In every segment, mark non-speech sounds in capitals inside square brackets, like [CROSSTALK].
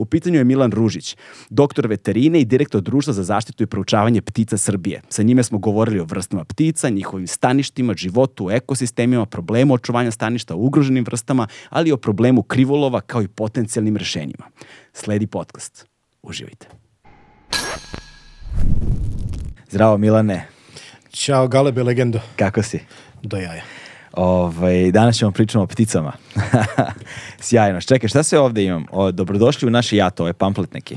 U pitanju je Milan Ružić, doktor veterine i direktor društva za zaštitu i proučavanje ptica Srbije. Sa njime smo govorili o vrstama ptica, njihovim staništima, životu, ekosistemima, problemu očuvanja staništa u ugroženim vrstama, ali i o problemu krivolova kao i potencijalnim rešenjima. Sledi podcast. Uživajte. Zdravo Milane. Ćao Galebe, legendo. Kako si? Do jaja. Ovaj, danas ćemo pričamo o pticama. [LAUGHS] Sjajno. Čekaj, šta se ovde imam? O, dobrodošli u naše jato, ove ovaj neki.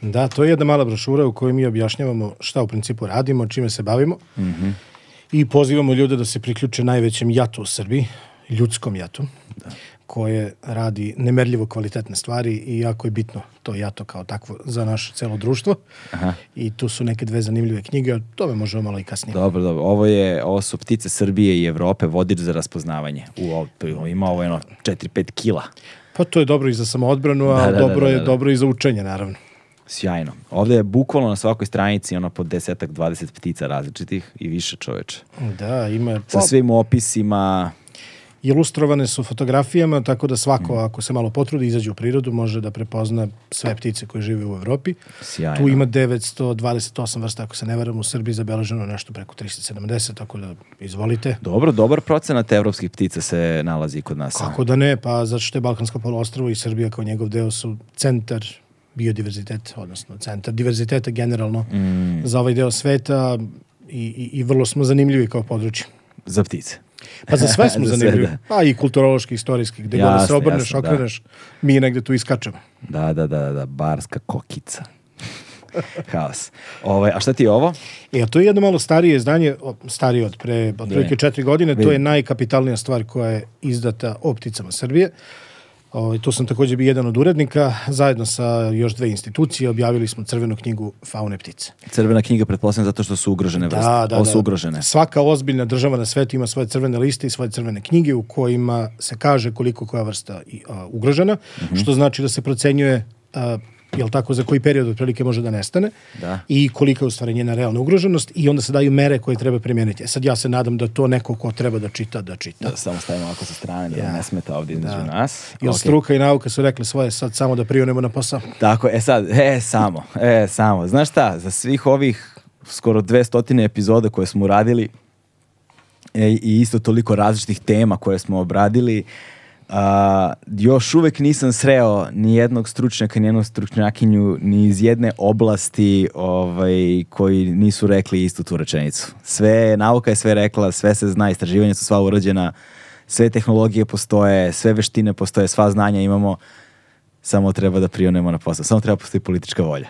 Da, to je jedna mala brošura u kojoj mi objašnjavamo šta u principu radimo, čime se bavimo. Mm -hmm. I pozivamo ljude da se priključe najvećem jatu u Srbiji, ljudskom jatu. Da koje radi nemerljivo kvalitetne stvari i jako je bitno to ja to kao takvo za naše celo društvo. Aha. I tu su neke dve zanimljive knjige, o tome možemo malo i kasnije. Dobro, dobro. Ovo, je, ovo su ptice Srbije i Evrope, vodič za raspoznavanje. U, ovo, ima ovo jedno 4-5 kila. Pa to je dobro i za samoodbranu, a da, da, da dobro da, je da, da. dobro i za učenje, naravno. Sjajno. Ovde je bukvalno na svakoj stranici ono po desetak, dvadeset ptica različitih i više čoveče. Da, ima... Sa svim opisima, ilustrovane su fotografijama, tako da svako, mm. ako se malo potrudi, izađe u prirodu, može da prepozna sve ptice koje žive u Evropi. Sjajno. Tu ima 928 vrsta, ako se ne varam, u Srbiji zabeleženo nešto preko 370, tako da izvolite. Dobro, dobar procenat evropskih ptica se nalazi kod nas. Kako da ne, pa zato što je Balkansko poluostrovo i Srbija kao njegov deo su centar biodiverzitet, odnosno centar diverziteta generalno mm. za ovaj deo sveta i, i, i vrlo smo zanimljivi kao područje. Za ptice. Pa za sve smo [LAUGHS] za zanimljivi. Sve, da. A pa i kulturološki, istorijski, gde god da se obrneš, jasno, da. okreneš, da. mi negde tu iskačemo. Da, da, da, da, barska kokica. [LAUGHS] Haos. Ovaj, a šta ti je ovo? E, to je jedno malo starije izdanje, starije od pre, od četiri godine, to je najkapitalnija stvar koja je izdata opticama Srbije. Ovaj, o, tu sam takođe bio jedan od urednika, zajedno sa još dve institucije objavili smo crvenu knjigu faune ptice. Crvena knjiga pretpostavljam zato što su ugrožene da, vrste. Da, da, su da. ugrožene. Svaka ozbiljna država na svetu ima svoje crvene liste i svoje crvene knjige u kojima se kaže koliko koja vrsta i ugrožena, mm -hmm. što znači da se procenjuje a, jel tako, za koji period otprilike može da nestane da. i kolika je u stvari njena realna ugroženost i onda se daju mere koje treba primijeniti. E sad ja se nadam da to neko ko treba da čita, da čita. Da, samo stavimo ovako sa strane, da ja. ne smeta ovdje da. između da. nas. I okay. struka i nauka su rekli svoje, sad samo da prionemo na posao. Tako, e sad, e samo, e samo. Znaš šta, za svih ovih skoro 200 epizoda koje smo uradili e, i isto toliko različitih tema koje smo obradili, A, još uvek nisam sreo ni jednog stručnjaka, ni jednu stručnjakinju ni iz jedne oblasti ovaj, koji nisu rekli istu tu rečenicu. Sve, nauka je sve rekla, sve se zna, istraživanja su sva urađena, sve tehnologije postoje, sve veštine postoje, sva znanja imamo, samo treba da prionemo na posao, samo treba postoji politička volja.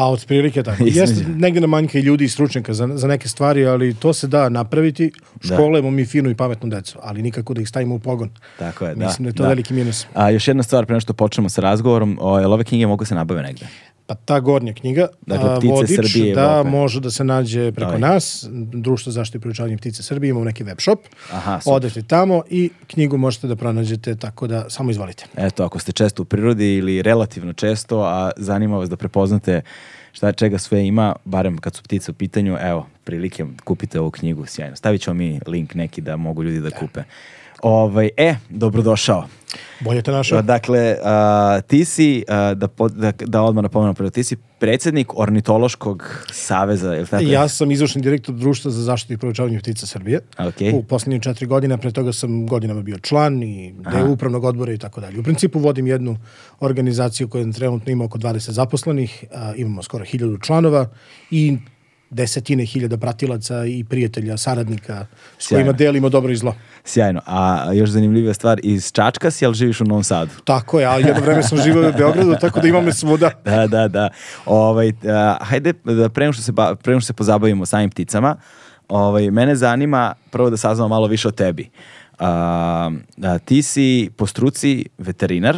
Pa otprilike tako. [LAUGHS] Jeste negde na manjka i ljudi i stručnjaka za, za neke stvari, ali to se da napraviti. Da. Školujemo mi finu i pametnu decu, ali nikako da ih stavimo u pogon. Tako je, Mislim da. Mislim da je to da. veliki minus. A još jedna stvar, pre nego što počnemo sa razgovorom, o, ovaj, jel ove knjige mogu da se nabave negde? Pa ta gornja knjiga, dakle, ptice vodič, Srbije, da, Evrope. može da se nađe preko Daj. nas, Društvo zaštite i priučavanje ptice Srbije, imamo neki web shop, Aha, odete tamo i knjigu možete da pronađete, tako da samo izvalite. Eto, ako ste često u prirodi ili relativno često, a zanima vas da prepoznate šta čega sve ima, barem kad su ptice u pitanju, evo, prilike kupite ovu knjigu, sjajno. Stavit ćemo mi link neki da mogu ljudi da, da. kupe. Ovaj, e, dobrodošao. Bolje te našao. Dakle, uh, ti si, uh, da, da, da odmah napomenu prvo, ti si predsednik Ornitološkog saveza, je li tako? Ja sam izvršni direktor društva za zaštitu i proučavanje ptica Srbije. Okay. U posljednjih četiri godine, pre toga sam godinama bio član i deo upravnog odbora i tako dalje. U principu vodim jednu organizaciju koja trenutno ima oko 20 zaposlenih, uh, imamo skoro hiljadu članova i desetine hiljada pratilaca i prijatelja, saradnika s Sjajno. kojima delimo dobro i zlo. Sjajno. A još zanimljivija stvar, iz Čačka si, ali živiš u Novom Sadu? Tako je, ali jedno vreme sam živio u Beogradu, tako da imam svuda. [LAUGHS] da, da, da. Ovaj, uh, hajde, da prema što, se, prema što se pozabavimo samim pticama, ovaj, mene zanima prvo da saznamo malo više o tebi. Uh, ti si po struci veterinar,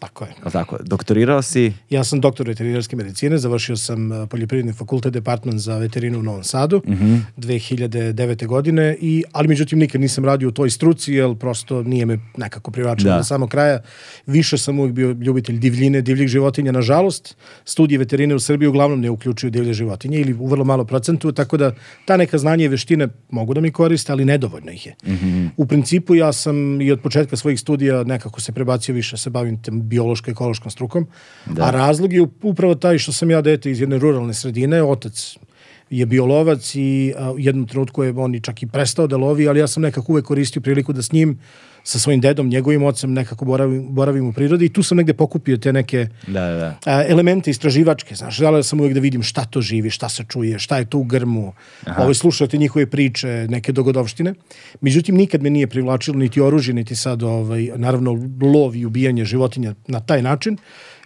Tako je. Al tako, doktorirao si? Ja sam doktor veterinarske medicine, završio sam eh, poljoprivredni fakultet, departman za veterinu u Novom Sadu, mm -hmm. 2009. godine, i, ali međutim nikad nisam radio u toj struci, jer prosto nije me nekako privlačilo da. do samog kraja. Više sam uvijek bio ljubitelj divljine, divljih životinja. Nažalost, studije veterine u Srbiji uglavnom ne uključuju divlje životinje ili u vrlo malo procentu, tako da ta neka znanje i veštine mogu da mi koriste, ali nedovoljno ih je. Mm -hmm. U principu ja sam i od početka svojih studija nekako se prebacio više, se bavim tem biološko-ekološkom strukom, da. a razlog je upravo taj što sam ja dete iz jedne ruralne sredine, otac je biolovac i u jednom trenutku je on i čak i prestao da lovi, ali ja sam nekako uvek koristio priliku da s njim sa svojim dedom, njegovim ocem, nekako boravim, boravim u prirodi i tu sam negde pokupio te neke da, da. da. A, elemente istraživačke, znaš, želeo sam uvijek da vidim šta to živi, šta se čuje, šta je to u grmu, Aha. ovaj, slušati njihove priče, neke dogodovštine. Međutim, nikad me nije privlačilo niti oružje, niti sad, ovaj, naravno, lov i ubijanje životinja na taj način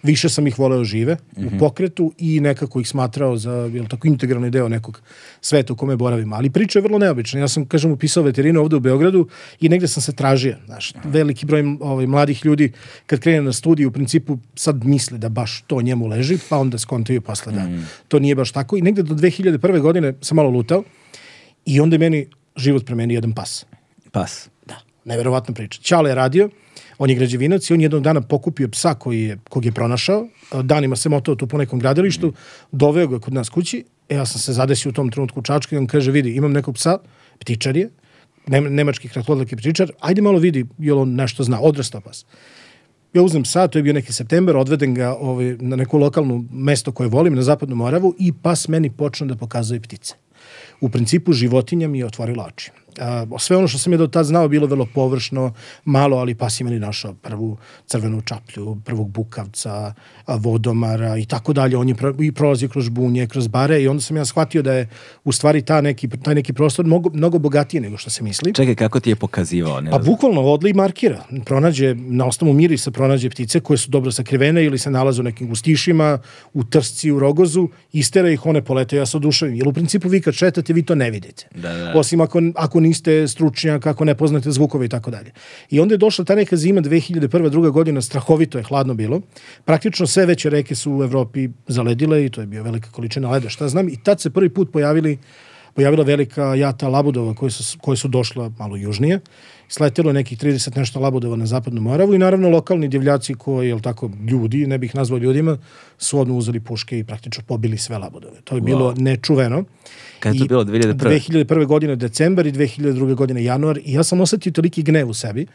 više sam ih voleo žive mm -hmm. u mhm. pokretu i nekako ih smatrao za jel, tako integralni deo nekog sveta u kome boravim. Ali priča je vrlo neobična. Ja sam, kažem, upisao veterinu ovde u Beogradu i negde sam se tražio. Znaš, veliki broj ovaj, mladih ljudi kad krene na studiju u principu sad misle da baš to njemu leži, pa onda skontaju posle da mm -hmm. to nije baš tako. I negde do 2001. godine sam malo lutao i onda meni život promenio jedan pas. Pas? Da, neverovatna priča. Ćale je radio, On je građevinac i on jednog dana pokupio psa koji je, kog je pronašao, danima se motao tu po nekom gradilištu, doveo ga kod nas kući, e, ja sam se zadesio u tom trenutku u Čačku i on kaže, vidi, imam nekog psa, ptičar je, nemački kratkodlak je ptičar, ajde malo vidi, jel on nešto zna, odrastao pas. Ja uzem psa, to je bio neki september, odvedem ga ovaj, na neku lokalnu mesto koje volim, na zapadnu Moravu i pas meni počne da pokazuje ptice. U principu životinja mi je otvorila oči sve ono što sam je do tad znao bilo vrlo površno, malo, ali pas je meni našao prvu crvenu čaplju, prvog bukavca, vodomara i tako dalje. On je pro, i prolazio kroz bunje, kroz bare i onda sam ja shvatio da je u stvari ta neki, taj neki prostor mnogo, mnogo bogatiji nego što se misli. Čekaj, kako ti je pokazivao? Ne pa bukvalno odli markira. Pronađe, na osnovu mirisa pronađe ptice koje su dobro sakrivene ili se nalaze u nekim gustišima, u trsci, u rogozu, istera ih, one polete, ja se oduševim. Jer u principu vi kad šetate, vi to ne vidite. Da, da. Osim ako, ako niste stručnjak, kako ne poznate zvukove i tako dalje. I onda je došla ta neka zima 2001. druga godina, strahovito je hladno bilo. Praktično sve veće reke su u Evropi zaledile i to je bio velika količina leda, šta znam. I tad se prvi put pojavili pojavila velika jata labudova koje su, koje su došla malo južnije sletelo nekih 30 nešto labudova na zapadnu Moravu i naravno lokalni divljaci koji, jel tako, ljudi, ne bih nazvao ljudima, su odno uzeli puške i praktično pobili sve labudove. To je wow. bilo nečuveno. Kada je to bilo 2001? 2001. godine decembar i 2002. godine januar i ja sam osetio toliki gnev u sebi.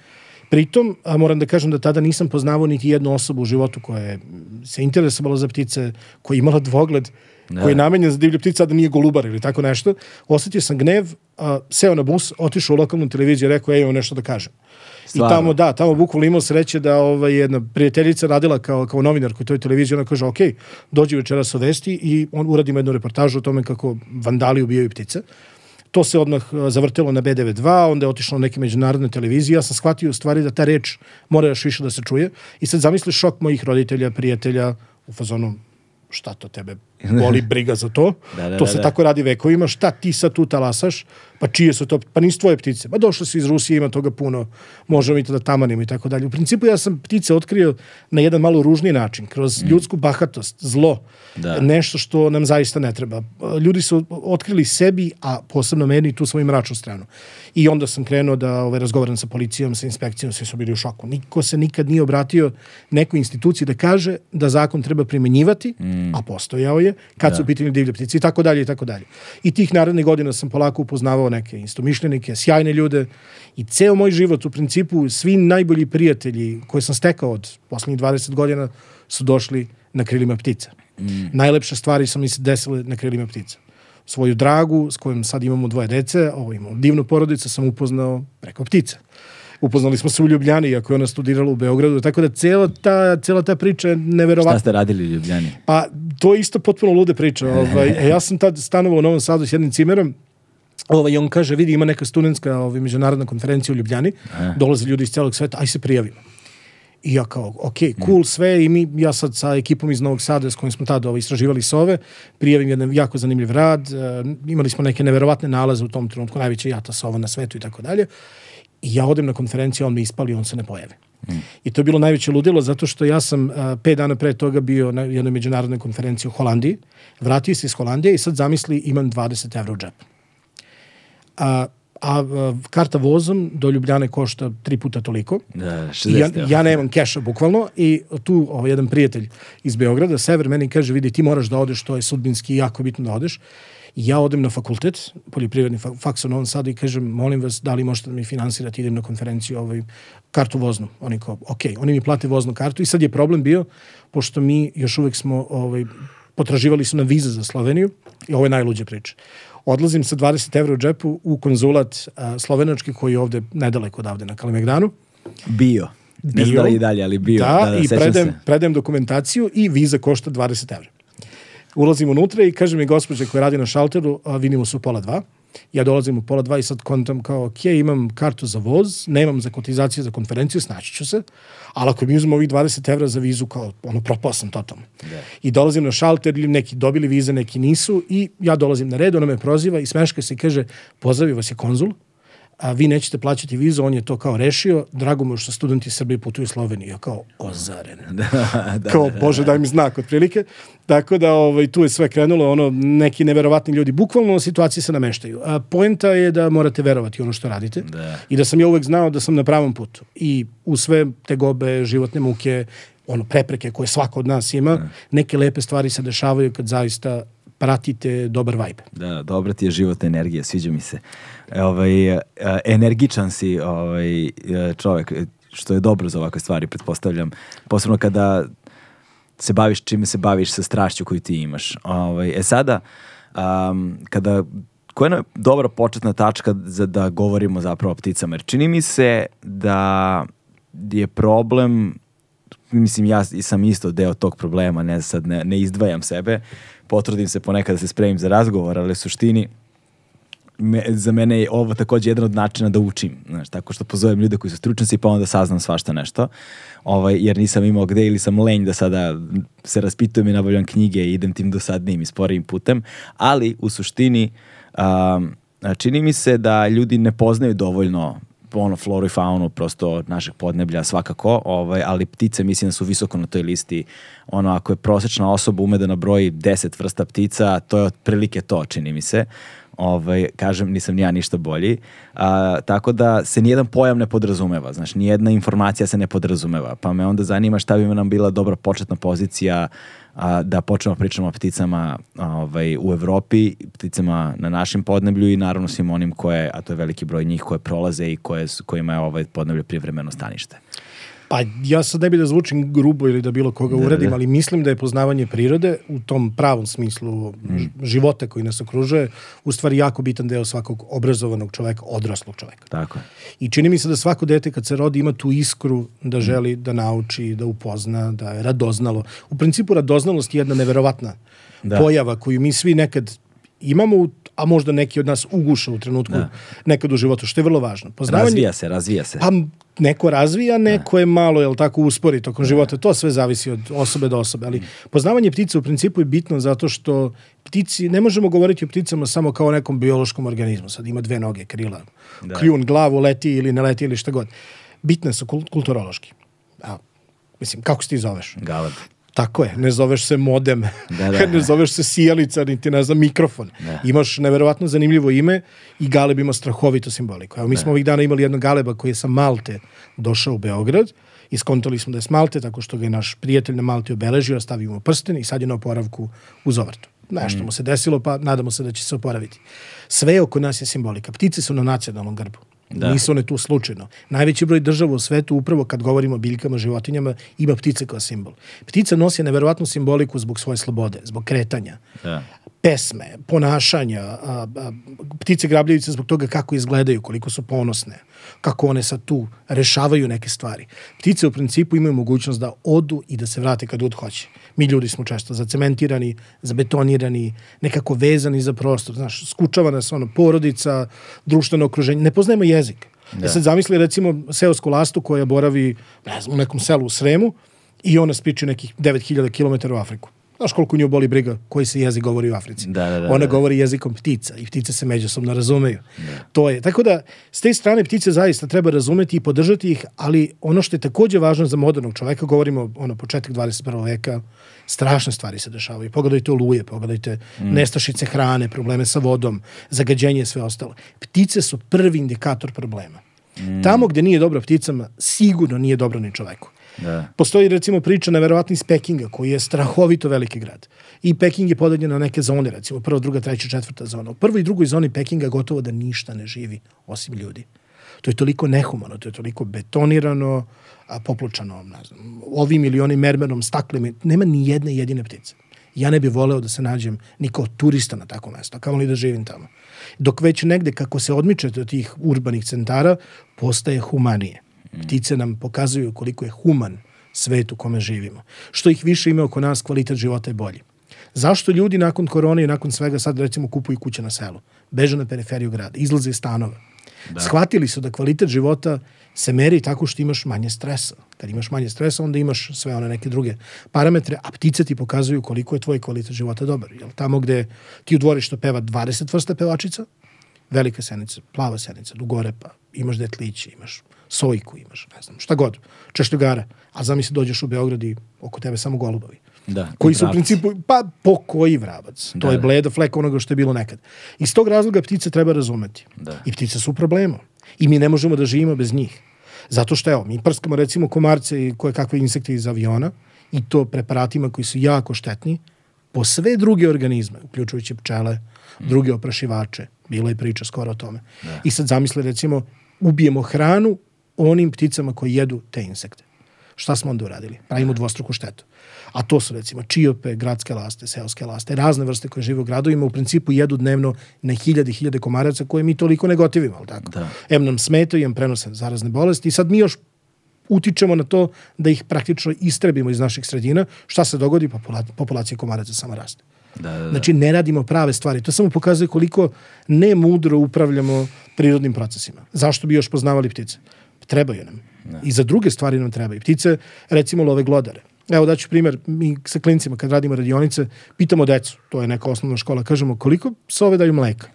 Pritom, a moram da kažem da tada nisam poznavao niti jednu osobu u životu koja je se interesovala za ptice, koja je imala dvogled, da. koji je namenjen za divlje ptice, sada nije golubar ili tako nešto, osetio sam gnev, a, seo na bus, otišao u lokalnu televiziju i rekao, ej, imam nešto da kažem. Stvarno. I tamo, da, tamo bukvalno imao sreće da ovaj, jedna prijateljica radila kao, kao novinar u toj televiziji, ona kaže, ok, dođi večeras o vesti i on uradimo jednu reportažu o tome kako vandali ubijaju ptice. To se odmah zavrtilo na B92, onda je otišlo na neke međunarodne televizije. Ja sam shvatio u stvari da ta reč mora još više da se čuje. I sad zamisli šok mojih roditelja, prijatelja, u fazonu, šta to tebe [LAUGHS] boli briga za to. Da, da, to da, se da, tako radi vekovima. Šta ti sad tu talasaš? Pa čije su to? Pa nisu tvoje ptice. Ma došle su iz Rusije, ima toga puno. Možemo i to da tamanimo i tako dalje. U principu ja sam ptice otkrio na jedan malo ružni način. Kroz mm. ljudsku bahatost, zlo. Da. Nešto što nam zaista ne treba. Ljudi su otkrili sebi, a posebno meni, tu svoju mračnu stranu. I onda sam krenuo da ovaj, razgovaram sa policijom, sa inspekcijom, svi su bili u šoku. Niko se nikad nije obratio nekoj instituciji da kaže da zakon treba primenjivati, mm. a postojao je divlje, kad da. su u da. pitanju divlje ptice i tako dalje i tako dalje. I tih narodnih godina sam polako upoznavao neke istomišljenike, sjajne ljude i ceo moj život u principu svi najbolji prijatelji koje sam stekao od poslednjih 20 godina su došli na krilima ptica. Mm. Najlepše stvari su mi se desile na krilima ptica. Svoju dragu, s kojom sad imamo dvoje dece, ovo imamo divnu porodicu, sam upoznao preko ptica upoznali smo se u Ljubljani, iako je ona studirala u Beogradu, tako da cela ta, cela ta priča je neverovatna. Šta ste radili u Ljubljani? Pa, to je isto potpuno lude priča. Ovaj, [LAUGHS] ja sam tad stanovao u Novom Sadu s jednim cimerom, Ovaj, on kaže, vidi, ima neka studentska ovaj, međunarodna konferencija u Ljubljani, Aha. dolaze ljudi iz celog sveta, aj se prijavimo. I ja kao, ok, cool, mm. sve, i mi, ja sad sa ekipom iz Novog Sada s kojim smo tada ovaj, istraživali sove, prijavim jedan jako zanimljiv rad, e, imali smo neke neverovatne nalaze u tom trenutku, najveća jata sova na svetu i tako dalje. I ja odem na konferenciju, on me ispali, on se ne pojavi. Mm. I to je bilo najveće ludilo zato što ja sam a, pet dana pre toga bio na jednoj međunarodnoj konferenciji u Holandiji, vratio se iz Holandije i sad zamisli imam 20 evra u džepu. A, a, a karta vozom do Ljubljane košta tri puta toliko. Da, 60 ja, ja nemam keša, bukvalno. I tu ovaj, jedan prijatelj iz Beograda, Sever, meni kaže, vidi, ti moraš da odeš, to je sudbinski jako bitno da odeš ja odem na fakultet, poljoprivredni faks u Novom Sadu i kažem, molim vas, da li možete da mi finansirate, idem na konferenciju ovaj, kartu voznu. Oni kao, ok, oni mi plate voznu kartu i sad je problem bio, pošto mi još uvek smo, ovaj, potraživali su na vize za Sloveniju i ovo je najluđa priča odlazim sa 20 evra u džepu u konzulat a, slovenački koji je ovde nedaleko odavde na Kalemegdanu. Bio. bio. Ne znam da li i dalje, ali bio. Da, da, da i predajem, predajem dokumentaciju i viza košta 20 evra. Ulazim unutra i kaže mi gospođa koja radi na šalteru, a vidimo se pola dva. Ja dolazim u pola dva i sad kontam kao, ok, imam kartu za voz, nemam za kotizaciju za konferenciju, snaći ću se, ali ako mi uzmem ovih 20 evra za vizu, kao, ono, propao sam totalno. Yeah. Da. I dolazim na šalter, neki dobili vize, neki nisu, i ja dolazim na red, ona me proziva i smeška se i kaže, pozdravi vas je konzul, a vi nećete plaćati vizu, on je to kao rešio, drago mu što studenti Srbije putuju u Sloveniju, kao ozaren. [LAUGHS] da, da, kao, da, bože, da. daj mi znak, otprilike. Tako da ovaj, tu je sve krenulo, ono, neki neverovatni ljudi, bukvalno situacije se nameštaju. A poenta je da morate verovati ono što radite da. i da sam ja uvek znao da sam na pravom putu. I u sve tegobe, životne muke, ono, prepreke koje svako od nas ima, da. neke lepe stvari se dešavaju kad zaista pratite dobar vibe. Da, dobra ti je životna energija, sviđa mi se. E, ovaj, e, energičan si ovaj, e, čovjek, što je dobro za ovakve stvari, pretpostavljam. Posebno kada se baviš čime se baviš sa strašću koju ti imaš. Ovaj, e sada, um, kada koja je dobra početna tačka za da govorimo zapravo o pticama? Jer čini mi se da je problem, mislim ja sam isto deo tog problema, ne, sad ne, ne izdvajam sebe, potrudim se ponekad da se spremim za razgovor, ali u suštini me, za mene je ovo takođe jedan od načina da učim, znaš, tako što pozovem ljude koji su stručnici pa onda saznam svašta nešto, ovaj, jer nisam imao gde ili sam lenj da sada se raspitujem i nabavljam knjige i idem tim dosadnijim i sporijim putem, ali u suštini um, čini mi se da ljudi ne poznaju dovoljno ono floru i faunu prosto našeg podneblja svakako, ovaj, ali ptice mislim da su visoko na toj listi. Ono, ako je prosečna osoba ume da nabroji 10 vrsta ptica, to je otprilike to, čini mi se. Uh, ovaj, kažem, nisam ni ja ništa bolji. A, tako da se nijedan pojam ne podrazumeva, znaš, nijedna informacija se ne podrazumeva. Pa me onda zanima šta bi nam bila dobra početna pozicija a, da počnemo da pričamo o pticama ovaj, u Evropi, pticama na našem podneblju i naravno svim onim koje, a to je veliki broj njih, koje prolaze i koje, kojima je ovaj podneblje privremeno stanište. Pa ja sad ne bi da zvučim grubo ili da bilo koga uredim, ali mislim da je poznavanje prirode u tom pravom smislu mm. života koji nas okružuje u stvari jako bitan deo svakog obrazovanog čoveka, odraslog čoveka. Tako je. I čini mi se da svako dete kad se rodi ima tu iskru da mm. želi da nauči, da upozna, da je radoznalo. U principu radoznalost je jedna neverovatna da. pojava koju mi svi nekad imamo u a možda neki od nas uguša u trenutku da. nekad u životu, što je vrlo važno. Poznavanje, razvija se, razvija se. Pa neko razvija, da. neko da. je malo, jel tako, uspori tokom da. života. To sve zavisi od osobe do osobe, ali poznavanje ptica u principu je bitno zato što ptici, ne možemo govoriti o pticama samo kao o nekom biološkom organizmu. Sad ima dve noge, krila, da. kljun, glavu, leti ili ne leti ili šta god. Bitne su kulturološki. A, mislim, kako se ti zoveš? Galeb. Tako je, ne zoveš se modem, da, da. [LAUGHS] ne da. zoveš se sijalica, niti ne znam, mikrofon. Da. Imaš neverovatno zanimljivo ime i Galeb ima strahovito simboliku. Evo, mi da. smo ovih dana imali jednog Galeba koji je sa Malte došao u Beograd, iskontali smo da je s Malte, tako što ga je naš prijatelj na Malti obeležio, da stavio mu prsten i sad je na oporavku u ovrtu. Nešto mm. mu se desilo, pa nadamo se da će se oporaviti. Sve oko nas je simbolika. Ptice su na nacionalnom grbu. Da. Nisu one tu slučajno. Najveći broj država u svetu, upravo kad govorimo o biljkama, životinjama, ima ptice kao simbol. Ptica nosi neverovatnu simboliku zbog svoje slobode, zbog kretanja. Da pesme, ponašanja, a, a, ptice grabljavice zbog toga kako izgledaju, koliko su ponosne kako one sad tu rešavaju neke stvari. Ptice u principu imaju mogućnost da odu i da se vrate kad god hoće. Mi ljudi smo često zacementirani, zabetonirani, nekako vezani za prostor. Znaš, skučava nas ono, porodica, društveno okruženje. Ne poznajemo jezik. E da. Ja sad zamisli recimo seosku lastu koja boravi ne znam, u nekom selu u Sremu i ona spiči nekih 9000 km u Afriku Znaš koliko nju boli briga koji se jezik govori u Africi. Da, da, da, Ona da, da. govori jezikom ptica i ptice se međusobno razumeju. Da. To je. Tako da, s te strane ptice zaista treba razumeti i podržati ih, ali ono što je takođe važno za modernog čoveka, govorimo ono početak 21. veka, strašne stvari se dešavaju. Pogledajte oluje, pogledajte mm. nestašice hrane, probleme sa vodom, zagađenje i sve ostalo. Ptice su prvi indikator problema. Mm. Tamo gde nije dobro pticama, sigurno nije dobro ni čoveku. Da. Postoji recimo priča neverovatna iz Pekinga koji je strahovito veliki grad. I Peking je podeljen na neke zone recimo prva, druga, treća, četvrta zona. U prvoj i drugoj zoni Pekinga gotovo da ništa ne živi osim ljudi. To je toliko nehumano, to je toliko betonirano, a popločano, ne znam, ovim ili onim mermerom, staklem, nema ni jedne jedine ptice. Ja ne bih voleo da se nađem ni kao turista na takvom mesto, kao li da živim tamo. Dok već negde, kako se odmičete od tih urbanih centara, postaje humanije. Ptice nam pokazuju koliko je human svet u kome živimo. Što ih više ima oko nas, kvalitet života je bolji. Zašto ljudi nakon korone i nakon svega sad recimo kupuju kuće na selu, beže na periferiju grada, izlaze iz stanova. Da. Shvatili su da kvalitet života se meri tako što imaš manje stresa. Kad imaš manje stresa, onda imaš sve one neke druge parametre, a ptice ti pokazuju koliko je tvoj kvalitet života dobar. Jel, tamo gde ti u dvorištu peva 20 vrsta pevačica, velika senica, plava senica, dugorepa, imaš detlići, imaš sojku imaš, ne znam, šta god, češljogara, a zamisli dođeš u Beograd i oko tebe samo golubovi. Da, koji su u principu, pa po koji vrabac? Da, to je da. bleda fleka onoga što je bilo nekad. Iz tog razloga ptice treba razumeti. Da. I ptice su problemom. I mi ne možemo da živimo bez njih. Zato što, evo, mi prskamo recimo komarce i koje kakve insekte iz aviona i to preparatima koji su jako štetni po sve druge organizme, uključujući pčele, mm. druge oprašivače. Bila je priča skoro o tome. Da. I sad zamisle recimo, ubijemo hranu onim pticama koje jedu te insekte. Šta smo onda uradili? Pravimo dvostruku štetu. A to su recimo čiope, gradske laste, seoske laste, razne vrste koje žive u gradovima, u principu jedu dnevno na hiljade hiljade komaraca koje mi toliko negotivimo, gotivimo, ali tako? Da. Em nam smetaju, em prenose zarazne bolesti i sad mi još utičemo na to da ih praktično istrebimo iz naših sredina. Šta se dogodi? Popula populacija komaraca sama raste. Da, da, da. Znači, ne radimo prave stvari. To samo pokazuje koliko nemudro upravljamo prirodnim procesima. Zašto bi još poznavali ptice? trebaju nam. Ne. I za druge stvari nam trebaju. Ptice, recimo, love glodare. Evo daću primjer, mi sa klincima kad radimo radionice, pitamo decu, to je neka osnovna škola, kažemo koliko sove daju mleka?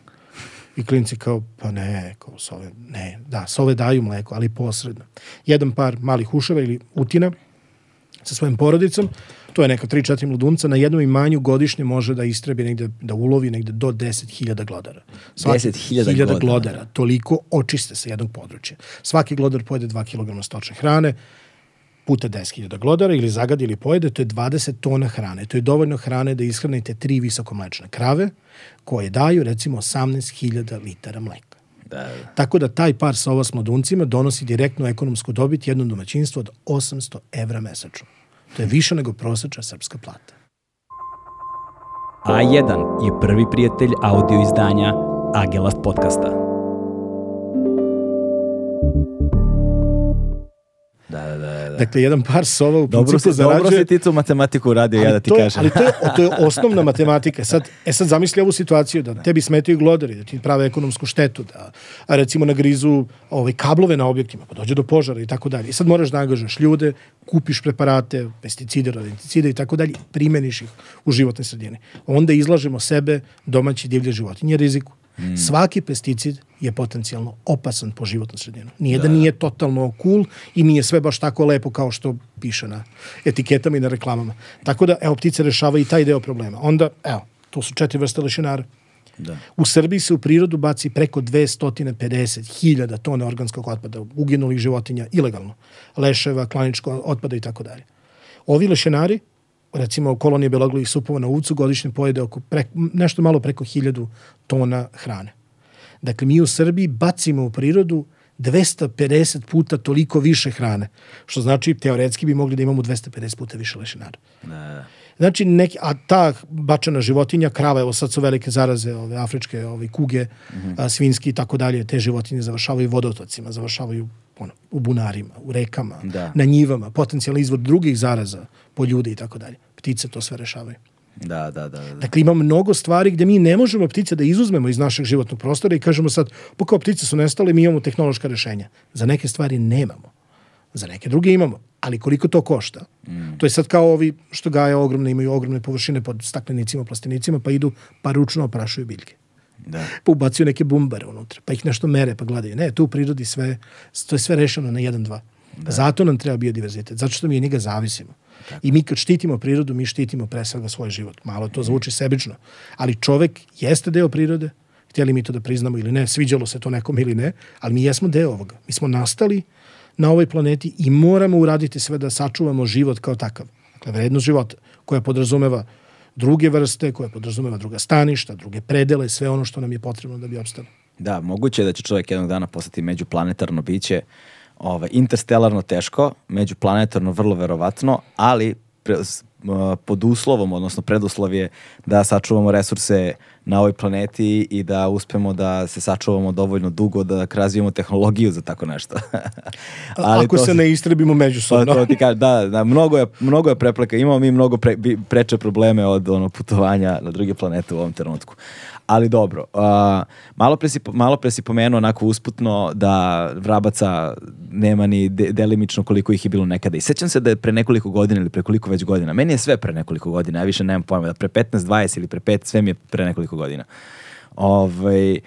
I klinci kao, pa ne, kao sove, ne, da, sove daju mleko, ali posredno. Jedan par malih uševa ili utina sa svojim porodicom, to je neka 3-4 mladunca, na jednom imanju godišnje može da istrebi negde, da ulovi negde do 10.000 glodara. 10.000 glodara. glodara. Toliko očiste sa jednog područja. Svaki glodar pojede 2 kg stočne hrane, puta 10.000 glodara ili zagadi ili pojede, to je 20 tona hrane. To je dovoljno hrane da ishranite tri visokomlečne krave koje daju recimo 18.000 litara mleka. Da, da, Tako da taj par sova s mladuncima donosi direktnu ekonomsku dobit jednom domaćinstvu od 800 evra mesečno. To je više nego prosečna srpska plata. A1 je prvi prijatelj audio izdanja Agelast podcasta. Da, da, da, da, Dakle, jedan par sova u dobro principu se, zarađuje... Dobro si ti tu matematiku radio, ja da ti to, kažem. ali to je, to je osnovna matematika. Sad, e sad zamisli ovu situaciju da tebi smetaju glodari, da ti prave ekonomsku štetu, da a recimo na grizu ovaj, kablove na objektima, pa dođe do požara i tako dalje. I sad moraš da angažuješ ljude, kupiš preparate, pesticide, rodenticide i tako dalje, primeniš ih u životne sredine. Onda izlažemo sebe, domaći divlje životinje, riziku. Mm. Svaki pesticid je potencijalno opasan po životnu sredinu. Nije da, da. da nije totalno cool i nije sve baš tako lepo kao što piše na etiketama i na reklamama. Tako da, evo, ptice rešava i taj deo problema. Onda, evo, to su četiri vrste lešinara. Da. U Srbiji se u prirodu baci preko 250.000 tona organskog otpada, uginulih životinja, ilegalno. Leševa, klaničkog otpada i tako dalje. Ovi lešenari recimo kolonije beloglavih supova na ucu godišnje pojede oko pre, nešto malo preko 1000 tona hrane. Dakle, mi u Srbiji bacimo u prirodu 250 puta toliko više hrane, što znači teoretski bi mogli da imamo 250 puta više lešinara. Ne. Da, da. Znači, neki, a ta bačena životinja, krava, evo sad su velike zaraze, ove afričke ove, kuge, mm -hmm. a, svinski i tako dalje, te životinje završavaju vodotocima, završavaju ono, u bunarima, u rekama, da. na njivama, potencijalni izvor drugih zaraza po ljude i tako dalje. Ptice to sve rešavaju. Da, da, da, da. Dakle, ima mnogo stvari gde mi ne možemo ptice da izuzmemo iz našeg životnog prostora i kažemo sad, pa kao ptice su nestale, mi imamo tehnološka rešenja. Za neke stvari nemamo. Za neke druge imamo, ali koliko to košta? Mm. To je sad kao ovi što gaje ogromne, imaju ogromne površine pod staklenicima, plastenicima, pa idu, pa ručno oprašuju biljke. Da. Pa ubacuju neke bumbare unutra, pa ih nešto mere, pa gledaju. Ne, tu u prirodi sve, to je sve rešeno na 1-2. Da. Zato nam treba biodiverzitet, zato što mi od njega zavisimo. Tako. I mi kad štitimo prirodu, mi štitimo pre svega svoj život. Malo to mm. zvuči sebično, ali čovek jeste deo prirode, htjeli mi to da priznamo ili ne, sviđalo se to nekom ili ne, ali mi jesmo deo ovoga. Mi smo nastali na ovoj planeti i moramo uraditi sve da sačuvamo život kao takav. Dakle, vrednost života koja podrazumeva druge vrste, koja podrazumeva druga staništa, druge predele, sve ono što nam je potrebno da bi opstalo. Da, moguće je da će čovjek jednog dana postati međuplanetarno biće, ove, interstellarno teško, međuplanetarno vrlo verovatno, ali pre, pod uslovom, odnosno preduslov je da sačuvamo resurse na ovoj planeti i da uspemo da se sačuvamo dovoljno dugo da razvijemo tehnologiju za tako nešto. [LAUGHS] Ali Ako se ne istrebimo pa međusobno. To, to ti kaže, da, da, mnogo je, mnogo je preplaka. Imamo mi mnogo pre, preče probleme od ono putovanja na druge planete u ovom trenutku. Ali dobro, uh, malo, pre si, malo pre si pomenuo onako usputno da vrabaca nema ni de, delimično koliko ih je bilo nekada. I sećam se da je pre nekoliko godina ili pre koliko već godina, meni je sve pre nekoliko godina, ja više nemam pojma, da pre 15, 20 ili pre 5, sve mi je pre nekoliko godina. Ovaj,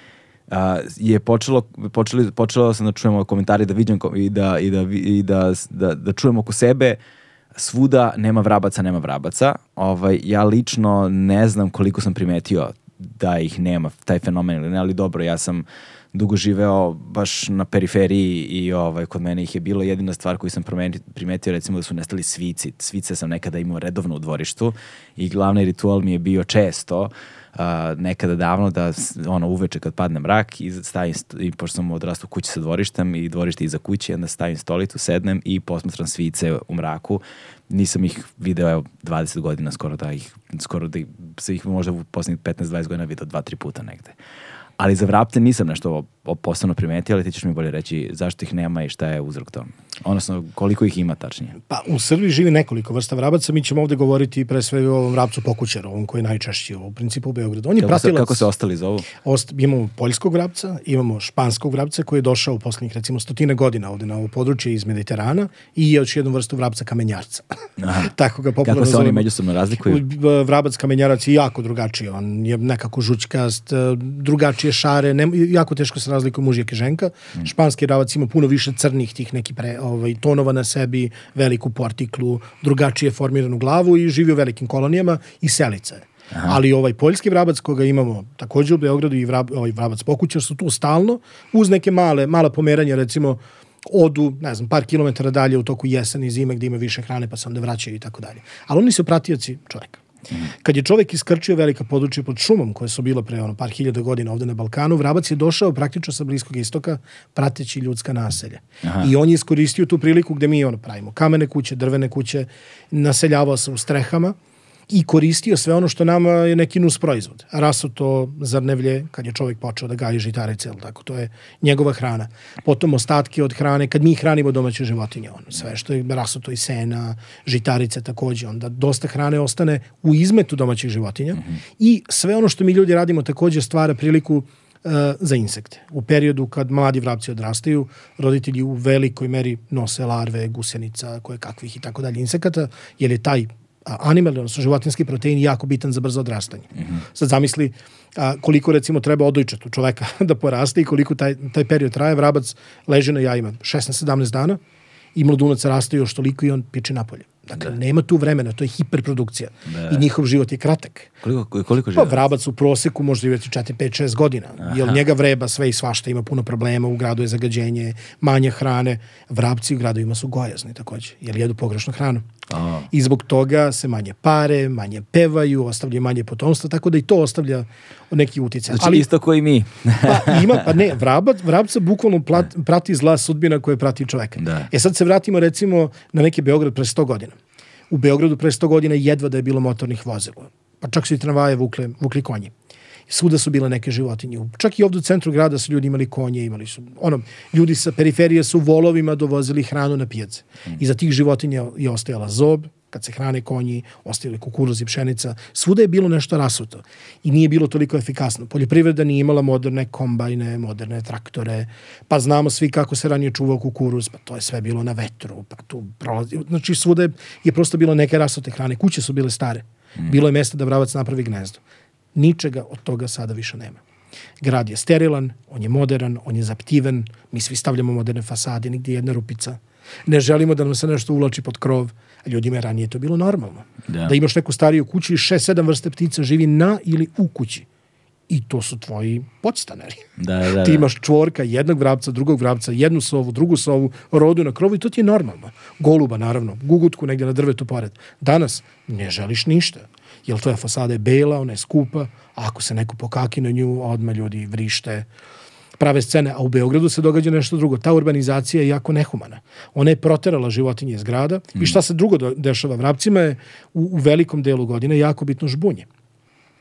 Uh, je počelo, počeli, počelo sam da čujemo komentari, da vidim i, da, i, da, i da, da, da čujem oko sebe svuda nema vrabaca, nema vrabaca. Ovaj, ja lično ne znam koliko sam primetio da ih nema, taj fenomen ili ne, ali dobro, ja sam dugo živeo baš na periferiji i ovaj, kod mene ih je bilo jedina stvar koju sam primetio recimo da su nestali svici. Svice sam nekada imao redovno u dvorištu i glavni ritual mi je bio često Uh, nekada davno da ono uveče kad padne mrak i stavim i pošto sam odrastao u kući sa dvorištem i dvorište iza kuće onda stavim stolicu sednem i posmatram svice u mraku nisam ih video, evo, 20 godina skoro da ih, skoro da ih, se ih možda u poslednjih 15-20 godina video dva, tri puta negde. Ali za vrapce nisam nešto posebno primetio, ali ti ćeš mi bolje reći zašto ih nema i šta je uzrok tome odnosno koliko ih ima tačnije? Pa u Srbiji živi nekoliko vrsta vrabaca, mi ćemo ovde govoriti pre sve o ovom vrabcu pokućaru, ovom koji je najčešći u principu u Beogradu. On je kako, pratilac, se, kako se ostali zovu? Ost, imamo poljskog vrabca, imamo španskog vrabca koji je došao u poslednjih recimo stotine godina ovde na ovo područje iz Mediterana i još jednu vrstu vrabca kamenjarca. [LAUGHS] Tako ga popularno Kako se oni međusobno razlikuju? Vrabac kamenjarac je jako drugačiji, on je nekako žućkast, e, drugačije šare, ne, jako teško se razlikuju mužjak i ženka. Mm. Španski vrabac ima puno više crnih tih neki pre, ovaj, tonova na sebi, veliku portiklu, drugačije formiranu glavu i živi u velikim kolonijama i selica je. Aha. Ali ovaj poljski vrabac koga imamo takođe u Beogradu i vrab, ovaj vrabac pokućar su tu stalno uz neke male, mala pomeranja recimo odu, ne znam, par kilometara dalje u toku jeseni i zime gde ima više hrane pa se onda vraćaju i tako dalje. Ali oni su pratioci čoveka. Kad je čovek iskrčio velika područja pod šumom koje su bila pre ono, par hiljada godina ovde na Balkanu, vrabac je došao praktično sa Bliskog istoka prateći ljudska naselja. Aha. I on je iskoristio tu priliku gde mi ono, pravimo kamene kuće, drvene kuće, naseljavao se u strehama i koristio sve ono što nama je neki nus proizvod. Rasuto, zarnevlje, kad je čovjek počeo da gaji žitarice, cel, tako to je njegova hrana. Potom ostatke od hrane, kad mi hranimo domaće životinje, ono, sve što je rasuto i sena, žitarice takođe, onda dosta hrane ostane u izmetu domaćih životinja mm -hmm. i sve ono što mi ljudi radimo takođe stvara priliku e, za insekte. U periodu kad mladi vrapci odrastaju, roditelji u velikoj meri nose larve, gusenica, koje kakvih i tako dalje insekata, jer je taj animalni, odnosno životinski protein jako bitan za brzo odrastanje. Mm -hmm. Sad zamisli a, koliko recimo treba odojčetu čoveka [LAUGHS] da poraste i koliko taj, taj period traje. Vrabac leži na jajima 16-17 dana i mladunac raste još toliko i on piče napolje. Dakle, da. nema tu vremena, to je hiperprodukcija. Da. I njihov život je kratak. Koliko, koliko živa? Pa vrabac u proseku može živjeti 4, 5, 6 godina. Aha. Jer njega vreba sve i svašta, ima puno problema, u gradu je zagađenje, manje hrane. Vrabci u gradovima su gojazni takođe, jer jedu pogrešnu hranu. Aha. I zbog toga se manje pare, manje pevaju, ostavljaju manje potomstva, tako da i to ostavlja neki uticaj. Znači Ali, isto koji mi. pa [LAUGHS] ima, pa ne, vrabac, vrabca bukvalno plat, prati zla sudbina koja prati čoveka. Da. E sad se vratimo recimo na neki Beograd pre 100 godina. U Beogradu pre 100 godina jedva da je bilo motornih vozila. Pa čak su i tramvaje vukle, vukli konji svuda su bile neke životinje. Čak i ovdje u centru grada su ljudi imali konje, imali su, ono, ljudi sa periferije su volovima dovozili hranu na pijace. Mm. za tih životinja je ostajala zob, kad se hrane konji, ostali kukuruz i pšenica, svuda je bilo nešto rasuto i nije bilo toliko efikasno. Poljoprivreda nije imala moderne kombajne, moderne traktore, pa znamo svi kako se ranije čuvao kukuruz, pa to je sve bilo na vetru, pa tu prolazi. Znači svuda je, je prosto bilo neke rasute hrane, kuće su bile stare, mm. bilo je mesto da vravac napravi gnezdo. Ničega od toga sada više nema. Grad je sterilan, on je modern, on je zaptiven, mi svi stavljamo moderne fasade, nigdje jedna rupica, Ne želimo da nam se nešto uvlači pod krov. Ljudima je ranije to bilo normalno. Da, da imaš neku stariju kuću i šest, sedam vrste ptica živi na ili u kući. I to su tvoji podstanari. Da, da, da, Ti imaš čvorka, jednog vrapca, drugog vrapca, jednu sovu, drugu sovu, rodu na krovu i to ti je normalno. Goluba, naravno, gugutku negdje na drvetu pored. Danas ne želiš ništa jer tvoja fasada je bela, ona je skupa, a ako se neko pokaki na nju, odme ljudi vrište, prave scene, a u Beogradu se događa nešto drugo. Ta urbanizacija je jako nehumana. Ona je proterala životinje iz grada mm. i šta se drugo dešava vrapcima je u, u velikom delu godine jako bitno žbunje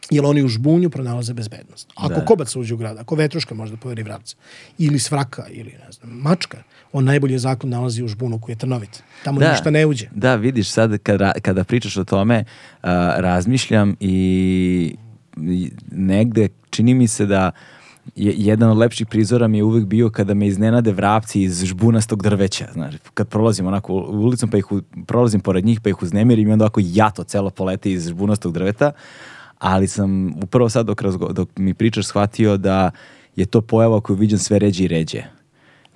jer oni u žbunju pronalaze bezbednost. Ako da. kobac uđe u grada, ako vetruška možda poveri vrapca, ili svraka, ili ne znam, mačka, on najbolje zakon nalazi u žbunu koji je trnovit. Tamo da, ništa ne uđe. Da, vidiš sad kada, kada pričaš o tome, uh, razmišljam i negde čini mi se da uh, je, jedan od lepših prizora mi je uvek bio kada me iznenade vrapci iz žbunastog drveća. Znaš, kad prolazim onako ulicom, pa ih u, prolazim pored njih, pa ih uznemirim i onda ovako jato celo poleti iz žbunastog drveta. Ali sam upravo sad dok, razgo, dok mi pričaš shvatio da je to pojava koju viđam sve ređe i ređe.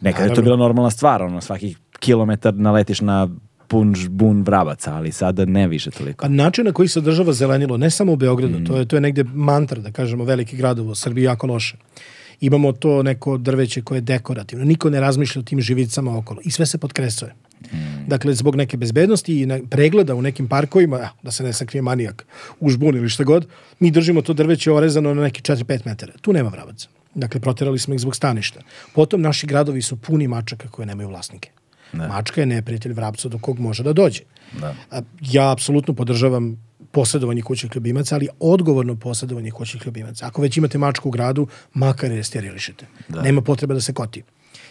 Nekada je to bila normalna stvar, ono, svakih kilometar naletiš na pun žbun vrabaca, ali sada ne više toliko. A način na koji se država zelenilo, ne samo u Beogradu, mm. to, je, to je negde mantra, da kažemo, veliki gradovo, Srbiji jako loše. Imamo to neko drveće koje je dekorativno, niko ne razmišlja o tim živicama okolo i sve se potkresuje. Dakle, zbog neke bezbednosti i pregleda u nekim parkovima, eh, da se ne sakrije manijak u žbun ili šta god, mi držimo to drveće orezano na neki 4-5 metara. Tu nema vrabaca. Dakle, proterali smo ih zbog staništa. Potom naši gradovi su puni mačaka koje nemaju vlasnike. Ne. Da. Mačka je neprijatelj vrapca do kog može da dođe. Ne. Da. Ja apsolutno podržavam posjedovanje kućnih ljubimaca, ali odgovorno posjedovanje kućnih ljubimaca. Ako već imate mačku u gradu, makar je sterilišete. Da. Nema potrebe da se koti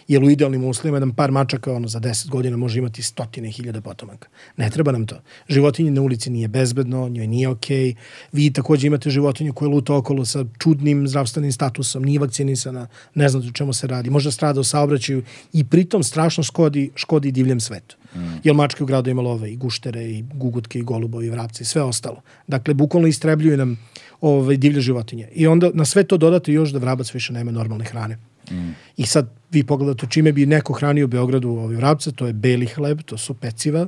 jer u idealnim uslovima jedan par mačaka ono, za 10 godina može imati stotine hiljada potomaka. Ne treba nam to. Životinje na ulici nije bezbedno, njoj nije okej. Okay. Vi takođe imate životinju koja luta okolo sa čudnim zdravstvenim statusom, nije vakcinisana, ne znate o čemu se radi, možda strada u saobraćaju i pritom strašno škodi, škodi divljem svetu. Mm. Jer mačke u gradu ima love i guštere i gugutke i golubovi i vrapce i sve ostalo. Dakle, bukvalno istrebljuju nam ove ovaj, divlje životinje. I onda na sve to dodate još da vrabac više nema normalne hrane. I sad vi pogledate čime bi neko hranio Beogradu u ovoj vrapce, to je beli hleb, to su peciva,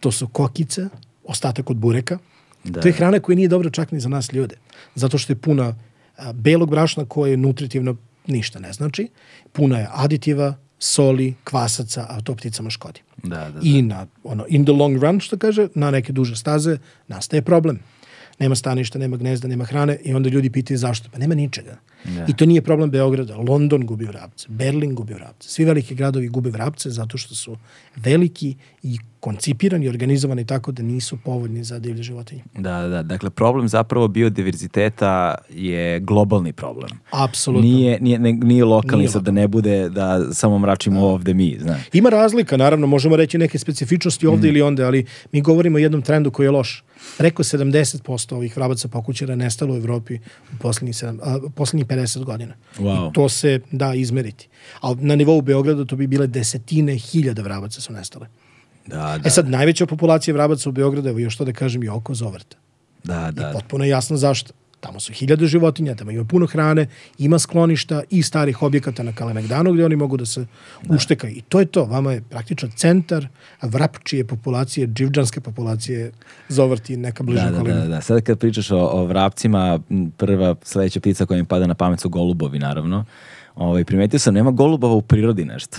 to su kokice, ostatak od bureka. Da. To je hrana koja nije dobra čak ni za nas ljude, zato što je puna a, belog brašna koje nutritivno ništa ne znači, puna je aditiva, soli, kvasaca, a to pticama škodi. Da, da, da. I na, ono, in the long run, što kaže, na neke duže staze nastaje problem nema staništa, nema gnezda, nema hrane i onda ljudi pitaju zašto. Pa nema ničega. Da. I to nije problem Beograda. London gubi vrapce, Berlin gubi vrapce. Svi veliki gradovi gube vrapce zato što su veliki i koncipirani, organizovani tako da nisu povoljni za divlje životinje. Da, da, da. dakle problem zapravo biodiverziteta je globalni problem. Apsolutno. Nije, nije, ne, nije lokalni nije sad da ne bude da samo mračimo da. ovde mi. Zna. Ima razlika, naravno, možemo reći neke specifičnosti ovde mm. ili onde, ali mi govorimo o jednom trendu koji je loš. Preko 70% ovih vrabaca pokućara nestalo u Evropi u poslednjih, 7, a, poslednjih 50 godina. Wow. I to se da izmeriti. Ali na nivou Beograda to bi bile desetine hiljada vrabaca su nestale. Da, e da. E sad, najveća populacija vrabaca u Beogradu, evo još to da kažem, je oko Zovrta. Da, da. I potpuno je jasno zašto. Tamo su hiljade životinja, tamo ima puno hrane, ima skloništa i starih objekata na Kalemegdanu gde oni mogu da se da. uštekaju. I to je to. Vama je praktično centar vrapčije populacije, dživđanske populacije zaovrti neka bliža da, da okolina. Da, da, da. Sada kad pričaš o, o vrapcima, prva sledeća ptica koja mi pada na pamet su golubovi, naravno. Ovaj, primetio sam, nema golubova u prirodi nešto.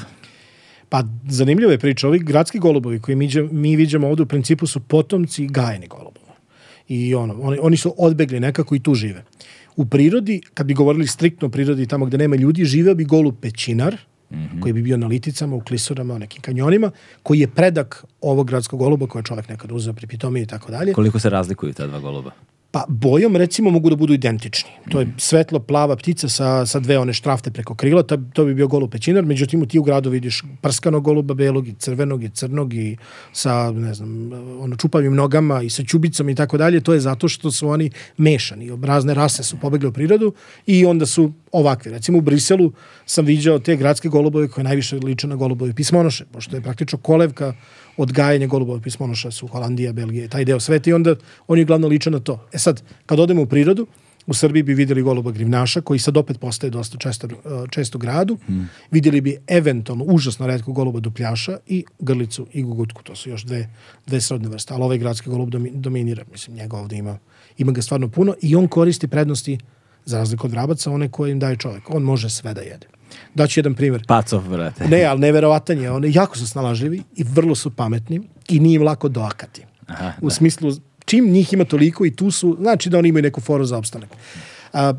Pa zanimljiva je priča. Ovi gradski golubovi koji mi, mi vidimo ovde u principu su potomci gajeni golubovi i ono, oni, oni su odbegli nekako i tu žive. U prirodi, kad bi govorili striktno o prirodi tamo gde nema ljudi, živeo bi golub pećinar, mm -hmm. koji bi bio na liticama, u klisurama, u nekim kanjonima, koji je predak ovog gradskog goluba koje čovjek nekad uzeo pri pitomiji i tako dalje. Koliko se razlikuju ta dva goluba? Pa bojom recimo mogu da budu identični. To je mhm. svetlo plava ptica sa, sa dve one štrafte preko krila, to, to bi bio golub pećinar, međutim ti u gradu vidiš prskanog goluba belog i crvenog i crnog i sa ne znam, ono čupavim nogama i sa ćubicom i tako dalje, to je zato što su oni mešani. Razne rase su pobegle u prirodu i onda su ovakvi. Recimo u Briselu sam viđao te gradske golubove koje najviše liče na golubove pismonoše, pošto je praktično kolevka odgajanje golubove pismonoša su Holandija, Belgija, taj deo sveta i onda oni uglavnom liče na to. E sad, kad odemo u prirodu, u Srbiji bi videli goluba grivnaša, koji sad opet postaje dosta često, često gradu. Hmm. Videli bi eventualno, užasno redko goluba dupljaša i grlicu i gugutku. To su još dve, dve srodne vrste. Ali ovaj gradski golub dominira. Mislim, njega ovde ima, ima ga stvarno puno i on koristi prednosti Za razliku od rabaca, one koje im daje čovjek. On može sve da jede. Daću jedan primjer. Pacov, brate. Ne, ali neverovatan je. Oni jako su snalažljivi i vrlo su pametni i nije im lako doakati. Aha, u da. smislu, čim njih ima toliko i tu su, znači da oni imaju neku foru za opstanak. A,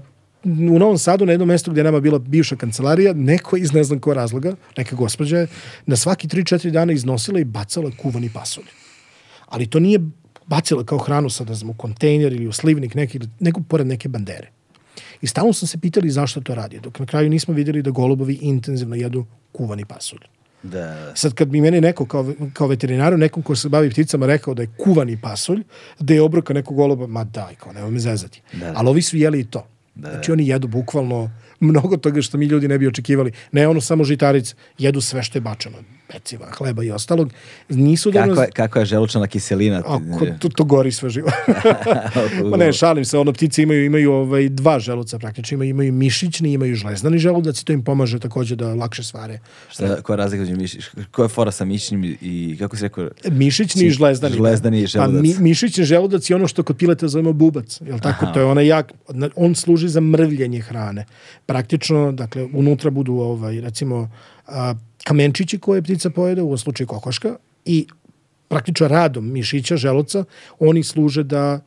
u Novom Sadu, na jednom mjestu gdje nama bila bivša kancelarija, neko iz ne znam koja razloga, neka gospođa je, na svaki 3-4 dana iznosila i bacala kuvani pasulj. Ali to nije bacila kao hranu sada u kontejner ili u slivnik neki, nego pored neke bandere. I stalno sam se pitali zašto to radi, dok na kraju nismo videli da golubovi intenzivno jedu kuvani pasulj. Da. Sad kad bi meni neko kao, kao veterinaru, nekom ko se bavi pticama rekao da je kuvani pasulj, da je obroka nekog goluba, ma daj, kao nema me zezati. Da. Ali ovi su jeli i to. Da. Znači oni jedu bukvalno mnogo toga što mi ljudi ne bi očekivali. Ne ono samo žitarice, jedu sve što je bačeno, peciva, hleba i ostalog. Nisu kako, dobro... Je, kako je želučana kiselina? Ako, to, to gori sve živo. [LAUGHS] Ma ne, šalim se, ono ptice imaju, imaju ovaj, dva želuca praktično, imaju, imaju mišićni, imaju žlezdani želudac da i to im pomaže takođe da lakše svare. Šta, koja razlika među mišić? Koja je fora sa mišićnim i kako se rekao? Mišićni i žlezdani. Žlezdani i želudac. Pa, mi, mišićni želudac je ono što kod pileta zovemo bubac, jel tako? Aha. To je onaj jak, on služi za mrvljenje hrane. Pa praktično, dakle, unutra budu, ovaj, recimo, kamenčići koje ptica pojede, u ovom slučaju kokoška, i praktično radom mišića, želuca, oni služe da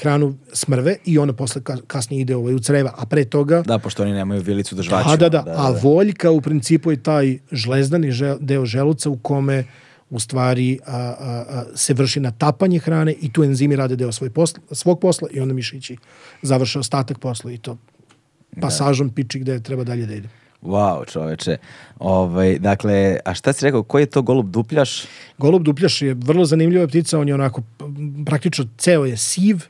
hranu smrve i ona posle ka, kasnije ide ovaj u creva, a pre toga... Da, pošto oni nemaju vilicu da žvaću. Da, da, da, da, a da, da. voljka u principu je taj žlezdani deo želuca u kome u stvari a, a, a, se vrši natapanje hrane i tu enzimi rade deo svoj posla, svog posla i onda mišići završe ostatak posla i to Da. pasažom piči gde treba dalje da ide. Wow, čoveče. Ovaj, dakle, a šta si rekao, koji je to golub dupljaš? Golub dupljaš je vrlo zanimljiva ptica, on je onako, praktično ceo je siv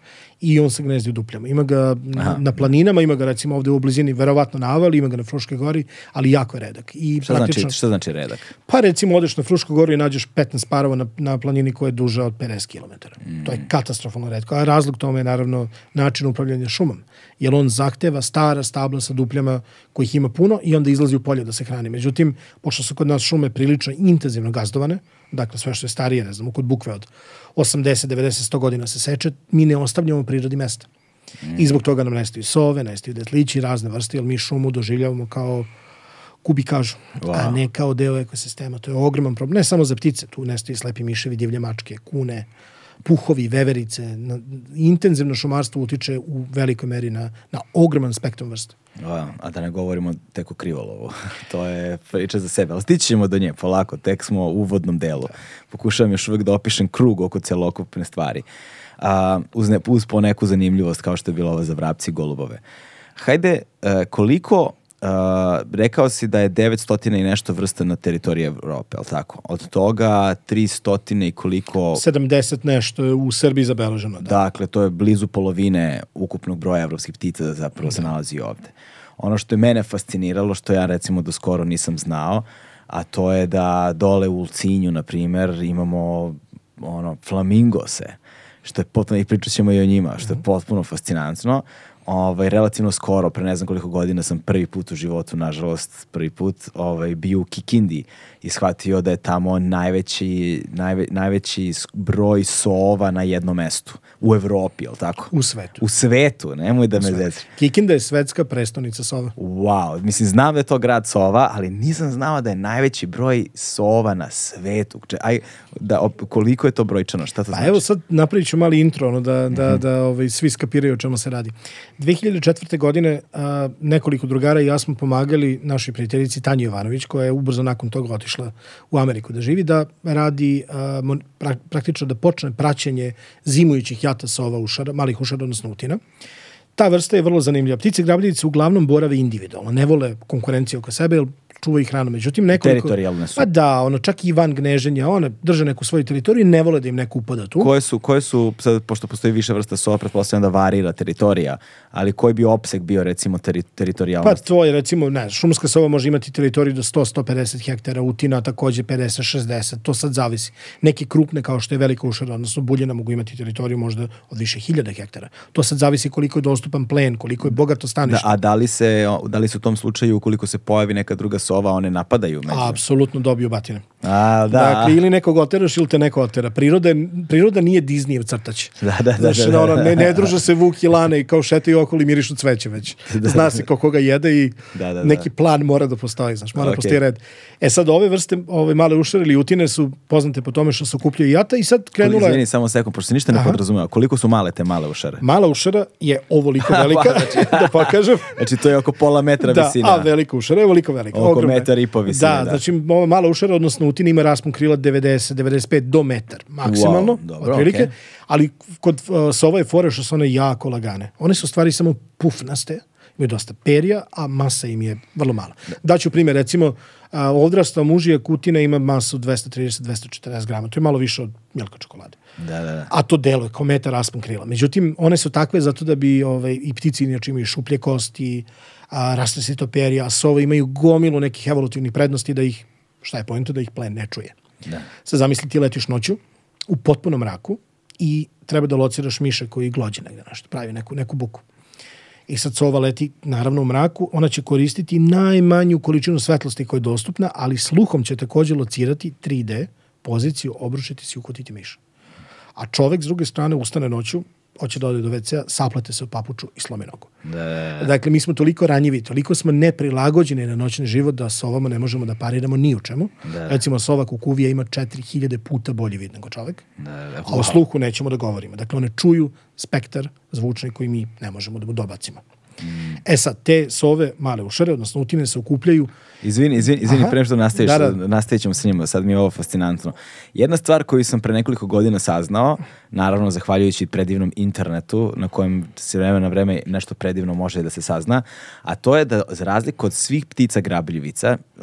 i on se gnezdi u dupljama. Ima ga Aha. na planinama, ima ga recimo ovde u blizini, verovatno na Avali, ima ga na Fruškoj gori, ali jako je redak. I šta, znači- praktično, znači, šta znači redak? Pa recimo odeš na Frušku goru i nađeš 15 parova na, na planini koja je duža od 50 km. Mm. To je mm. katastrofalno redko. A razlog tome je naravno način upravljanja šumom jer on zahteva stara stabla sa dupljama kojih ima puno i onda izlazi u polje da se hrani. Međutim, pošto su kod nas šume prilično intenzivno gazdovane, dakle sve što je starije, ne znam, kod bukve od 80, 90, 100 godina se seče, mi ne ostavljamo prirodi mesta. Mm. I zbog toga nam nestaju sove, nestaju detlići, razne vrste, jer mi šumu doživljavamo kao kubikažu, wow. a ne kao deo ekosistema. To je ogroman problem, ne samo za ptice, tu nestaju slepi miševi, divlje mačke, kune, uh, puhovi, veverice, na, intenzivno šumarstvo utiče u velikoj meri na, na ogroman spektrum vrsta. A, a da ne govorimo tek o krivolovu. [LAUGHS] to je priča za sebe. Ali stići ćemo do nje polako, tek smo u uvodnom delu. Pokušavam još uvek da opišem krug oko celokupne stvari. A, uz, ne, uz poneku zanimljivost kao što je bilo ovo za vrapci i golubove. Hajde, e, koliko Uh, rekao si da je 900 i nešto vrsta na teritoriji Evrope, ali tako? Od toga 300 i koliko... 70 nešto je u Srbiji zabeleženo. Da. Dakle, to je blizu polovine ukupnog broja evropskih ptica da zapravo da. se nalazi ovde. Ono što je mene fasciniralo, što ja recimo do skoro nisam znao, a to je da dole u Ulcinju, na primer, imamo ono, flamingose, što je potpuno, i pričat ćemo i o njima, što je mhm. potpuno fascinantno ovaj, relativno skoro, pre ne znam koliko godina sam prvi put u životu, nažalost, prvi put, ovaj, bio u Kikindi i shvatio da je tamo najveći, najve, najveći broj sova na jednom mestu. U Evropi, je li tako? U svetu. U svetu, nemoj da me zezri. Kikinda je svetska prestonica sova. Wow, mislim, znam da je to grad sova, ali nisam znao da je najveći broj sova na svetu. Če, aj, da, op, koliko je to brojčano, šta to pa znači? evo sad napravit ću mali intro, ono, da, da, mm -hmm. da ovaj, svi skapiraju o čemu se radi. 2004. godine a, nekoliko drugara i ja smo pomagali našoj prijateljici Tanji Jovanović, koja je ubrzo nakon toga otišla otišla u Ameriku da živi, da radi a, uh, pra, praktično da počne praćenje zimujućih jata sova ušara, malih ušara, odnosno utina. Ta vrsta je vrlo zanimljiva. Ptice grabljivice uglavnom borave individualno, ne vole konkurenciju oko sebe, jer čuvaju hranu. Međutim, nekoliko... Teritorijalne su. Pa da, ono, čak i van gneženja, one drže neku svoju teritoriju i ne vole da im neko upada tu. Koje su, koje su sad, pošto postoji više vrsta sova, pretpostavljam da varira teritorija, ali koji bi opseg bio, recimo, teri, teritorijalnost? Pa to recimo, ne, šumska sova može imati teritoriju do 100-150 hektara, utina takođe 50-60, to sad zavisi. Neke krupne, kao što je velika ušara, odnosno buljena, mogu imati teritoriju možda od više hiljada hektara. To sad zavisi koliko je dostupan plen, koliko je bogato stanište. Da, a da li, se, da li se u tom slučaju, ukoliko se pojavi neka druga Kosova one napadaju. Među. Apsolutno dobiju batine. A, da. Dakle, ili nekog oteraš ili te neko otera. Priroda, priroda nije Disneyev crtać. [LAUGHS] Da, da, da. Znaš, da, da, da, ono, ne, ne druže se Vuk i Lana i kao šetaju okoli mirišu cveće već. [LAUGHS] Da, Zna se ko koga jede i da, da, neki plan mora da postoji, znaš, mora okay. da postoji red. E sad, ove vrste, ove male ušare ili utine su poznate po tome što su kupljaju jata i sad krenula... Koliko, izvini, samo sekund, pošto se ništa ne podrazumeva. Koliko su male te male ušare? Mala ušara je ovoliko [LAUGHS] velika, pa, znači, da pokažem. znači, to je oko pola metra visina. Da, a velika ušara je ovoliko velika. Oko metar i po visina, da. Znači, ova mala ušara, odnosno Milutina ima raspon krila 90, 95 do metar, maksimalno, wow, dobro, otprilike. Okay. Ali kod uh, sova je fore što su one jako lagane. One su stvari samo pufnaste, imaju dosta perja, a masa im je vrlo mala. Daću primjer, recimo, uh, odrasla mužija kutina ima masu 230-240 grama, to je malo više od mjelka čokolade. Da, da, da. A to delo je kao metar raspon krila. Međutim, one su takve zato da bi ovaj, i ptici inače imaju šuplje kosti, a, raste se to perja, a sove imaju gomilu nekih evolutivnih prednosti da ih Šta je pojento da ih plen ne čuje? Da. Sad zamisli ti letiš noću u potpunom mraku i treba da lociraš miša koji glođe negde našto, pravi neku, neku buku. I sad sova leti naravno u mraku, ona će koristiti najmanju količinu svetlosti koja je dostupna, ali sluhom će takođe locirati 3D poziciju, obrušiti se i ukutiti miša. A čovek s druge strane ustane noću, hoće da ode do WC-a, saplate se u papuču i slome nogu. Da. Dakle, mi smo toliko ranjivi, toliko smo neprilagođeni na noćni život da s ovama ne možemo da pariramo ni u čemu. Da. Recimo, sova kukuvija ima 4000 puta bolji vid nego čovek, da, da, a o sluhu nećemo da govorimo. Dakle, one čuju spektar zvučni koji mi ne možemo da mu dobacimo. E sad, te sove male ušare, odnosno utine se okupljaju... Izvini, izvini, izvini, pre što nastaviš, da, da. nastavit ćemo s njima, sad mi je ovo fascinantno. Jedna stvar koju sam pre nekoliko godina saznao, naravno zahvaljujući predivnom internetu, na kojem se vreme na vreme nešto predivno može da se sazna, a to je da za razliku od svih ptica grabljivica, uh,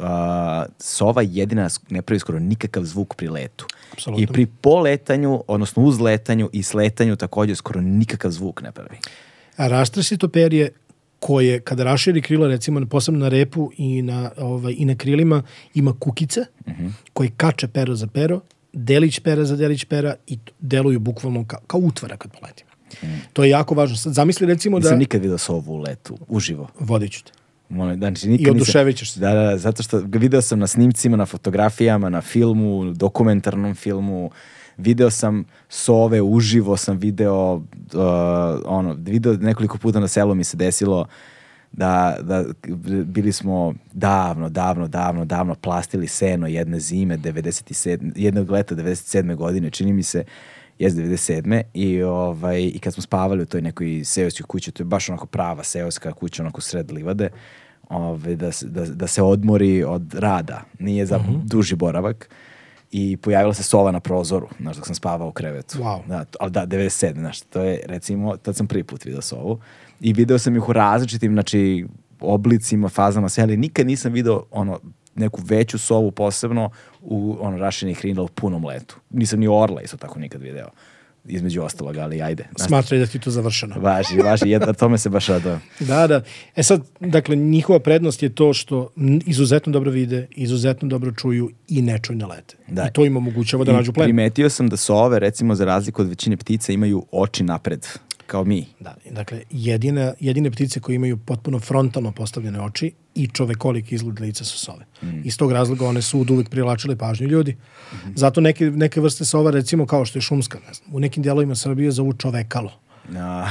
sova jedina ne pravi skoro nikakav zvuk pri letu. Absolutno. I pri poletanju, odnosno uzletanju i sletanju takođe skoro nikakav zvuk ne pravi. A Raštre sitoperije koje kada raširi krila recimo posebno na repu i na, ovaj, i na krilima ima kukice uh -huh. koje kače pero za pero, delić pera za delić pera i deluju bukvalno kao, kao utvara kad poletimo. Uh To je jako važno. Sad zamisli recimo nisam da... Nisam nikad video sovu u letu, uživo. Vodeću te. Molim, da, znači, nikad I oduševit se. Da, da, da, zato što ga video sam na snimcima, na fotografijama, na filmu, dokumentarnom filmu, video sam sove uživo, sam video, uh, ono, video nekoliko puta na selu mi se desilo da, da bili smo davno, davno, davno, davno plastili seno jedne zime 97, jednog leta 97. godine, čini mi se, jes 97. I, ovaj, I kad smo spavali u toj nekoj seoskoj kući, to je baš onako prava seoska kuća, onako sred livade, ovaj, da, da, da se odmori od rada. Nije za uh mhm. -huh. duži boravak i pojavila se sova na prozoru, znaš, dok sam spavao u krevetu. Wow. Da, ali da, 97, znaš, to je, recimo, tad sam prvi put video sovu i video sam ih u različitim, znači, oblicima, fazama, sve, ali nikad nisam video, ono, neku veću sovu posebno u, ono, rašenih rinila u punom letu. Nisam ni orla isto tako nikad video između ostalog, ali ajde. Smatraj da ti to završeno. Važi, važi, ja, tome se baš radujem. [LAUGHS] da, da. E sad, dakle, njihova prednost je to što izuzetno dobro vide, izuzetno dobro čuju i ne čuju na lete. Da. I to im omogućava da I nađu plen. Primetio sam da sove, recimo, za razliku od većine ptica, imaju oči napred kao mi. Da, dakle, jedine, jedine ptice koje imaju potpuno frontalno postavljene oči i čovekolik izgled lica su sove. Mm. Iz tog razloga one su uvek privlačile pažnju ljudi. Mm -hmm. Zato neke, neke vrste sova, recimo kao što je šumska, ne znam, u nekim dijelovima Srbije zovu čovekalo. [LAUGHS] Da,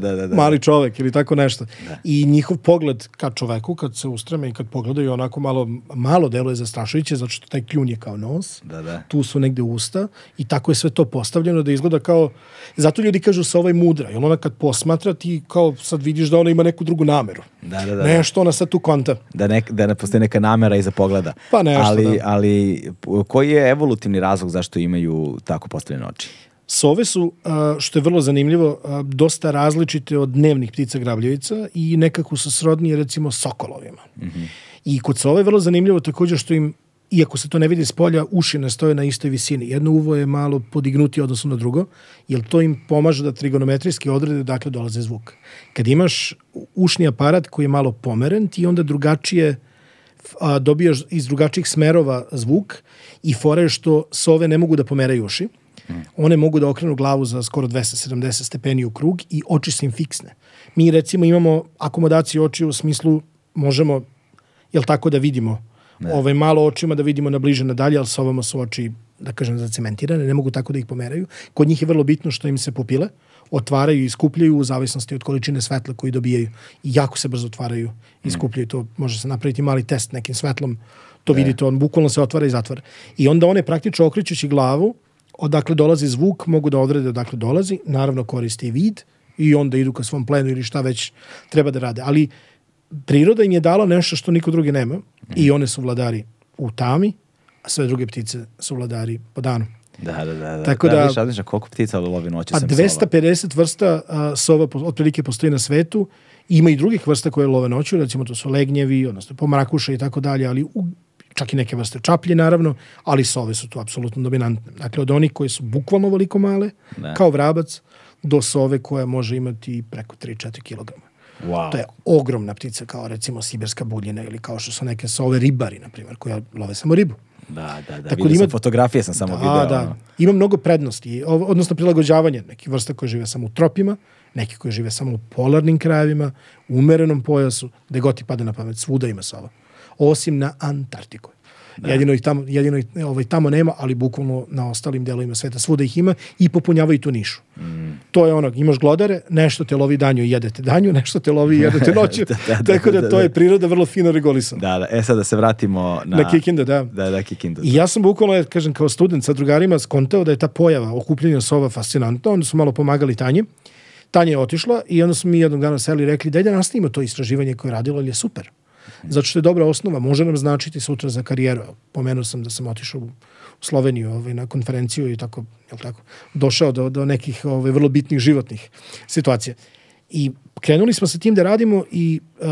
da, da, da. Mali čovek ili tako nešto. Da. I njihov pogled ka čoveku, kad se ustreme i kad pogledaju, onako malo, malo deluje zastrašujuće, zato što taj kljun je kao nos, da, da. tu su negde usta i tako je sve to postavljeno da izgleda kao... Zato ljudi kažu sa ovaj mudra, jer ona kad posmatra ti kao sad vidiš da ona ima neku drugu nameru. Da, da, da. Nešto ona sad tu konta. Da, ne, da ne postoji neka namera iza pogleda. Pa nešto, ali, da. Ali koji je evolutivni razlog zašto imaju tako postavljene oči? Sove su, što je vrlo zanimljivo, dosta različite od dnevnih ptica grabljevica i nekako su srodnije recimo sokolovima. Mm -hmm. I kod sove je vrlo zanimljivo također što im iako se to ne vidi s polja, uši ne stoje na istoj visini. Jedno uvo je malo podignuti odnosno na drugo, jer to im pomaže da trigonometrijski odrede dakle dolaze zvuk. Kad imaš ušni aparat koji je malo pomeren, ti onda drugačije a, dobijaš iz drugačijih smerova zvuk i fore što sove ne mogu da pomeraju uši one mogu da okrenu glavu za skoro 270 stepeni u krug i oči su im fiksne. Mi recimo imamo akomodaciju očiju u smislu možemo, jel tako da vidimo ne. ovaj, malo očima da vidimo na bliže na dalje, ali s ovama su oči, da kažem, zacementirane, ne mogu tako da ih pomeraju. Kod njih je vrlo bitno što im se popile otvaraju i skupljaju u zavisnosti od količine svetla koji dobijaju. I jako se brzo otvaraju i mm. skupljaju. To može se napraviti mali test nekim svetlom. To e. vidite, on bukvalno se otvara i zatvara. I onda one praktično okrećući glavu, odakle dolazi zvuk, mogu da odrede odakle dolazi, naravno koriste i vid i onda idu ka svom plenu ili šta već treba da rade. Ali priroda im je dala nešto što niko drugi nema i one su vladari u tami, a sve druge ptice su vladari po danu. Da, da, da. da. Tako da, da viš, Adriša, koliko ptica da lovi noću? Pa 250 sova. vrsta a, sova otprilike postoji na svetu. Ima i drugih vrsta koje love noću, recimo to su legnjevi, odnosno pomrakuša i tako dalje, ali u, čak i neke vrste čaplje naravno, ali sove su tu apsolutno dominantne. Dakle, od onih koje su bukvalno veliko male, da. kao vrabac, do sove koja može imati preko 3-4 kg. Wow. To je ogromna ptica kao recimo sibirska buljina ili kao što su neke sove ribari, na primjer, koja love samo ribu. Da, da, da. Tako da ima, sam fotografije sam samo da, video. Da, ono. Ima mnogo prednosti, odnosno prilagođavanje Neki vrsta koje žive samo u tropima, neki koji žive samo u polarnim krajevima, u umerenom pojasu, gde god ti pada na pamet, svuda ima sova osim na Antartiku. Da. Jedino ih tamo, jedino ih, ovaj, tamo nema, ali bukvalno na ostalim delovima sveta svuda ih ima i popunjavaju tu nišu. Mm. To je ono, imaš glodare, nešto te lovi danju i jedete danju, [LAUGHS] nešto te lovi i jedete [LAUGHS] noću. Da, da, da, tako da, da, da, to da. je priroda vrlo fino regulisana. Da, da. E sad da se vratimo na... Na Kikindu, da. Da, da, Kikindu. I da. ja sam bukvalno, kažem, kao student sa drugarima skonteo da je ta pojava okupljanja sova fascinantna. Onda su malo pomagali Tanji. Tanja je otišla i onda smo mi jednog dana seli i rekli da ide nastavimo to istraživanje koje je radilo, ali je super zato što je dobra osnova, može nam značiti sutra za karijeru. Pomenuo sam da sam otišao u Sloveniju ovaj, na konferenciju i tako, jel tako, došao do, do nekih ovaj, vrlo bitnih životnih situacija. I krenuli smo sa tim da radimo i uh,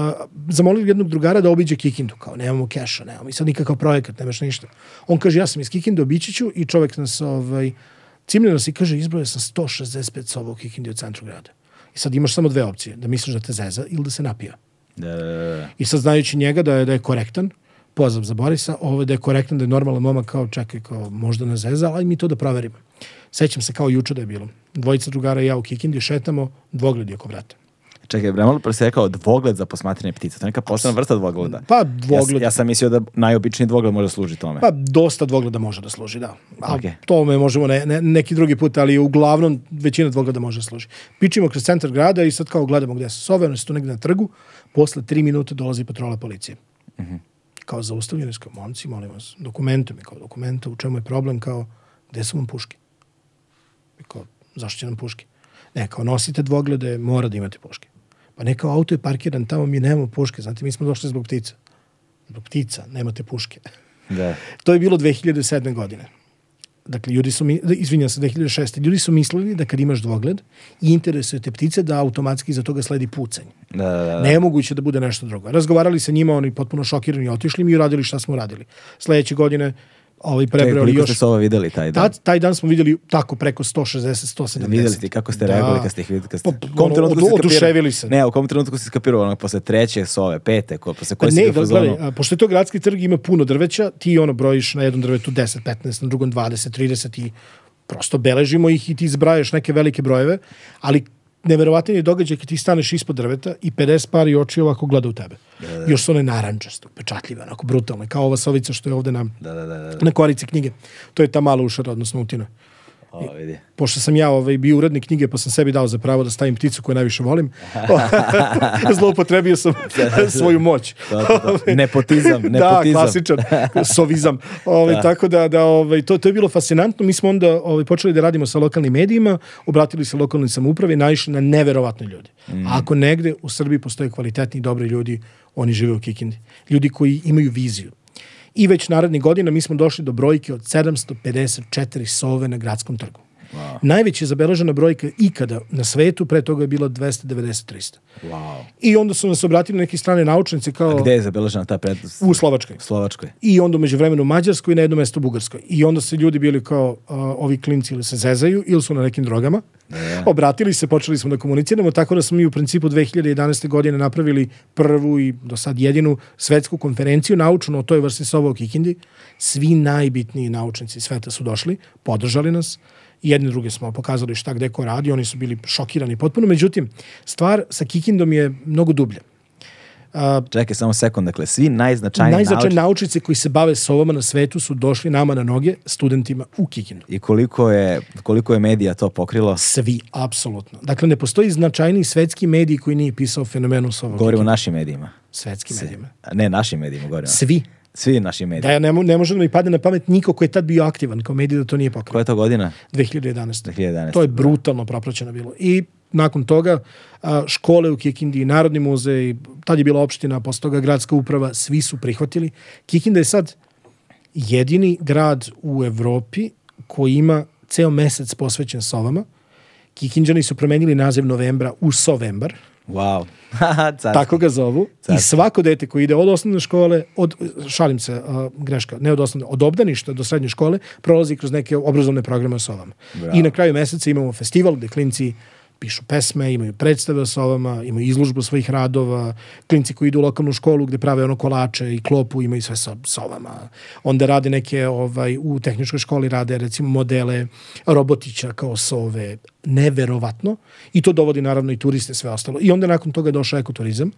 zamolili jednog drugara da obiđe Kikindu, kao nemamo keša, nemamo i sad nikakav projekat, nemaš ništa. On kaže, ja sam iz Kikinda, obići ću i čovek nas, ovaj, cimljeno se i kaže, izbrojao sam 165 soba u Kikindu u centru grada. I sad imaš samo dve opcije, da misliš da te zeza ili da se napija. Da, da, da, I sad znajući njega da je, da je korektan, pozdrav za Borisa, ovo ovaj, da je korektan, da je normalan momak, kao čekaj, kao možda na zeza, ali mi to da proverimo. Sećam se kao juče da je bilo. Dvojica drugara i ja u Kikindi šetamo, dvogled je oko vrata. Čekaj, bre, malo pre dvogled za posmatranje ptica. To je neka posebna vrsta dvogleda. Pa, dvogled. Ja, ja sam mislio da najobičniji dvogled može da služi tome. Pa, dosta dvogleda može da služi, da. A okay. tome možemo ne, ne, neki drugi put, ali uglavnom većina dvogleda može da služi. Pičimo kroz centar grada i sad kao gledamo gde su sove, one su tu negde na trgu. Uh, Posle tri minuta dolazi patrola policije. Mm -hmm. Kao zaustavljeni, kao momci, molim vas, dokumente mi, kao dokumenta, u čemu je problem, kao, gde su vam puške? Kao, zašto će nam puške? Ne, kao nosite dvoglede, mora da imate puške. Pa ne, kao auto je parkiran tamo, mi nemamo puške, znate, mi smo došli zbog ptica. Zbog ptica, nemate puške. Da. [LAUGHS] to je bilo 2007. godine. Dakle, ljudi su, da, izvinjam se, 2006. Ljudi su mislili da kad imaš dvogled i interesuje te ptice, da automatski za toga sledi pucanj. Da, da, da, da. Nemoguće da bude nešto drugo. Razgovarali sa njima, oni potpuno šokirani otišli mi i uradili šta smo uradili. Sledeće godine ovaj prebrali još. ste ovo videli taj dan? Tad, taj dan smo videli tako preko 160, 170. Videli ste kako ste da. reagovali kad ste ih videli? Kad ste, pa, kom trenutku ono, oduševili se. Ne, u kom trenutku ste skapirali ono, posle treće sove, pete, ko, posle koje pa ne, da, gledaj, a, pošto je to gradski trg ima puno drveća, ti ono brojiš na jednom drvetu 10, 15, na drugom 20, 30 i prosto beležimo ih i ti zbraješ neke velike brojeve, ali neverovatan je događaj kad ti staneš ispod drveta i 50 pari oči ovako gleda u tebe. Da, da. Još su one narančaste, pečatljive, onako brutalne, kao ova sovica što je ovde na, da, da, da, da. na korici knjige. To je ta mala ušara, odnosno utina. O, e, vidi. Pošto sam ja ovaj, bio urednik knjige, pa sam sebi dao za pravo da stavim pticu koju najviše volim. [LAUGHS] Zloupotrebio sam [LAUGHS] svoju moć. Da, da, [LAUGHS] da. Nepotizam, nepotizam. da, klasičan. Sovizam. Ove, ovaj, da. tako da, da ove, ovaj, to, to je bilo fascinantno. Mi smo onda ove, počeli da radimo sa lokalnim medijima, obratili se lokalnoj samoupravi, naišli na neverovatne ljude. Mm. A ako negde u Srbiji postoje kvalitetni i dobri ljudi, oni žive u Kikindi. Ljudi koji imaju viziju i već narednih godina mi smo došli do brojke od 754 sove na gradskom trgu. Wow. Najveća je zabeležena brojka ikada na svetu, pre toga je bilo 290-300. Wow. I onda su nas obratili na neke strane naučnici kao... A gde je zabeležena ta prednost? U Slovačkoj. Slovačkoj. I onda među vremenu Mađarskoj i na jedno mesto Bugarskoj. I onda se ljudi bili kao uh, ovi klinci ili se zezaju ili su na nekim drogama. Yeah. Da. Obratili se, počeli smo da komuniciramo, tako da smo mi u principu 2011. godine napravili prvu i do sad jedinu svetsku konferenciju naučnu o toj vrsti sova u Kikindi. Svi najbitniji naučnici sveta su došli, podržali nas i jedne druge smo pokazali šta gde ko radi, oni su bili šokirani potpuno, međutim, stvar sa Kikindom je mnogo dublja. Uh, Čekaj samo sekund, dakle, svi najznačajni, najznačajni naučnici koji se bave s ovoma na svetu su došli nama na noge, studentima u Kikindu. I koliko je, koliko je medija to pokrilo? Svi, apsolutno. Dakle, ne postoji značajni svetski mediji koji nije pisao fenomenu sova. Govorimo o našim medijima. Svetskim medijima. Ne, našim medijima govorimo. Svi. Svi naši mediji. Da, ja ne, ne može da mi padne na pamet niko ko je tad bio aktivan kao medij da to nije pokrio. Koja je to godina? 2011. 2011. To je da. brutalno propraćeno bilo. I nakon toga škole u Kikindi, i Narodni muzej, tad je bila opština, posle toga gradska uprava, svi su prihvatili. Kikinda je sad jedini grad u Evropi koji ima ceo mesec posvećen sovama. Kikinđani su promenili naziv novembra u sovembar Wow. [LAUGHS] Tako ga zovu. Carski. I svako dete koji ide od osnovne škole, od, šalim se, uh, greška, ne od osnovne, od obdaništa do srednje škole, prolazi kroz neke obrazovne programe s ovom. I na kraju meseca imamo festival gde klinci pišu pesme, imaju predstave o sovama, imaju izlužbu svojih radova, klinci koji idu u lokalnu školu gde prave ono kolače i klopu, imaju sve sa sovama. Onda rade neke, ovaj, u tehničkoj školi rade recimo modele robotića kao sove, neverovatno. I to dovodi naravno i turiste, sve ostalo. I onda nakon toga je došao ekoturizam,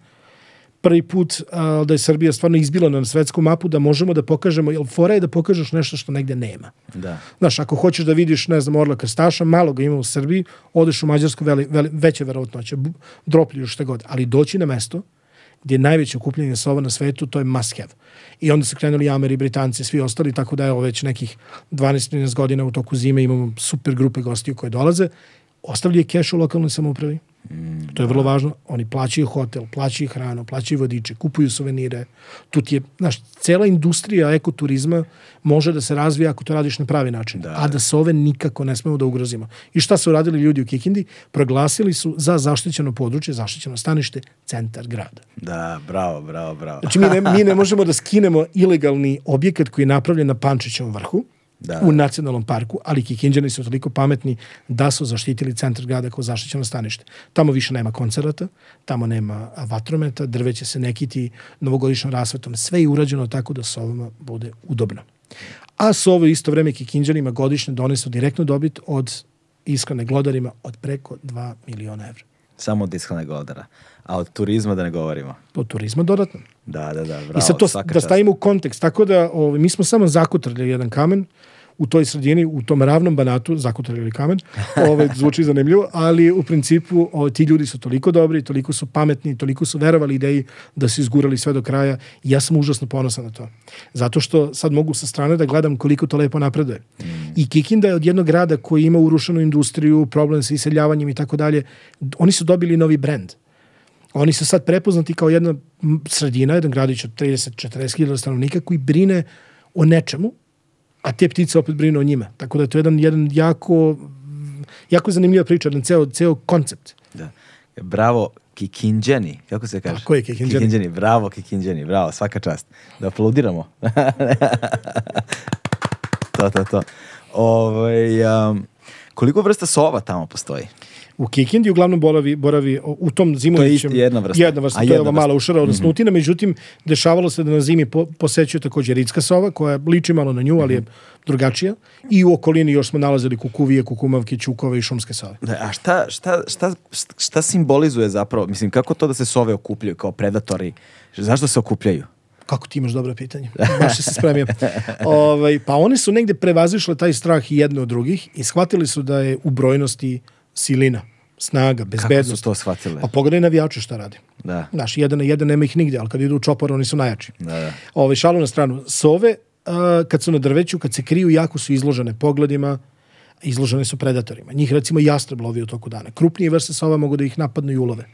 prvi put a, uh, da je Srbija stvarno izbila na svetsku mapu, da možemo da pokažemo, jel fora je da pokažeš nešto što negde nema. Da. Znaš, ako hoćeš da vidiš, ne znam, Orla Krstaša, malo ga ima u Srbiji, odeš u Mađarsku, veli, veli, veća verovatnoća, dropljuju šta god, ali doći na mesto gdje je najveće okupljanje sova na svetu, to je must have. I onda su krenuli Ameri, Britanci, svi ostali, tako da je već nekih 12-13 godina u toku zime imamo super grupe gostiju koje dolaze. Ostavljaju keš u lokalnoj samoupravi to je vrlo važno. Oni plaćaju hotel, plaćaju hranu, plaćaju vodiče, kupuju suvenire. Tu ti je, znaš, cela industrija ekoturizma može da se razvija ako to radiš na pravi način. Da. A da se ove nikako ne smemo da ugrozimo. I šta su radili ljudi u Kikindi? Proglasili su za zaštićeno područje, zaštićeno stanište, centar grada. Da, bravo, bravo, bravo. Znači, mi ne, mi ne možemo da skinemo ilegalni objekat koji je napravljen na Pančićevom vrhu, da, u da. nacionalnom parku, ali Kikinđani su toliko pametni da su zaštitili centar grada kao zaštićeno stanište. Tamo više nema koncerata, tamo nema vatrometa, drveće se nekiti novogodišnjom rasvetom. Sve je urađeno tako da sovama bude udobno. A sovo isto vreme Kikinđanima godišnje donesu direktnu dobit od iskrane glodarima od preko 2 miliona evra. Samo od iskrane glodara. A od turizma da ne govorimo. Od turizma dodatno. Da, da, da. Bravo, I sad to da stavimo u kontekst. Tako da o, ovaj, mi smo samo zakutrali jedan kamen. Uh, u toj sredini, u tom ravnom banatu, zakotar kamen, [LAUGHS] ovaj, zvuči zanimljivo, ali u principu o, ti ljudi su toliko dobri, toliko su pametni, toliko su verovali ideji da su izgurali sve do kraja i ja sam užasno ponosan na to. Zato što sad mogu sa strane da gledam koliko to lepo napreduje. Mm. I Kikinda je od jednog grada koji ima urušenu industriju, problem sa iseljavanjem i tako dalje, oni su dobili novi brend. Oni su sad prepoznati kao jedna sredina, jedan gradić od 30-40 hiljada stanovnika koji brine o nečemu a te ptice opet brinu o njima. Tako da je to jedan, jedan jako, jako zanimljiva priča, jedan ceo, ceo koncept. Da. Bravo, Kikinđani, kako se kaže? Tako je, Kikinđani. Kikinđani, bravo, Kikinđani, bravo, svaka čast. Da aplaudiramo. [LAUGHS] to, to, to. Ove, ovaj, um, koliko vrsta sova tamo postoji? u Kikindi uglavnom boravi, boravi u tom zimovićem. To je jedna vrsta. Jedna vrsta, A, to jedna je ova vrsta. mala ušara odnosnutina, mhm. mm -hmm. međutim, dešavalo se da na zimi po, posećuje takođe Ritska sova, koja liči malo na nju, ali je mhm. drugačija. I u okolini još smo nalazili kukuvije, kukumavke, ćukove i šumske sove. Da, a šta, šta, šta, šta simbolizuje zapravo? Mislim, kako to da se sove okupljaju kao predatori? Zašto se okupljaju? Kako ti imaš dobro pitanje? Baš se spremio. [LAUGHS] Ove, ovaj, pa one su negde prevazišle taj strah i jedne od drugih i shvatili su da je u brojnosti silina, snaga, bezbednost. Kako su to shvatile? Pa pogledaj navijače šta radi. Da. Znaš, jedan na jedan nema ih nigde, ali kad idu u čopor, oni su najjači. Da, da. Ove, ovaj, šalu na stranu. Sove, uh, kad su na drveću, kad se kriju, jako su izložene pogledima, izložene su predatorima. Njih recimo jastreb lovi u toku dana. Krupnije vrste sova mogu da ih napadnu i ulove.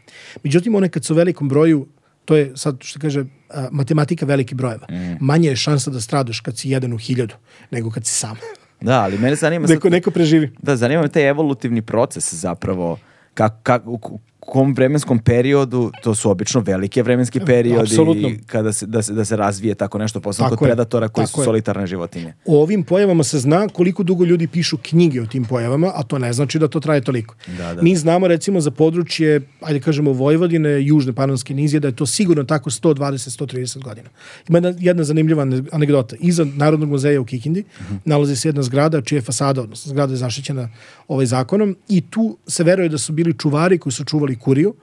Međutim, one kad su u velikom broju, to je sad što kaže a, matematika velikih brojeva. Mm. Manje je šansa da stradaš kad si jedan u hiljadu nego kad si sam. Da, ali mene zanima... Neko, sad, neko preživi. Da, zanima me taj evolutivni proces zapravo. Kako, kako, kom vremenskom periodu, to su obično velike vremenski e, periodi Absolutno. kada se, da, se, da se razvije tako nešto, posebno kod je. predatora koji tako su solitarne životinje. O ovim pojavama se zna koliko dugo ljudi pišu knjige o tim pojavama, a to ne znači da to traje toliko. Da, da. Mi da. znamo recimo za područje, ajde kažemo Vojvodine, Južne Panonske nizije, da je to sigurno tako 120-130 godina. Ima jedna, jedna zanimljiva anegdota. Iza Narodnog muzeja u Kikindi uh mhm. -huh. nalazi se jedna zgrada čija je fasada, odnosno zgrada je zaštićena ovaj zakonom i tu se veruje da su bili čuvari koji su čuvali Kuriju,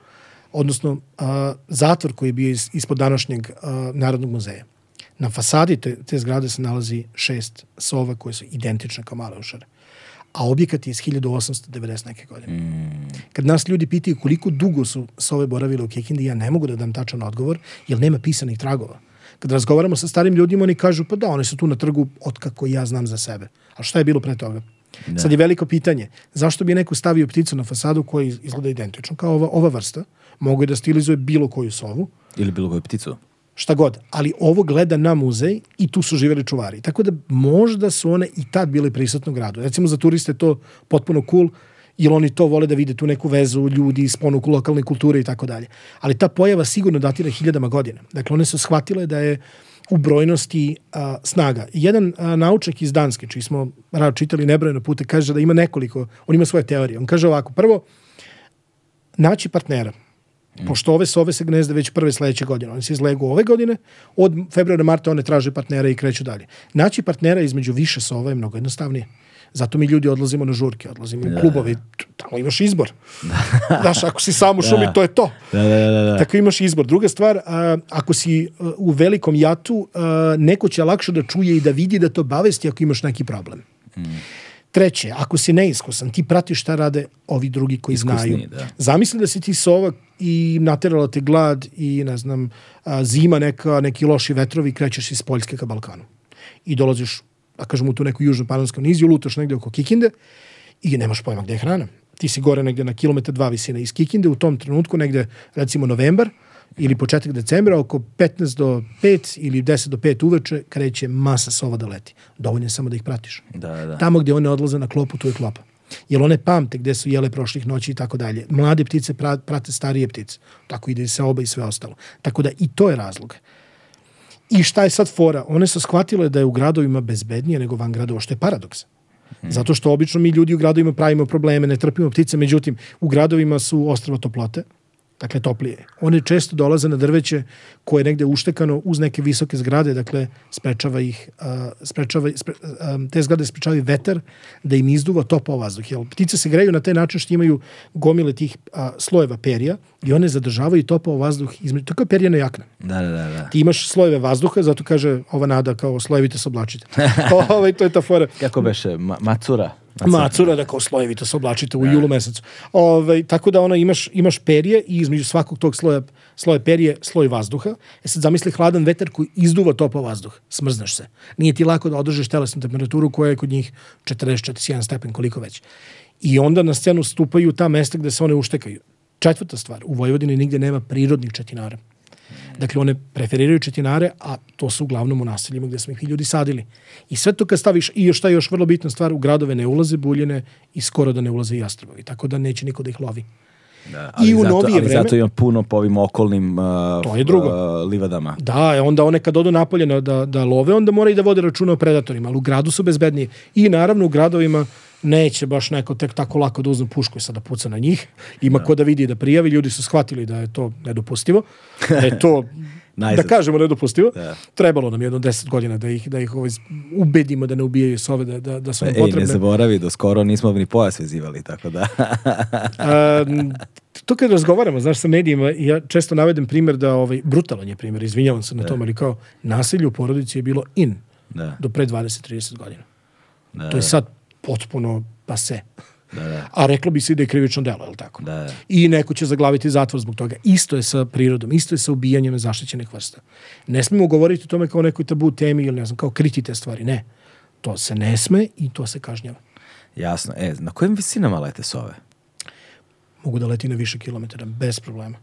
odnosno a, zatvor koji je bio is, ispod današnjeg a, Narodnog muzeja. Na fasadi te, te zgrade se nalazi šest sova koje su identične kao male ušare. A objekat je iz 1890 neke godine. Mm. Kad nas ljudi pitaju koliko dugo su sove boravile u Kikindi, ja ne mogu da dam tačan odgovor, jer nema pisanih tragova. Kad razgovaramo sa starim ljudima, oni kažu, pa da, oni su tu na trgu otkako ja znam za sebe. A šta je bilo pre toga? Da. Sad je veliko pitanje, zašto bi neko stavio pticu na fasadu koja izgleda identično kao ova, ova vrsta? Mogu je da stilizuje bilo koju sovu. Ili bilo koju pticu. Šta god. Ali ovo gleda na muzej i tu su živeli čuvari. Tako da možda su one i tad bile prisutno gradu. Recimo za turiste to potpuno cool, jer oni to vole da vide tu neku vezu ljudi iz ponuku lokalne kulture i tako dalje. Ali ta pojava sigurno datira hiljadama godina. Dakle, one su shvatile da je u brojnosti a, snaga. Jedan a, naučnik iz Danske, čiji smo rado čitali nebrojeno puta, kaže da ima nekoliko, on ima svoje teorije. On kaže ovako, prvo, naći partnera. Mm. Pošto ove sove se gnezde već prve sledeće godine. one se izlegu ove godine, od februara, marta one traže partnera i kreću dalje. Naći partnera između više sova je mnogo jednostavnije. Mm Zato mi ljudi odlazimo na žurke, odlazimo da. u klubove, da, da. tamo imaš izbor. [LAUGHS] Znaš, ako si sam u šumi, da. to je to. Da, da, da, da. Tako imaš izbor. Druga stvar, a, ako si a, e, u velikom jatu, a, e, neko će lakše da čuje i da vidi da to bavesti ako imaš neki problem. Mm. Treće, ako si neiskusan, ti pratiš šta rade ovi drugi koji Iskusniji, znaju. Da. Zamisli da si ti sova i naterala te glad i, ne znam, zima neka, neki loši vetrovi krećeš iz Poljske ka Balkanu. I dolaziš da kažemo, u tu neku južno-panonskom niziju, lutaš negde oko Kikinde i nemaš pojma gde je hrana. Ti si gore negde na kilometar dva visine iz Kikinde, u tom trenutku negde, recimo novembar, ili početak decembra, oko 15 do 5 ili 10 do 5 uveče kreće masa sova da leti. Dovoljno je samo da ih pratiš. Da, da. Tamo gde one odlaze na klopu, tu je klopa. Jer one pamte gde su jele prošlih noći i tako dalje. Mlade ptice prate starije ptice. Tako ide i se oba i sve ostalo. Tako da i to je razlog. Uh, I šta je sad fora? One su shvatile da je u gradovima bezbednije nego van gradova, što je paradoks. Mhm. Zato što obično mi ljudi u gradovima pravimo probleme, ne trpimo ptice, međutim, u gradovima su ostrava toplote, dakle toplije. One često dolaze na drveće koje je negde uštekano uz neke visoke zgrade, dakle sprečava ih, a, sprečava, spre, a, te zgrade sprečavaju veter da im izduva topao vazduh. Jel, ptice se greju na taj način što imaju gomile tih a, slojeva perja i one zadržavaju topao vazduh između, to je kao perjena jakna. Da, da, da, da. Ti imaš slojeve vazduha, zato kaže ova nada kao slojevite se oblačite. o, [LAUGHS] ovaj, to je ta fora. Kako beše, ma macura? Macura, da kao slojevi, to se oblačite u da. julu mesecu. Ove, ovaj, tako da ona imaš, imaš perje i između svakog tog sloja, sloja perje, sloj vazduha. E sad zamisli hladan veter koji izduva topao vazduh. Smrzneš se. Nije ti lako da održiš telesnu temperaturu koja je kod njih 44 41 stepen, koliko već. I onda na scenu stupaju ta mesta gde se one uštekaju. Četvrta stvar, u Vojvodini nigde nema prirodnih četinara. Dakle, one preferiraju četinare, a to su uglavnom u naseljima gde smo ih i ljudi sadili. I sve to kad staviš, i još šta je još vrlo bitna stvar, u gradove ne ulaze buljine i skoro da ne ulaze i jastrubovi, tako da neće niko da ih lovi. Da, ali I u zato, novije ali vreme... zato ima puno po ovim okolnim uh, to je drugo. Uh, livadama. Da, e, onda one kad odu napolje da, da love, onda mora i da vode računa o predatorima, ali u gradu su bezbednije. I naravno u gradovima neće baš neko tek tako lako da uzme pušku i sada da puca na njih. Ima da. ko da vidi da prijavi, ljudi su shvatili da je to nedopustivo, da je to [LAUGHS] da kažemo nedopustivo. Da. Trebalo nam jedno deset godina da ih, da ih ovaj ubedimo da ne ubijaju sove, da, da, da su nam potrebne. Ej, ne zaboravi, do skoro nismo ni pojas vezivali, tako da. A, [LAUGHS] to kad razgovaramo, znaš, sa medijima, ja često navedem primjer da, ovaj, brutalan je primjer, izvinjavam se na da. tom, ali kao nasilje u porodici je bilo in da. do pre 20-30 godina. Da. To je da. sad potpuno pase. Da, da. A reklo bi se da je krivično delo, je li tako? Da, da. I neko će zaglaviti zatvor zbog toga. Isto je sa prirodom, isto je sa ubijanjem zaštićenih vrsta. Ne smemo govoriti o tome kao nekoj tabu temi ili ne znam, kao kriti stvari. Ne. To se ne sme i to se kažnjava. Jasno. E, na kojim visinama lete sove? Mogu da leti na više kilometara, bez problema.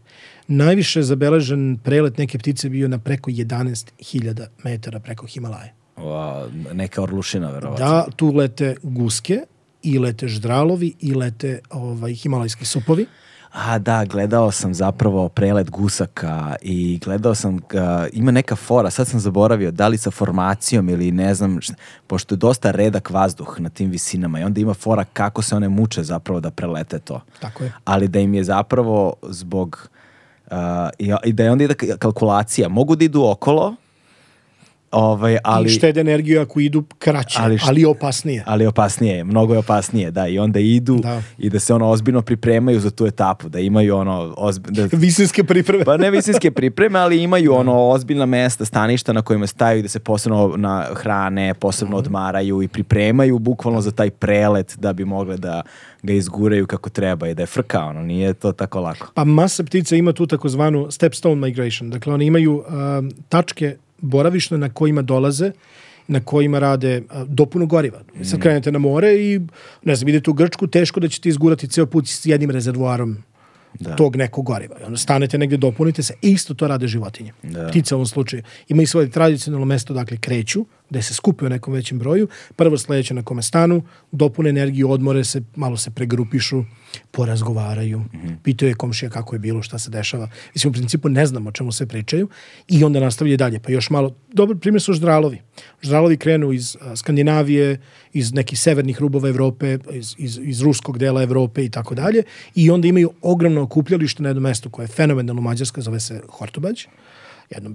Najviše zabeležen prelet neke ptice bio na preko 11.000 metara preko Himalaja a, neka orlušina, verovatno. Da, tu lete guske i lete ždralovi i lete ovaj, himalajski supovi. A da, gledao sam zapravo prelet gusaka i gledao sam, uh, ima neka fora, sad sam zaboravio da li sa formacijom ili ne znam, šta, pošto je dosta redak vazduh na tim visinama i onda ima fora kako se one muče zapravo da prelete to. Tako je. Ali da im je zapravo zbog, uh, i, i da je onda da kalkulacija, mogu da idu okolo, Ovaj, ali, I štede energiju ako idu kraće, ali, št... ali opasnije. Ali opasnije, mnogo je opasnije, da. I onda idu da. i da se ono ozbiljno pripremaju za tu etapu, da imaju ono... Ozbi... Da, visinske pripreme. pa ne visinske [LAUGHS] pripreme, ali imaju da. ono ozbiljna mesta, staništa na kojima staju i da se posebno na hrane, posebno mm odmaraju i pripremaju bukvalno za taj prelet da bi mogle da ga izguraju kako treba i da je frka, ono, nije to tako lako. Pa masa ptica ima tu takozvanu stepstone migration, dakle oni imaju um, tačke boravišta na kojima dolaze na kojima rade dopunu goriva. Sad mm. krenete na more i, ne znam, idete u Grčku, teško da ćete izgurati ceo put s jednim rezervoarom da. tog nekog goriva. onda stanete negde, dopunite se, isto to rade životinje. Da. Ptice u ovom slučaju. Ima i svoje tradicionalno mesto, dakle, kreću gde da se skupe u nekom većem broju, prvo sledeće na kome stanu, dopune energiju, odmore se, malo se pregrupišu, porazgovaraju, mm -hmm. pitaju je komšija kako je bilo, šta se dešava. Mislim, u principu ne znamo o čemu se pričaju i onda nastavljaju dalje. Pa još malo, dobar primjer su ždralovi. Ždralovi krenu iz Skandinavije, iz nekih severnih rubova Evrope, iz, iz, iz ruskog dela Evrope i tako dalje i onda imaju ogromno okupljalište na jednom mestu koje je fenomenalno mađarska, zove se Hortobać, jedno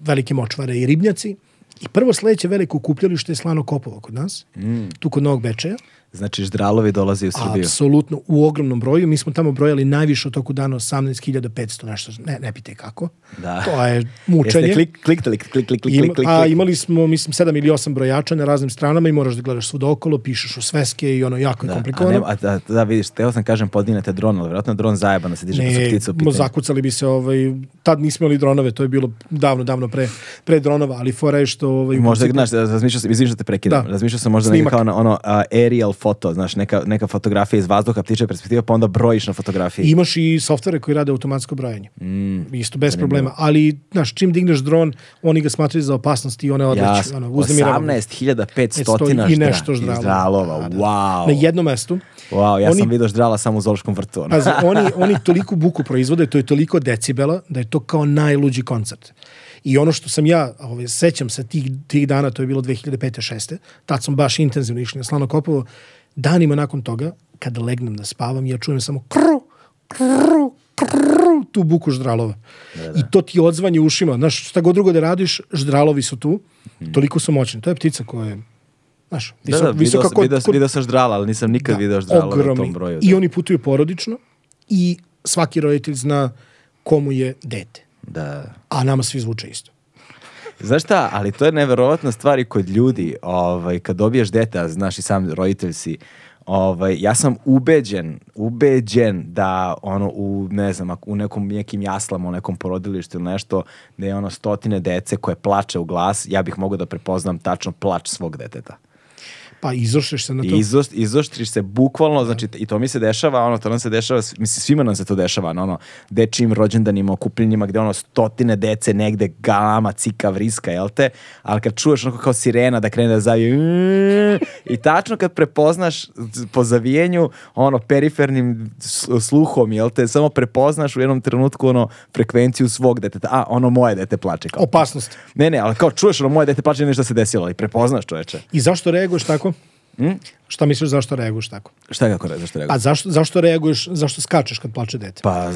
velike močvare i ribnjaci I prvo sledeće veliko kupljalište je Slano Kopovo kod nas, mm. tu kod Novog Bečeja. Znači, ždralovi dolazi u Srbiju. Apsolutno, u ogromnom broju. Mi smo tamo brojali najviše u toku dana 18.500, nešto, ne, ne pite kako. Da. To je mučenje. Jeste klik, klik, klik, klik, klik, klik, klik. A imali smo, mislim, 7 ili 8 brojača na raznim stranama i moraš da gledaš svuda okolo, pišeš u sveske i ono jako da. je komplikovano. A, nema, a da, da, vidiš, teo sam kažem, podignete dron, ali vjerojatno dron zajebano se diže pa ne, pa su ptice zakucali bi se, ovaj, tad nismo imali dronove, to je bilo davno, davno pre, pre dronova, ali fora je što... Ovaj, možda, znaš, razmišljao sam, izviš da te prekidam, da. razmišljao sam možda nekako ono, ono uh, aerial foto, znaš, neka, neka fotografija iz vazduha, ptiče perspektiva, pa onda brojiš na fotografiji. imaš i softvere koji rade automatsko brojanje. Mm, Isto bez problema. Ali, znaš, čim digneš dron, oni ga smatraju za opasnost i one odleću. Ja, ono, 18.500 e, I nešto ždralova. ždralova. Da. wow. Na jednom mestu. Wow, ja oni, sam vidio ždrala samo u Zološkom vrtu. Ono. pazi, oni, [LAUGHS] oni toliko buku proizvode, to je toliko decibela, da je to kao najluđi koncert. I ono što sam ja, ovaj, sećam se tih, tih dana, to je bilo 2005. 6. Tad sam baš intenzivno išao na Slano Kopovo. Danima nakon toga, kad legnem da spavam, ja čujem samo kru, kru, kru, tu buku ždralova. Da, da. I to ti odzvanje ušima. Znaš, šta god drugo da radiš, ždralovi su tu. Mhm. Toliko su moćni. To je ptica koja je Znaš, visok, da, da, visoka video, kod, video, kod... video sam ždrala, ali nisam nikad da, video ždrala ogromni. u tom broju. Da. I oni putuju porodično i svaki roditelj zna komu je dete. Da. A nama svi zvuče isto. Znaš šta, ali to je neverovatna stvar i kod ljudi, ovaj, kad dobiješ deta, znaš i sam roditelj si, ovaj, ja sam ubeđen, ubeđen da ono u, ne znam, u nekom nekim jaslama, u nekom porodilištu ili nešto, da je ono stotine dece koje plače u glas, ja bih mogao da prepoznam tačno plač svog deteta. Pa izoštriš se na to. Izost, izoštriš se bukvalno, znači i to mi se dešava, ono, to nam se dešava, mislim svima nam se to dešava, ono, ono dečijim rođendanima, okupljenjima gde ono stotine dece negde galama, cika, vriska, jel te? Ali kad čuješ onako kao sirena da krene da zavije i tačno kad prepoznaš po zavijenju, ono, perifernim sluhom, jel te, samo prepoznaš u jednom trenutku, ono, frekvenciju svog deteta, a ono moje dete plače. Kao. Opasnost. Ne, ne, ali kao čuješ ono moje dete plače, nešto se desilo, i prepoznaš čoveče. I zašto reaguješ tako? Mm. Šta misliš zašto reaguješ tako? Šta kako zašto reaguješ? Pa zašto, zašto reaguješ, zašto skačeš kad plače dete? Pa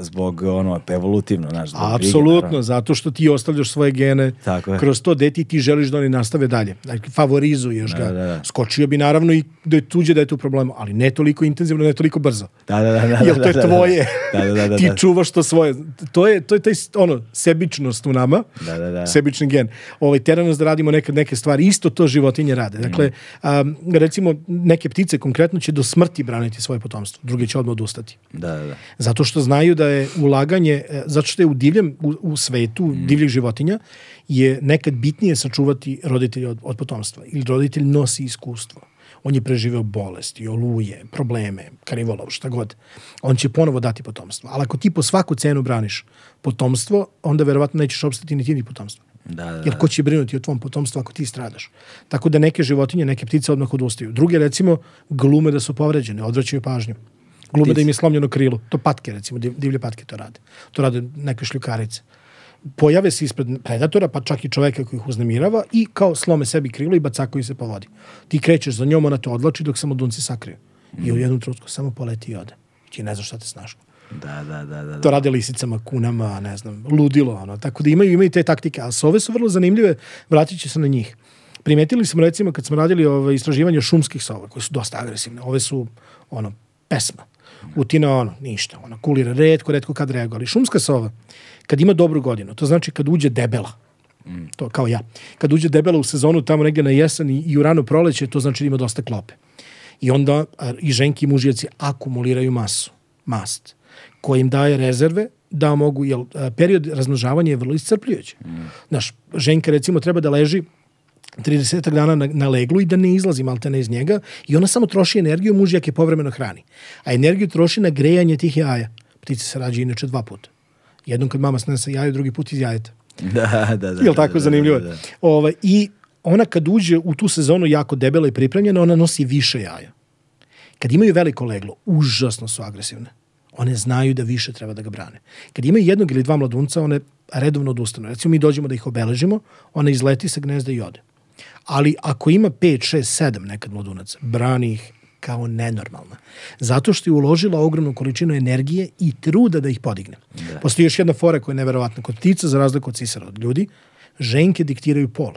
zbog ono evolutivno, znaš, zbog Apsolutno, brige, zato što ti ostavljaš svoje gene tako je. kroz to deti ti želiš da oni nastave dalje. Dakle, favorizuješ da, ga. Da, da. Skočio bi naravno i da je tuđe dete da u problemu, ali ne toliko intenzivno, ne toliko brzo. Da, da, da. da Jer da, to je da, tvoje. Da, [LAUGHS] ti čuvaš to svoje. To je, to je taj ono, sebičnost u nama. Da, da, da. Sebični gen. Ovaj, tera nas da radimo nekad neke stvari. Isto to životinje rade. Dakle, mm. um, recimo recimo, neke ptice konkretno će do smrti braniti svoje potomstvo, druge će odmah odustati. Da, da, da. Zato što znaju da je ulaganje, e, zato što je u divljem, u, u svetu, mm. divljih životinja, je nekad bitnije sačuvati roditelja od, od potomstva. Ili roditelj nosi iskustvo. On je preživeo bolesti, oluje, probleme, krivolov, šta god. On će ponovo dati potomstvo. Ali ako ti po svaku cenu braniš potomstvo, onda verovatno nećeš obstati ni ti ni potomstvo. Da, da. Jer da. ko će brinuti o tvom potomstvu ako ti stradaš? Tako da neke životinje, neke ptice odmah odustaju. Druge, recimo, glume da su povređene, odvraćaju pažnju. Glume Ptice. da im je slomljeno krilo. To patke, recimo, divlje patke to rade. To rade neke šljukarice. Pojave se ispred predatora, pa čak i čoveka koji ih uznemirava i kao slome sebi krilo i bacakaju se po vodi. Ti krećeš za njom, ona te odlači dok samo dunci sakrije. Mm. I u mhm. jednom trutku samo poleti i ode. Ti ne znaš šta te snašlo. Da, da, da, da. To da. rade lisicama, kunama, ne znam, ludilo, ono. Tako da imaju, imaju te taktike, a ove su vrlo zanimljive, vratit se na njih. Primetili smo recimo kad smo radili ove ovaj, istraživanje šumskih sova, koje su dosta agresivne. Ove su ono pesma. Utina ono, ništa. Ona kulira redko, redko kad reaguje. Ali šumska sova, kad ima dobru godinu, to znači kad uđe debela, To kao ja. Kad uđe debela u sezonu tamo negde na jesen i, u rano proleće, to znači da ima dosta klope. I onda i ženki i mužjaci akumuliraju masu, mast koji im daje rezerve da mogu, jel, e, period razmnožavanja je vrlo iscrpljujući. Mm. Znaš, ženka recimo treba da leži 30 dana na, na leglu i da ne izlazi maltene iz njega i ona samo troši energiju, muž jak je povremeno hrani. A energiju troši na grejanje tih jaja. Ptice se rađe inače dva puta. Jednom kad mama snese jaje, drugi put iz jajeta. [LAUGHS] Da, da, da. Jel da, tako da, da, zanimljivo? Da, da. da. Ove, ovaj, I ona kad uđe u tu sezonu jako debela i pripremljena, ona nosi više jaja. Kad imaju veliko leglo, užasno su agresivne one znaju da više treba da ga brane. Kad imaju jednog ili dva mladunca, one redovno odustanu. Recimo, mi dođemo da ih obeležimo, ona izleti sa gnezda i ode. Ali ako ima 5, 6, 7 nekad mladunaca, brani ih kao nenormalna. Zato što je uložila ogromnu količinu energije i truda da ih podigne. Da. Postoji još jedna fora koja je neverovatna. Kod ptica, za razliku od cisara, od ljudi, ženke diktiraju pol.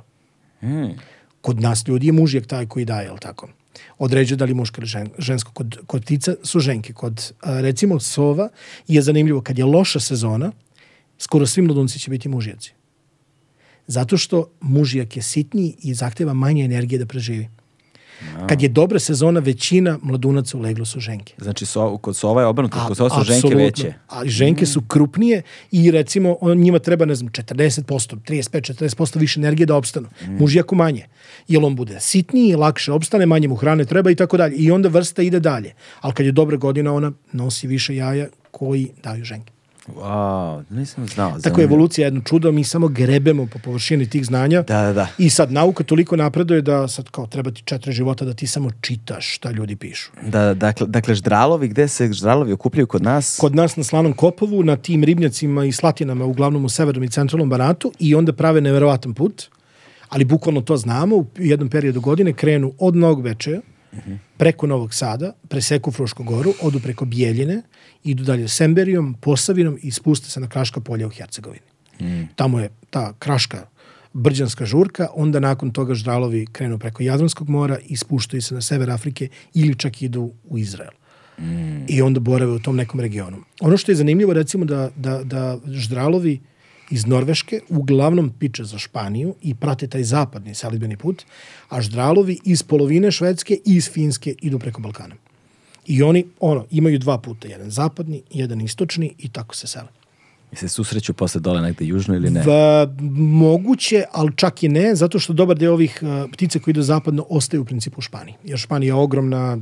Mm. Kod nas ljudi je mužjak taj koji daje, jel tako? određuje da li muško ili žen, žensko. Kod, kod ptica su ženke. Kod, recimo, sova je zanimljivo, kad je loša sezona, skoro svi mladunci će biti mužijaci. Zato što mužijak je sitniji i zahteva manje energije da preživi. Da. Kad je dobra sezona, većina mladunaca uleglo su ženke. Znači, so, kod Sova je obrnuto, kod Sova su ženke veće. A ženke su krupnije i recimo on, njima treba, ne znam, 40%, 35-40% više energije da opstanu. Mm. Muž jako manje. Jer on bude sitniji, lakše opstane, manje mu hrane treba i tako dalje. I onda vrsta ide dalje. Ali kad je dobra godina, ona nosi više jaja koji daju ženke. Wow, nisam znao. Tako je evolucija jedno čudo, mi samo grebemo po površini tih znanja. Da, da, da. I sad nauka toliko napreduje da sad kao treba ti četiri života da ti samo čitaš šta ljudi pišu. Da, da dakle, dakle ždralovi, gde se ždralovi okupljaju kod nas? Kod nas na Slanom Kopovu, na tim ribnjacima i slatinama, uglavnom u severnom i centralnom Banatu i onda prave neverovatan put ali bukvalno to znamo, u jednom periodu godine krenu od Novog Bečeja, preko Novog Sada, preseku Frušku goru, odu preko Bijeljine, idu dalje Semberijom, Posavinom i spuste se na Kraška polja u Hercegovini. Uh Tamo je ta Kraška brđanska žurka, onda nakon toga ždralovi krenu preko Jadranskog mora i spuštaju se na sever Afrike ili čak idu u Izrael. Mm. I onda borave u tom nekom regionu. Ono što je zanimljivo recimo da, da, da ždralovi uh, iz Norveške uglavnom piče za Španiju i prate taj zapadni salidbeni put, a ždralovi iz polovine Švedske i iz Finske idu preko Balkana. I oni, ono, imaju dva puta, jedan zapadni, jedan istočni i tako se sele. I se susreću posle dole negde južno ili ne? Va, moguće, ali čak i ne, zato što dobar deo ovih uh, e, ptica koji idu zapadno ostaju u principu u Španiji. Jer Španija je ogromna,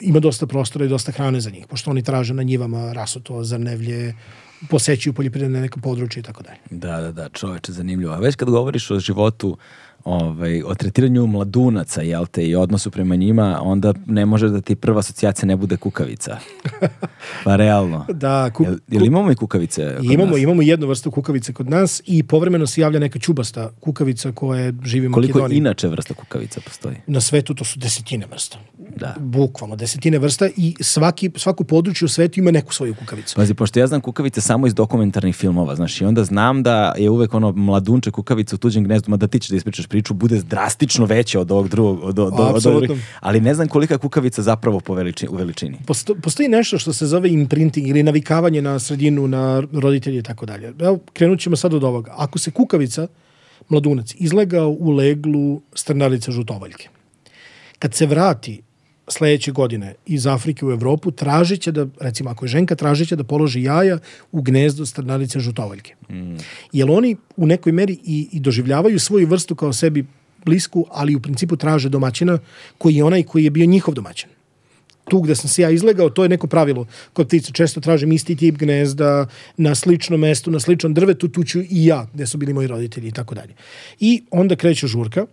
ima dosta prostora i dosta hrane za njih, pošto oni traže na njivama rasuto, zarnevlje, posećuju poljoprivredne neka područja i tako dalje. Da, da, da, čoveče, zanimljivo. A već kad govoriš o životu ovaj, o tretiranju mladunaca, jel te, i odnosu prema njima, onda ne može da ti prva asocijacija ne bude kukavica. [LAUGHS] Pa realno. da, ku, jel, jel imamo i kukavice imamo, nas? Imamo jednu vrstu kukavice kod nas i povremeno se javlja neka čubasta kukavica koja živi u Koliko Makedoniji. inače vrsta kukavica postoji? Na svetu to su desetine vrsta. Da. Bukvalno, desetine vrsta i svaki, svako područje u svetu ima neku svoju kukavicu. Pazi, pošto ja znam kukavice samo iz dokumentarnih filmova, znaš, i onda znam da je uvek ono mladunče kukavica u tuđem gnezdu, ma da ti ćeš da ispričaš priču bude drastično veća od ovog drugog. Od, od, od, od ali ne znam kolika kukavica zapravo po veliči, u veličini. Posto, postoji nešto što se zove imprinting ili navikavanje na sredinu, na roditelje i tako dalje. Evo, krenut ćemo sad od ovoga. Ako se kukavica, mladunac, izlega u leglu strnalice žutovaljke, kad se vrati sledeće godine iz Afrike u Evropu tražiće da, recimo ako je ženka, tražiće da položi jaja u gnezdo strnadice žutovaljke. Mm. Jer oni u nekoj meri i, i doživljavaju svoju vrstu kao sebi blisku, ali u principu traže domaćina koji je onaj koji je bio njihov domaćin tu gde sam se ja izlegao, to je neko pravilo. Kod ptica često tražim isti tip gnezda na sličnom mestu, na sličnom drvetu, tu ću i ja, gde su bili moji roditelji i tako dalje. I onda kreće žurka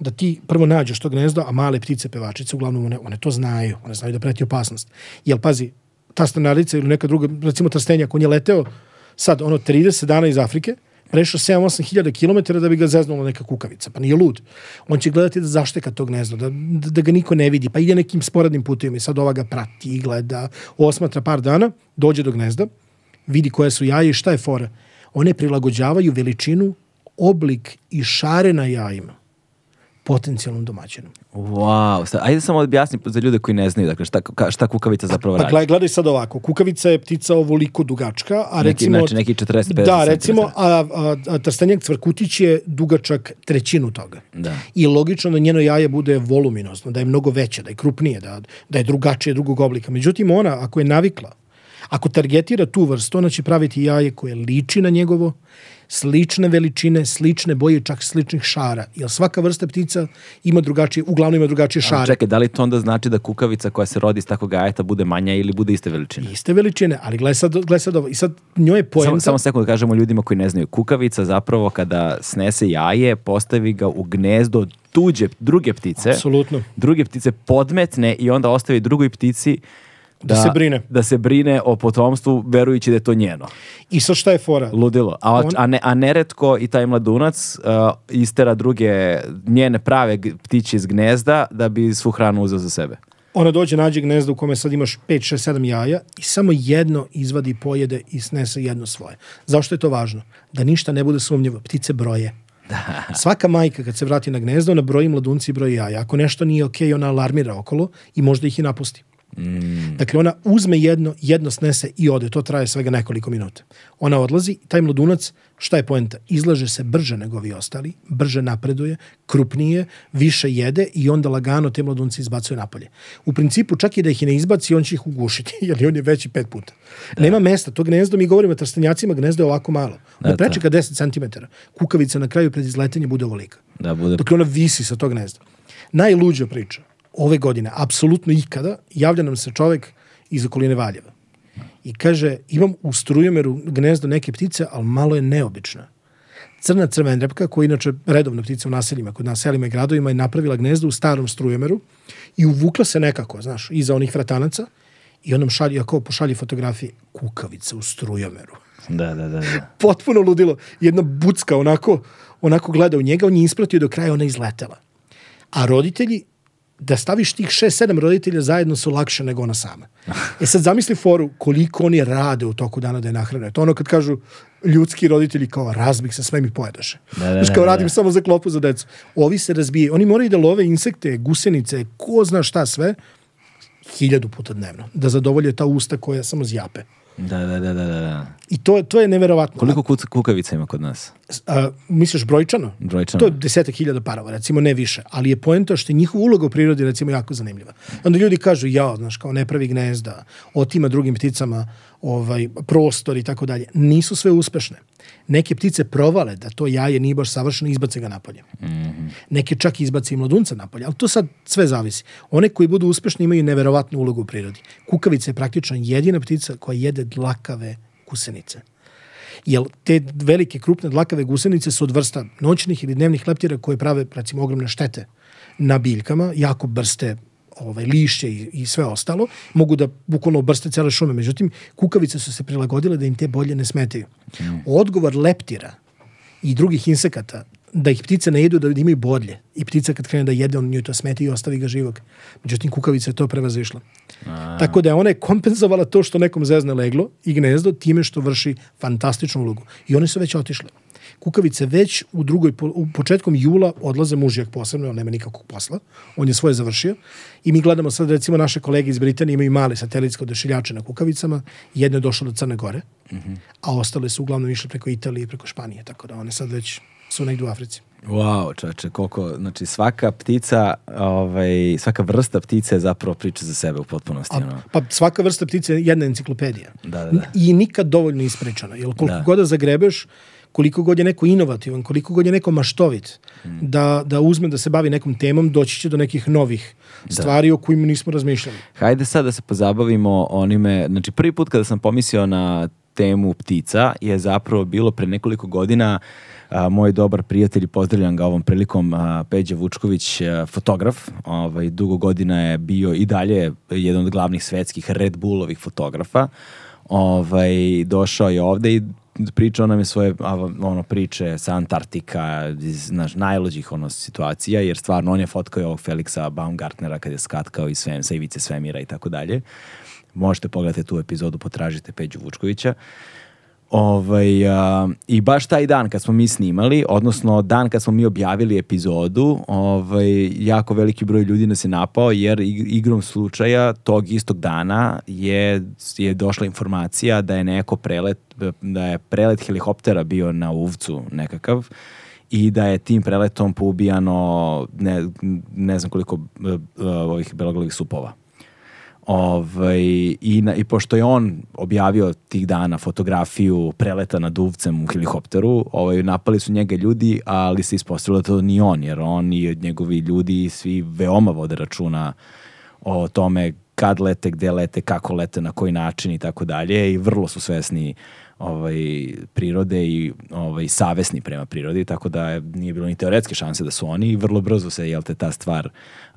da ti prvo nađeš to gnezdo, a male ptice pevačice, uglavnom one, one to znaju, one znaju da preti opasnost. Jel, pazi, ta stanarica ili neka druga, recimo trstenjak, on je leteo sad ono 30 dana iz Afrike, prešao 7-8 hiljada kilometara da bi ga zeznula neka kukavica, pa nije lud. On će gledati da zašteka to gnezdo, da, da, ga niko ne vidi, pa ide nekim sporednim putima i sad ova ga prati i gleda, osmatra par dana, dođe do gnezda, vidi koje su jaje i šta je fora. One prilagođavaju veličinu, oblik i šare na jajima potencijalnom domaćinom. Wow, ajde samo objasni za ljude koji ne znaju, dakle, šta, ka, šta kukavica zapravo pa radi. Pa, gledaj, gledaj sad ovako, kukavica je ptica ovoliko dugačka, a neki, recimo... Znači, neki 40 50 Da, recimo, a, a, a trstenjak cvrkutić je dugačak trećinu toga. Da. I logično da njeno jaje bude voluminozno, da je mnogo veće, da je krupnije, da, da je drugačije drugog oblika. Međutim, ona, ako je navikla, ako targetira tu vrstu, ona će praviti jaje koje liči na njegovo slične veličine, slične boje, čak sličnih šara. Jer svaka vrsta ptica ima drugačije, uglavnom ima drugačije šare. Ali čekaj, da li to onda znači da kukavica koja se rodi iz takvog ajeta bude manja ili bude iste veličine? Iste veličine, ali gledaj sad, gledaj sad ovo. I sad njoj je poenta... Samo, samo sekund da kažemo ljudima koji ne znaju. Kukavica zapravo kada snese jaje, postavi ga u gnezdo tuđe, druge ptice. Absolutno. Druge ptice podmetne i onda ostavi drugoj ptici Da, da, se da. brine. Da se brine o potomstvu verujući da je to njeno. I sad šta je fora? Ludilo. A, On... a, ne, a neretko i taj mladunac uh, istera druge, njene prave ptiće iz gnezda da bi svu hranu uzeo za sebe. Ona dođe, nađe gnezdo u kome sad imaš 5, 6, 7 jaja i samo jedno izvadi, pojede i snese jedno svoje. Zašto je to važno? Da ništa ne bude sumnjivo. Ptice broje. Da. Svaka majka kad se vrati na gnezdo, ona broji mladunci i broji jaja. Ako nešto nije okej, okay, ona alarmira okolo i možda ih i napusti. Mm. Dakle, ona uzme jedno, jedno snese i ode. To traje svega nekoliko minuta. Ona odlazi, taj mladunac, šta je poenta? Izlaže se brže nego vi ostali, brže napreduje, krupnije, više jede i onda lagano te mladunce izbacuje napolje. U principu, čak i da ih ne izbaci, on će ih ugušiti, [LAUGHS] jer on je veći pet puta. Da. Nema mesta, to gnezdo, mi govorimo o trstenjacima, gnezdo je ovako malo. Da, da prečeka 10 cm. Kukavica na kraju pred izletenje bude ovolika. Da, bude... Dakle, ona visi sa tog gnezda. Najluđa priča ove godine, apsolutno ikada, javlja nam se čovek iz okoline Valjeva i kaže, imam u strujomeru gnezdo neke ptice, ali malo je neobična. Crna crvenrepka, koja je inače redovna ptica u naseljima, kod naseljima i gradovima, je napravila gnezdo u starom strujomeru i uvukla se nekako, znaš, iza onih vratanaca i on šalje, ako pošalje fotografije, kukavice u strujomeru. Da, da, da. da. [LAUGHS] Potpuno ludilo. Jedna bucka onako, onako gleda u njega, on je ispratio do kraja, ona izletela. A roditelji da staviš tih šest, sedam roditelja zajedno su lakše nego ona sama. E sad zamisli foru koliko oni rade u toku dana da je nahrane. To ono kad kažu ljudski roditelji kao razbih se, sve mi pojedaše. Da, da, da kao da, radim da, da. samo za klopu za decu. Ovi se razbije. Oni moraju da love insekte, gusenice, ko zna šta sve, hiljadu puta dnevno. Da zadovolje ta usta koja samo zjape. Da, da, da, da. da. I to, to je neverovatno. Koliko kuc, kukavica ima kod nas? A, misliš brojčano? Brojčano. To je desetak hiljada parova, recimo, ne više. Ali je poenta što je njihova uloga u prirodi, recimo, jako zanimljiva. Onda ljudi kažu, ja, znaš, kao ne pravi gnezda, otima drugim pticama ovaj, prostor i tako dalje. Nisu sve uspešne. Neke ptice provale da to jaje nije baš savršeno i izbace ga napolje. Mm -hmm. Neke čak izbace i mladunca napolje, ali to sad sve zavisi. One koji budu uspešni imaju neverovatnu ulogu u prirodi. Kukavica je praktično jedina ptica koja jede dlakave gusenice. Jer te velike, krupne dlakave gusenice su od vrsta noćnih ili dnevnih leptira koje prave, recimo, ogromne štete na biljkama, jako brste ovaj, lišće i, i sve ostalo, mogu da bukvalno obrste cele šume. Međutim, kukavice su se prilagodile da im te bolje ne smetaju. Odgovor leptira i drugih insekata da ih ptice ne jedu, da, da imaju bodlje. I ptica kad krene da jede, on nju to smeti i ostavi ga živog. Međutim, kukavica je to prevazišla. Tako da je ona je kompenzovala to što nekom zezne leglo i gnezdo time što vrši fantastičnu ulogu. I one su već otišle kukavice već u drugoj, u početkom jula odlaze mužjak posebno, on nema nikakvog posla, on je svoje završio i mi gledamo sad recimo naše kolege iz Britanije imaju male satelitske odašiljače na kukavicama, jedno je došlo do Crne Gore, Mhm. a ostale su uglavnom išle preko Italije preko Španije, tako da one sad već su negdje u Africi. Wow, čače, koliko, znači svaka ptica, ovaj, svaka vrsta ptice je zapravo priča za sebe u potpunosti. A, Pa svaka vrsta ptice je jedna enciklopedija. Da, da, da. I nikad dovoljno ispričana, jer koliko da. god da zagrebeš, koliko god je neko inovativan, koliko god je neko maštovit, mm. da, da uzme da se bavi nekom temom, doći će do nekih novih da. stvari o kojima nismo razmišljali. Hajde sad da se pozabavimo onime, znači prvi put kada sam pomislio na temu ptica je zapravo bilo pre nekoliko godina a, moj dobar prijatelj, pozdravljam ga ovom prilikom, a, Peđa Vučković, a, fotograf, ovaj, dugo godina je bio i dalje jedan od glavnih svetskih Red Bullovih fotografa, ovaj, došao je ovde i pričao nam je svoje ono, priče sa Antarktika, iz naš, najluđih ono, situacija, jer stvarno on je fotkao ovog Felixa Baumgartnera kad je skatkao i svem, sa ivice svemira i tako dalje. Možete pogledati tu epizodu, potražite Peđu Vučkovića. Uh, Ovaj, a, I baš taj dan kad smo mi snimali, odnosno dan kad smo mi objavili epizodu, ovaj, jako veliki broj ljudi nas je napao jer igrom slučaja tog istog dana je, je došla informacija da je neko prelet, da je prelet helikoptera bio na uvcu nekakav i da je tim preletom poubijano ne, ne znam koliko uh, ovih beloglavih supova. Ovaj, i, na, I pošto je on objavio tih dana fotografiju preleta na duvcem u helikopteru, ovaj, napali su njega ljudi, ali se ispostavilo da to ni on, jer on i njegovi ljudi svi veoma vode računa o tome kad lete, gde lete, kako lete, na koji način i tako dalje i vrlo su svesni ovaj, prirode i ovaj, savesni prema prirodi, tako da nije bilo ni teoretske šanse da su oni i vrlo brzo se jel te, ta stvar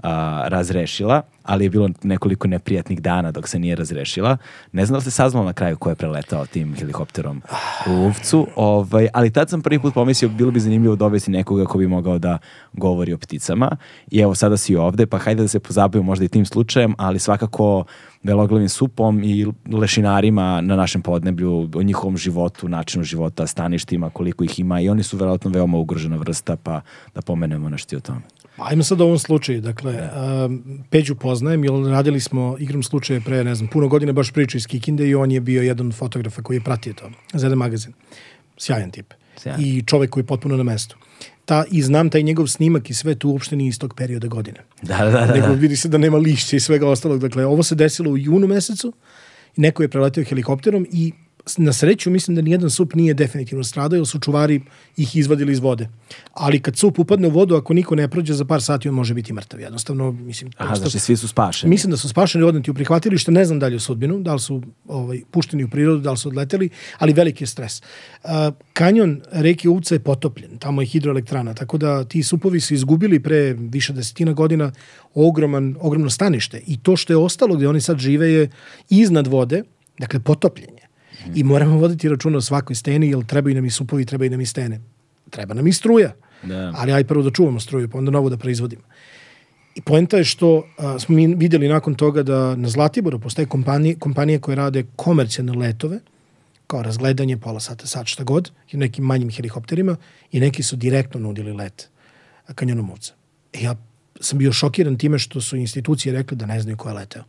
a, razrešila, ali je bilo nekoliko neprijatnih dana dok se nije razrešila. Ne znam da li ste saznalo na kraju ko je preletao tim helikopterom u Uvcu, ovaj, ali tad sam prvi put pomislio bilo bi zanimljivo dovesti nekoga ko bi mogao da govori o pticama i evo sada si ovde, pa hajde da se pozabavimo možda i tim slučajem, ali svakako beloglavim supom i lešinarima na našem podneblju, o njihovom životu, načinu života, staništima, koliko ih ima i oni su verovatno veoma ugrožena vrsta, pa da pomenemo nešto i o tome. Ajmo sad o ovom slučaju, dakle, da. um, Peđu poznajem, jer radili smo igrom slučaje pre, ne znam, puno godine baš priča iz Kikinde i on je bio jedan od fotografa koji je pratio to, za jedan magazin. Sjajan tip. Sjajan. I čovek koji je potpuno na mestu ta, i znam taj njegov snimak i sve tu uopšte nije iz tog perioda godine. Da, da, da, da. Nego vidi se da nema lišća i svega ostalog. Dakle, ovo se desilo u junu mesecu, neko je preletio helikopterom i na sreću mislim da nijedan sup nije definitivno stradao, jer su čuvari ih izvadili iz vode. Ali kad sup upadne u vodu, ako niko ne prođe za par sati, on može biti mrtav. Jednostavno, mislim... Aha, jednostavno, znači svi su spašeni. Mislim da su spašeni, odneti u prihvatilište, ne znam dalje u sudbinu, da li su ovaj, pušteni u prirodu, da li su odleteli, ali veliki je stres. Uh, kanjon reke Uvca je potopljen, tamo je hidroelektrana, tako da ti supovi su izgubili pre više desetina godina ogroman, ogromno stanište. I to što je ostalo gde oni sad žive je iznad vode, dakle potopljen I moramo voditi računa o svakoj steni, jer trebaju nam i supovi, trebaju nam i stene. Treba nam i struja. Da. Ali aj prvo da čuvamo struju, pa onda novo da proizvodimo. I poenta je što a, smo mi vidjeli nakon toga da na Zlatiboru postoje kompanije, kompanije koje rade komercijalne letove, kao razgledanje pola sata, sat šta god, i nekim manjim helikopterima, i neki su direktno nudili let kanjonomovca. E ja sam bio šokiran time što su institucije rekli da ne znaju ko je leteo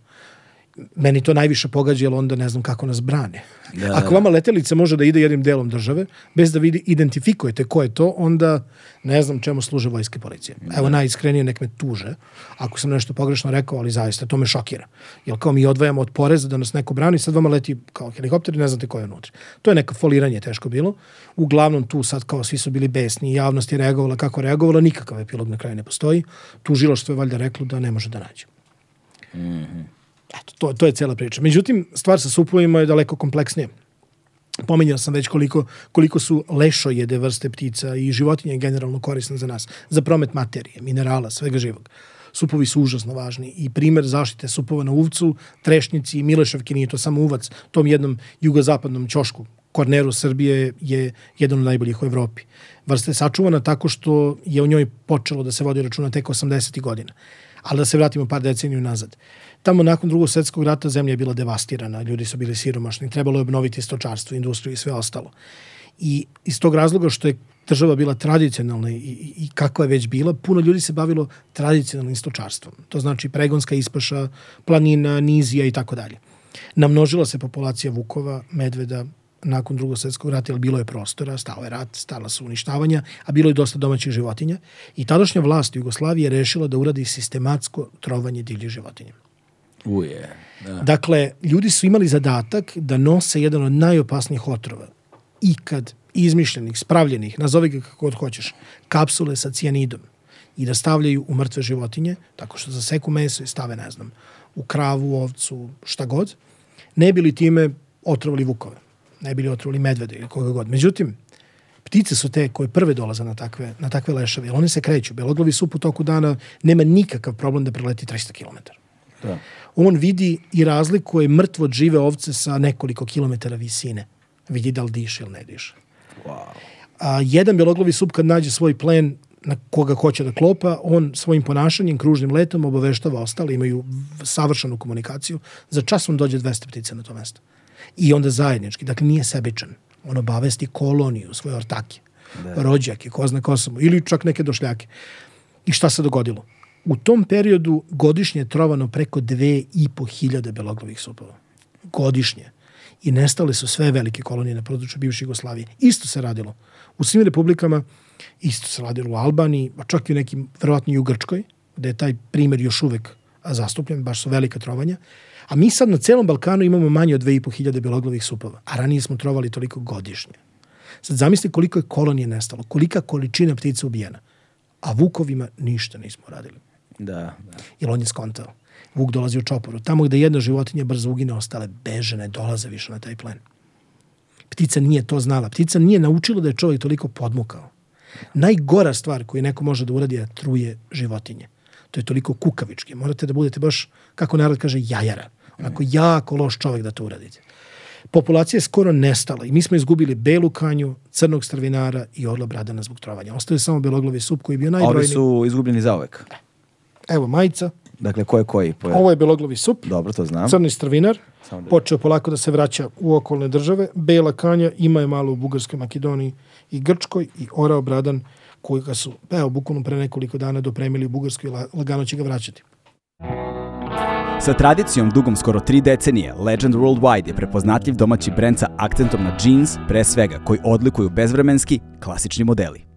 meni to najviše pogađa, jer onda ne znam kako nas brane. Da, Ako da. vama letelica može da ide jednim delom države, bez da vidi, identifikujete ko je to, onda ne znam čemu služe vojske policije. Da. Evo, najiskrenije nek me tuže, ako sam nešto pogrešno rekao, ali zaista, to me šokira. Jer kao mi odvajamo od poreza da nas neko brani, sad vama leti kao helikopter i ne znate ko je unutra. To je neko foliranje teško bilo. Uglavnom tu sad kao svi su bili besni, javnost je reagovala kako reagovala, nikakav epilog na kraju ne postoji. Tužilaštvo je valjda reklo da ne može da nađe. Mm -hmm. Eto, to, to je cela priča. Međutim, stvar sa supovima je daleko kompleksnija. Pominjao sam već koliko, koliko su lešojede vrste ptica i životinje generalno korisne za nas, za promet materije, minerala, svega živog. Supovi su užasno važni i primer zaštite supova na Uvcu, Trešnjici i Mileševki, nije to samo Uvac, tom jednom jugozapadnom ćošku korneru Srbije je jedan od najboljih u Evropi. Vrsta je sačuvana tako što je u njoj počelo da se vodi računa tek 80. godina. Ali da se vratimo par deceniju nazad. Tamo nakon drugog svetskog rata zemlja je bila devastirana, ljudi su bili siromašni, trebalo je obnoviti stočarstvo, industriju i sve ostalo. I iz tog razloga što je država bila tradicionalna i, i kakva je već bila, puno ljudi se bavilo tradicionalnim stočarstvom. To znači pregonska ispaša, planina, nizija i tako dalje. Namnožila se populacija vukova, medveda, nakon drugog svetskog rata, jer bilo je prostora, stao je rat, stala su uništavanja, a bilo je dosta domaćih životinja. I tadašnja vlast Jugoslavije rešila da uradi sistematsko trovanje divljih životinja. Uje. Da. Dakle, ljudi su imali zadatak da nose jedan od najopasnijih otrova ikad izmišljenih, spravljenih, nazovi ga kako god hoćeš, kapsule sa cijanidom i da stavljaju u mrtve životinje, tako što zaseku meso i stave, ne znam, u kravu, ovcu, šta god, ne bili time otrovali vukove, ne bili otrovali medvede ili koga god. Međutim, ptice su te koje prve dolaze na takve, na takve leševe, jer one se kreću. Beloglavi sup u toku dana nema nikakav problem da preleti 300 km. Da. On vidi i razlikuje mrtvo žive ovce sa nekoliko kilometara visine. Vidi da li diše ili ne diše. Wow. A, jedan bjeloglavi sup kad nađe svoj plen na koga hoće da klopa, on svojim ponašanjem, kružnim letom obaveštava ostale, imaju savršenu komunikaciju. Za čas on dođe 200 ptica na to mesto. I onda zajednički. Dakle, nije sebičan. On obavesti koloniju, svoje ortake, da. rođake, ko zna ko ili čak neke došljake. I šta se dogodilo? U tom periodu godišnje je trovano preko 2500 beloglavih supova. Godišnje. I nestale su sve velike kolonije na području bivše Jugoslavije. Isto se radilo. U svim republikama isto se radilo u Albaniji, a čak i u nekim, verovatno i u Grčkoj, gde je taj primer još uvek zastupljen, baš su velika trovanja. A mi sad na celom Balkanu imamo manje od 2500 beloglavih supova, a ranije smo trovali toliko godišnje. Sad zamisli koliko je kolonije nestalo, kolika količina ptica ubijena, a vukovima ništa nismo radili. Da, da. Jer on je skontao. Vuk dolazi u čoporu. Tamo gde jedna životinja brzo ugine, ostale beže, dolaze više na taj plen. Ptica nije to znala. Ptica nije naučila da je čovjek toliko podmukao. Najgora stvar koju neko može da uradi je truje životinje. To je toliko kukavički. Morate da budete baš, kako narod kaže, jajara. Onako mm. jako loš čovjek da to uradite. Populacija je skoro nestala i mi smo izgubili belu kanju, crnog strvinara i orla bradana zbog trovanja. Ostaje samo beloglavi sup koji je bio najbrojniji. A ovi su izgubljeni zaovek. Da. Evo majica. Dakle, ko je koji? Po... Ovo je beloglavi sup. Dobro, to znam. Crni strvinar. da... Počeo polako da se vraća u okolne države. Bela kanja ima je malo u Bugarskoj, Makedoniji i Grčkoj i orao bradan koji ga su, evo, bukvalno pre nekoliko dana dopremili u Bugarskoj i lagano će ga vraćati. Sa tradicijom dugom skoro tri decenije, Legend Worldwide je prepoznatljiv domaći brend sa akcentom na jeans, pre svega, koji odlikuju bezvremenski, klasični modeli.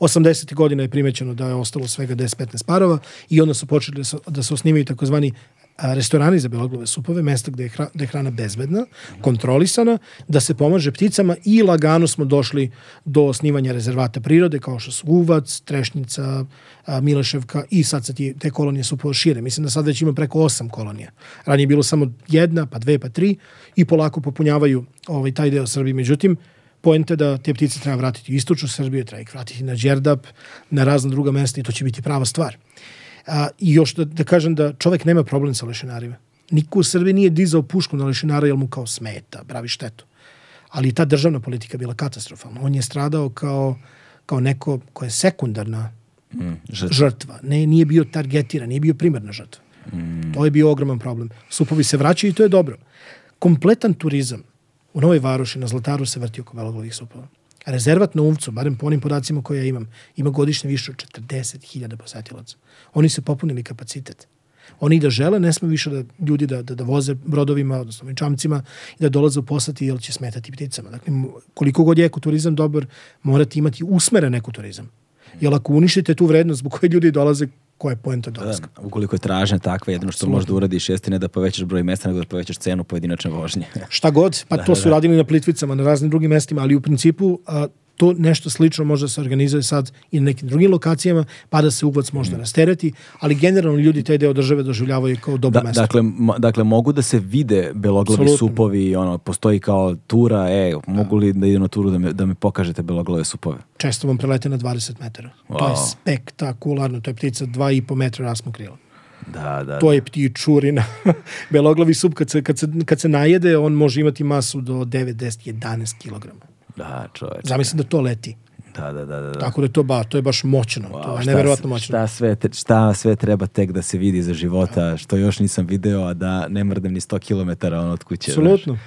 80. godina je primećeno da je ostalo svega 10-15 parova i onda su počeli da se, da se osnivaju takozvani restorani za beloglave supove, mesta gde je, hra, gde je hrana bezbedna, kontrolisana, da se pomaže pticama i lagano smo došli do osnivanja rezervata prirode kao što su Uvac, Trešnica, Mileševka i sad se te kolonije su šire. Mislim da sad već ima preko osam kolonija. Ranije je bilo samo jedna, pa dve, pa tri i polako popunjavaju ovaj, taj deo Srbije. Međutim, poente da te ptice treba vratiti u istočnu Srbiju, treba ih vratiti na Đerdap, na razna druga mesta i to će biti prava stvar. A, I još da, da kažem da čovek nema problem sa lešinarima. Niko u Srbiji nije dizao pušku na lešinara jer mu kao smeta, pravi štetu. Ali ta državna politika bila katastrofalna. On je stradao kao, kao neko ko je sekundarna mm, žrtva. žrtva. Ne, nije bio targetiran, nije bio primarna žrtva. Mm. To je bio ogroman problem. Supovi se vraćaju i to je dobro. Kompletan turizam U Novoj Varoši na Zlataru se vrti oko beloglavih supova. A rezervat na Umcu, barem po onim podacima koje ja imam, ima godišnje više od 40.000 posetilaca. Oni su popunili kapacitet. Oni da žele, ne sme više da ljudi da, da, da voze brodovima, odnosno vinčamcima i da dolaze u posati, jer će smetati pticama. Dakle, koliko god je ekoturizam dobar, morate imati usmeren ekoturizam. Jer ako uništite tu vrednost zbog koje ljudi dolaze koja je poenta dolaska. Da, da ukoliko je tražnja takva, jedino što možda uradiš jeste ne da povećaš broj mesta, nego da povećaš cenu pojedinačne vožnje. Šta god, pa [LAUGHS] da, to da, su da. radili na Plitvicama, na raznim drugim mestima, ali u principu a, To nešto slično može da se organizuje sad i na nekim drugim lokacijama, pa da se uvac možda mm. rastereti, ali generalno ljudi taj deo države doživljavaju kao dobro da, mesto. Dakle, dakle, mogu da se vide beloglavi Absolutno. supovi, ono, postoji kao tura, e, mogu li da idem na turu da me, da me pokažete beloglave supove? Često vam prelete na 20 metara. Wow. To je spektakularno, to je ptica 2,5 metra rasmo krila. Da, da, to da. je ptičurina. [LAUGHS] Beloglavi sup, kad se, kad, se, kad se najede, on može imati masu do 9, 10, 11 kilograma. Da, čoveč. Zamislim da to leti. Da, da, da, da. da. Tako da to ba, to je baš moćno, wow, to je neverovatno moćno. Šta sve, šta sve treba tek da se vidi za života, da. što još nisam video, a da ne mrdem ni 100 km ono od kuće. Absolutno.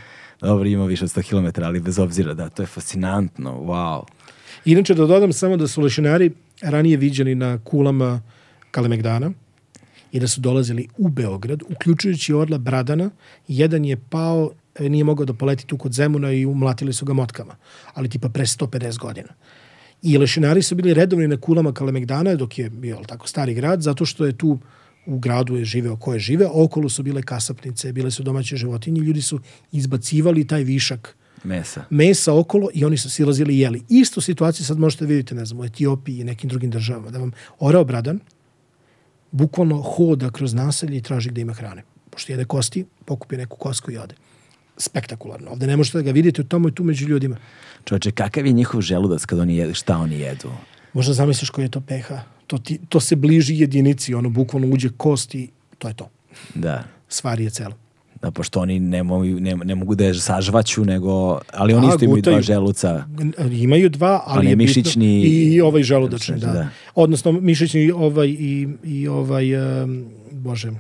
Dobro, ima više od 100 km, ali bez obzira da, to je fascinantno, wow. Inače da dodam samo da su lešinari ranije viđeni na kulama Kalemegdana i da su dolazili u Beograd, uključujući orla Bradana, jedan je pao E, nije mogao da poleti tu kod Zemuna i umlatili su ga motkama, ali tipa pre 150 godina. I lešinari su bili redovni na kulama Kalemegdana dok je bio tako stari grad, zato što je tu u gradu je živeo ko je živeo, okolo su bile kasapnice, bile su domaće životinje, ljudi su izbacivali taj višak mesa. mesa okolo i oni su silazili i jeli. Istu situaciju sad možete vidjeti, ne znam, u Etiopiji i nekim drugim državama, da vam orao bradan bukvalno hoda kroz naselje i traži gde ima hrane. Pošto jede kosti, pokupi neku kosku i ode spektakularno. Ovde ne možete da ga vidite, tamo je tu među ljudima. Čovječe, kakav je njihov želudac kad oni jedu, šta oni jedu? Možda zamisliš koji je to peha. To, ti, to se bliži jedinici, ono bukvalno uđe kost i to je to. Da. Stvar je celo. Da, pošto oni ne, mo, ne, ne mogu da je sažvaću, nego, ali oni da, isto imaju dva želuca. Imaju dva, ali je mišićni, i, i ovaj želudačni, da. da. Odnosno, mišićni ovaj i, i ovaj, um, bože,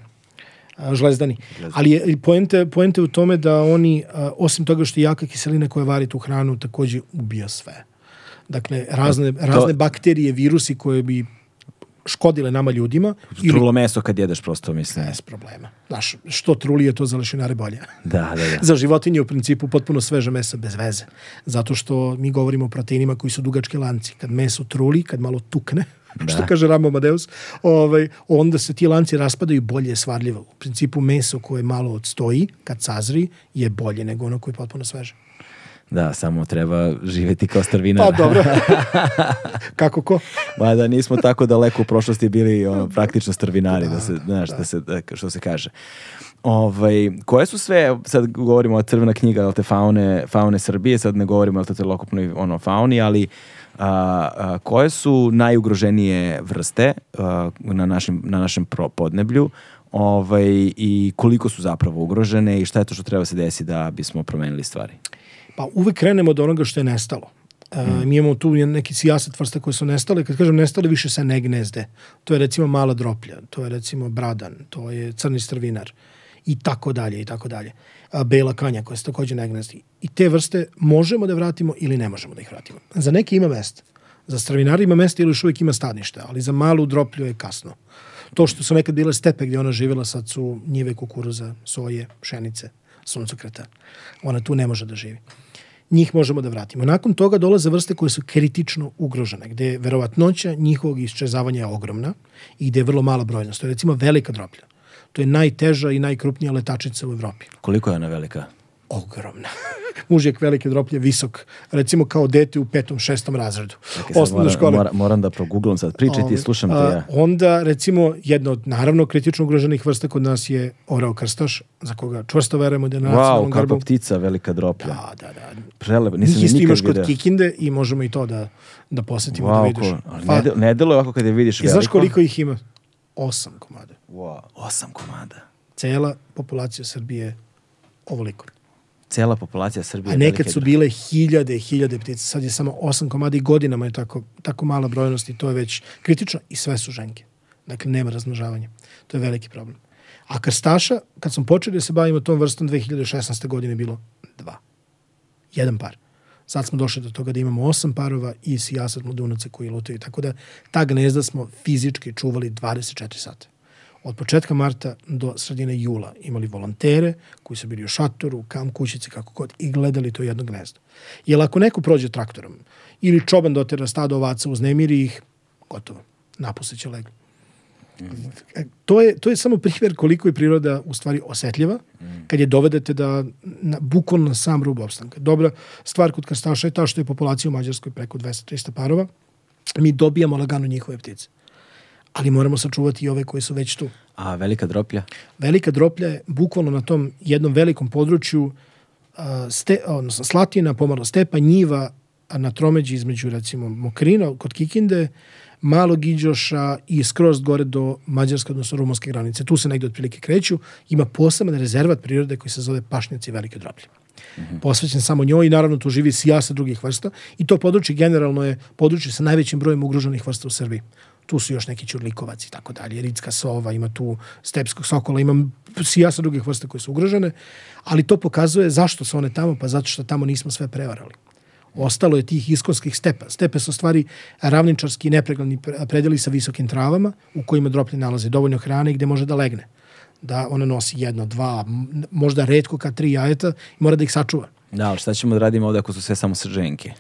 žlezdani. Ali je, poente, poente u tome da oni, osim toga što je jaka kiselina koja vari tu hranu, takođe ubija sve. Dakle, razne, da. razne to... bakterije, virusi koje bi škodile nama ljudima. Ili... Trulo meso kad jedeš prosto, mislim. Bez problema. Znaš, što je to za lešinare bolje. Da, da, da. [LAUGHS] za životinje u principu potpuno sveže meso bez veze. Zato što mi govorimo o proteinima koji su dugački lanci. Kad meso truli, kad malo tukne, [LAUGHS] da. što kaže Rambo Madeus, ovaj, onda se ti lanci raspadaju bolje svarljivo. U principu meso koje malo odstoji, kad sazri, je bolje nego ono koje je potpuno sveže. Da, samo treba živeti kao starvinar. Pa dobro. [LAUGHS] Kako ko? Ma da nismo tako daleko u prošlosti bili ono, praktično starvinari, da, da se, znaš, da. da se, da, što se kaže. Ovaj, koje su sve, sad govorimo o crvena knjiga, jel te, faune, faune Srbije, sad ne govorimo, jel te, celokupnoj ono, fauni, ali a, a, koje su najugroženije vrste a, na našim, na našem podneblju ovaj, i koliko su zapravo ugrožene i šta je to što treba se desiti da bismo promenili stvari? Pa uvek krenemo od onoga što je nestalo. E, mm. Mi imamo tu neki sijaset vrsta koje su nestale. Kad kažem nestale, više se ne gnezde. To je recimo mala droplja, to je recimo bradan, to je crni strvinar i tako dalje i tako dalje. A, bela kanja koja se takođe ne gnezdi. I te vrste možemo da vratimo ili ne možemo da ih vratimo. Za neke ima mesta. Za strvinari ima mesta ili još uvijek ima stadnište, ali za malu droplju je kasno. To što su nekad bile stepe gdje ona živjela, sad su njive kukuruza, soje, pšenice, suncokreta. Ona tu ne može da živi njih možemo da vratimo. Nakon toga dolaze vrste koje su kritično ugrožene, gde je verovatnoća njihovog iščezavanja je ogromna i gde je vrlo mala brojnost. To je recimo velika droplja. To je najteža i najkrupnija letačica u Evropi. Koliko je ona velika? Ogromna. [LAUGHS] Mužjak velike droplje visok, recimo kao dete u petom, šestom razredu. Dakle, Osnovne škole. Mora, moram da proguglam sad pričati i ovaj, slušam te ja. Onda, recimo, jedna od naravno kritično ugroženih vrsta kod nas je orao krstaš, za koga čvrsto verujemo da je na wow, nacionalnom garbu. Wow, kako ptica velika droplja. Da, da, da prelepo. Nisam Njih isto imaš kod Kikinde i možemo i to da, da posetimo, da wow, da vidiš. pa, ne, delo ovako kada je vidiš I veliko. znaš koliko ih ima? Osam komada. Wow, osam komada. Cela populacija Srbije ovoliko. Cela populacija Srbije. A nekad su bile hiljade hiljade ptica, sad je samo osam komada i godinama je tako, tako mala brojnost i to je već kritično i sve su ženke. Dakle, nema razmnožavanja. To je veliki problem. A krstaša, kad sam počeo da se bavimo tom vrstom, 2016. godine bilo dva jedan par. Sad smo došli do toga da imamo osam parova i sijasat mladunaca koji lutaju. Tako da ta gnezda smo fizički čuvali 24 sata. Od početka marta do sredine jula imali volontere koji su bili u šatoru, kam kućice, kako god, i gledali to jedno gnezdo. Jer ako neko prođe traktorom ili čoban dotera stado ovaca, uznemiri ih, gotovo, napustit će leglo. To je, to je samo primjer koliko je priroda u stvari osetljiva kad je dovedete da na, bukvalno na sam rub opstanka. Dobra stvar kod krstaša je ta što je populacija u Mađarskoj preko 200-300 parova. Mi dobijamo lagano njihove ptice. Ali moramo sačuvati i ove koje su već tu. A velika droplja? Velika droplja je bukvalno na tom jednom velikom području ste, odnosno Slatina, pomalo stepa, njiva na tromeđi između recimo Mokrina kod Kikinde, Malog Iđoša i skroz gore do mađarske, odnosno rumunske granice. Tu se negde otprilike kreću. Ima poseban rezervat prirode koji se zove Pašnjaci Velike Droblje. Mm Posvećen samo njoj i naravno tu živi sijasa drugih vrsta i to područje generalno je područje sa najvećim brojem ugroženih vrsta u Srbiji tu su još neki čurlikovac i tako dalje, ritska sova, ima tu stepskog sokola, ima sijasa drugih vrsta koje su ugrožene, ali to pokazuje zašto su one tamo, pa zato što tamo nismo sve prevarali ostalo je tih iskonskih stepa. Stepe su stvari ravničarski i nepregledni predeli sa visokim travama u kojima droplje nalaze dovoljno hrane i gde može da legne. Da ona nosi jedno, dva, možda redko kad tri jajeta i mora da ih sačuva. Da, ali šta ćemo da radimo ovde ako su sve samo srđenke?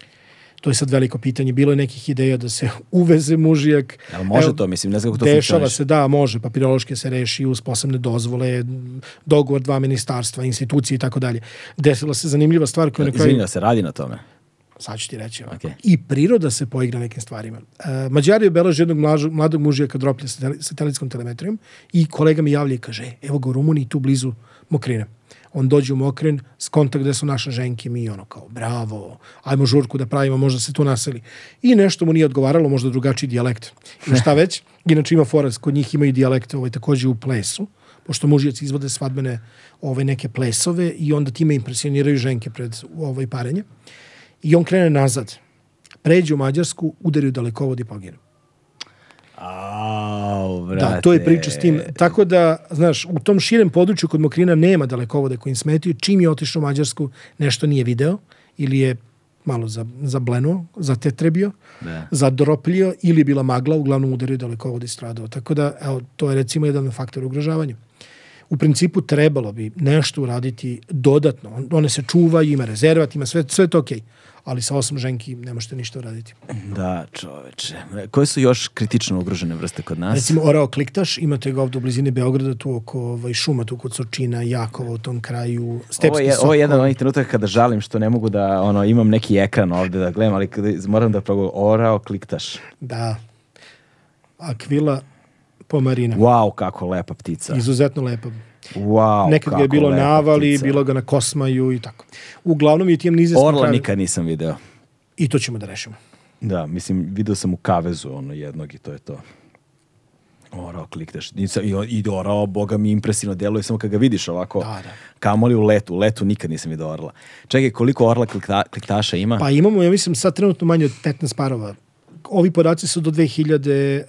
To je sad veliko pitanje. Bilo je nekih ideja da se [LAUGHS] uveze mužijak. Ali može evo, to, mislim, ne znam kako to funkcioniš. Dešava se, da, može. Papirološke se reši uz posebne dozvole, dogovor dva ministarstva, institucije i tako dalje. Desila se zanimljiva stvar koja da, na kraju... Izvinja da se, radi na tome. Sad ću ti reći. Okay. I priroda se poigra nekim stvarima. E, Mađari obelaže jednog mlažu, mladog mužijaka droplja satelitskom telemetrijom i kolega mi javlja i kaže, e, evo ga u Rumuniji tu blizu Mokrine. On dođe u Mokrin, kontakt gde su naše ženke, mi ono kao, bravo, ajmo žurku da pravimo, možda se tu naseli. I nešto mu nije odgovaralo, možda drugačiji dijalekt. I šta već, [LAUGHS] inače ima foras, kod njih imaju dijalekte ovaj, takođe u plesu pošto mužijaci izvode svadbene ove neke plesove i onda time impresioniraju ženke pred ovo ovaj, parenje i on krene nazad. Pređe u Mađarsku, udari u dalekovod i pogine. Au, brate. Da, to je priča s tim. Tako da, znaš, u tom širem području kod Mokrina nema dalekovode koji im smetio. Čim je otišao u Mađarsku, nešto nije video ili je malo zablenuo, zatetrebio, da. zadroplio ili bila magla, uglavnom udario dalekovod i stradao. Tako da, evo, to je recimo jedan faktor ugrožavanja. U principu trebalo bi nešto uraditi dodatno. One se čuvaju, ima rezervat, ima sve, sve to okej. Okay ali sa osam ženki ne možete ništa uraditi. Da, čoveče. Koje su još kritično ugrožene vrste kod nas? Recimo, orao kliktaš, imate ga ovde u blizini Beograda, tu oko ovaj, šuma, tu kod Sočina, Jakova, u tom kraju, Stepski ovo je, Sokol. Ovo je jedan od onih trenutaka kada žalim što ne mogu da ono, imam neki ekran ovde da gledam, ali kada, moram da progovorim orao kliktaš. Da. Akvila pomarina. Wow, kako lepa ptica. Izuzetno lepa. Wow, Nekad ga je bilo lepotica. navali, bilo ga na Kosmaju i tako. Uglavnom je tijem nizeskom Orla kraju... nikad nisam video. I to ćemo da rešimo. Da, mislim, video sam u kavezu ono jednog i to je to. Orao klikneš. I, i, i orao, boga mi impresivno deluje, samo kad ga vidiš ovako. Da, da. Kamoli u letu. U letu nikad nisam video orla. Čekaj, koliko orla klikta, kliktaša ima? Pa imamo, ja mislim, sad trenutno manje od 15 parova ovi podaci su do 2019.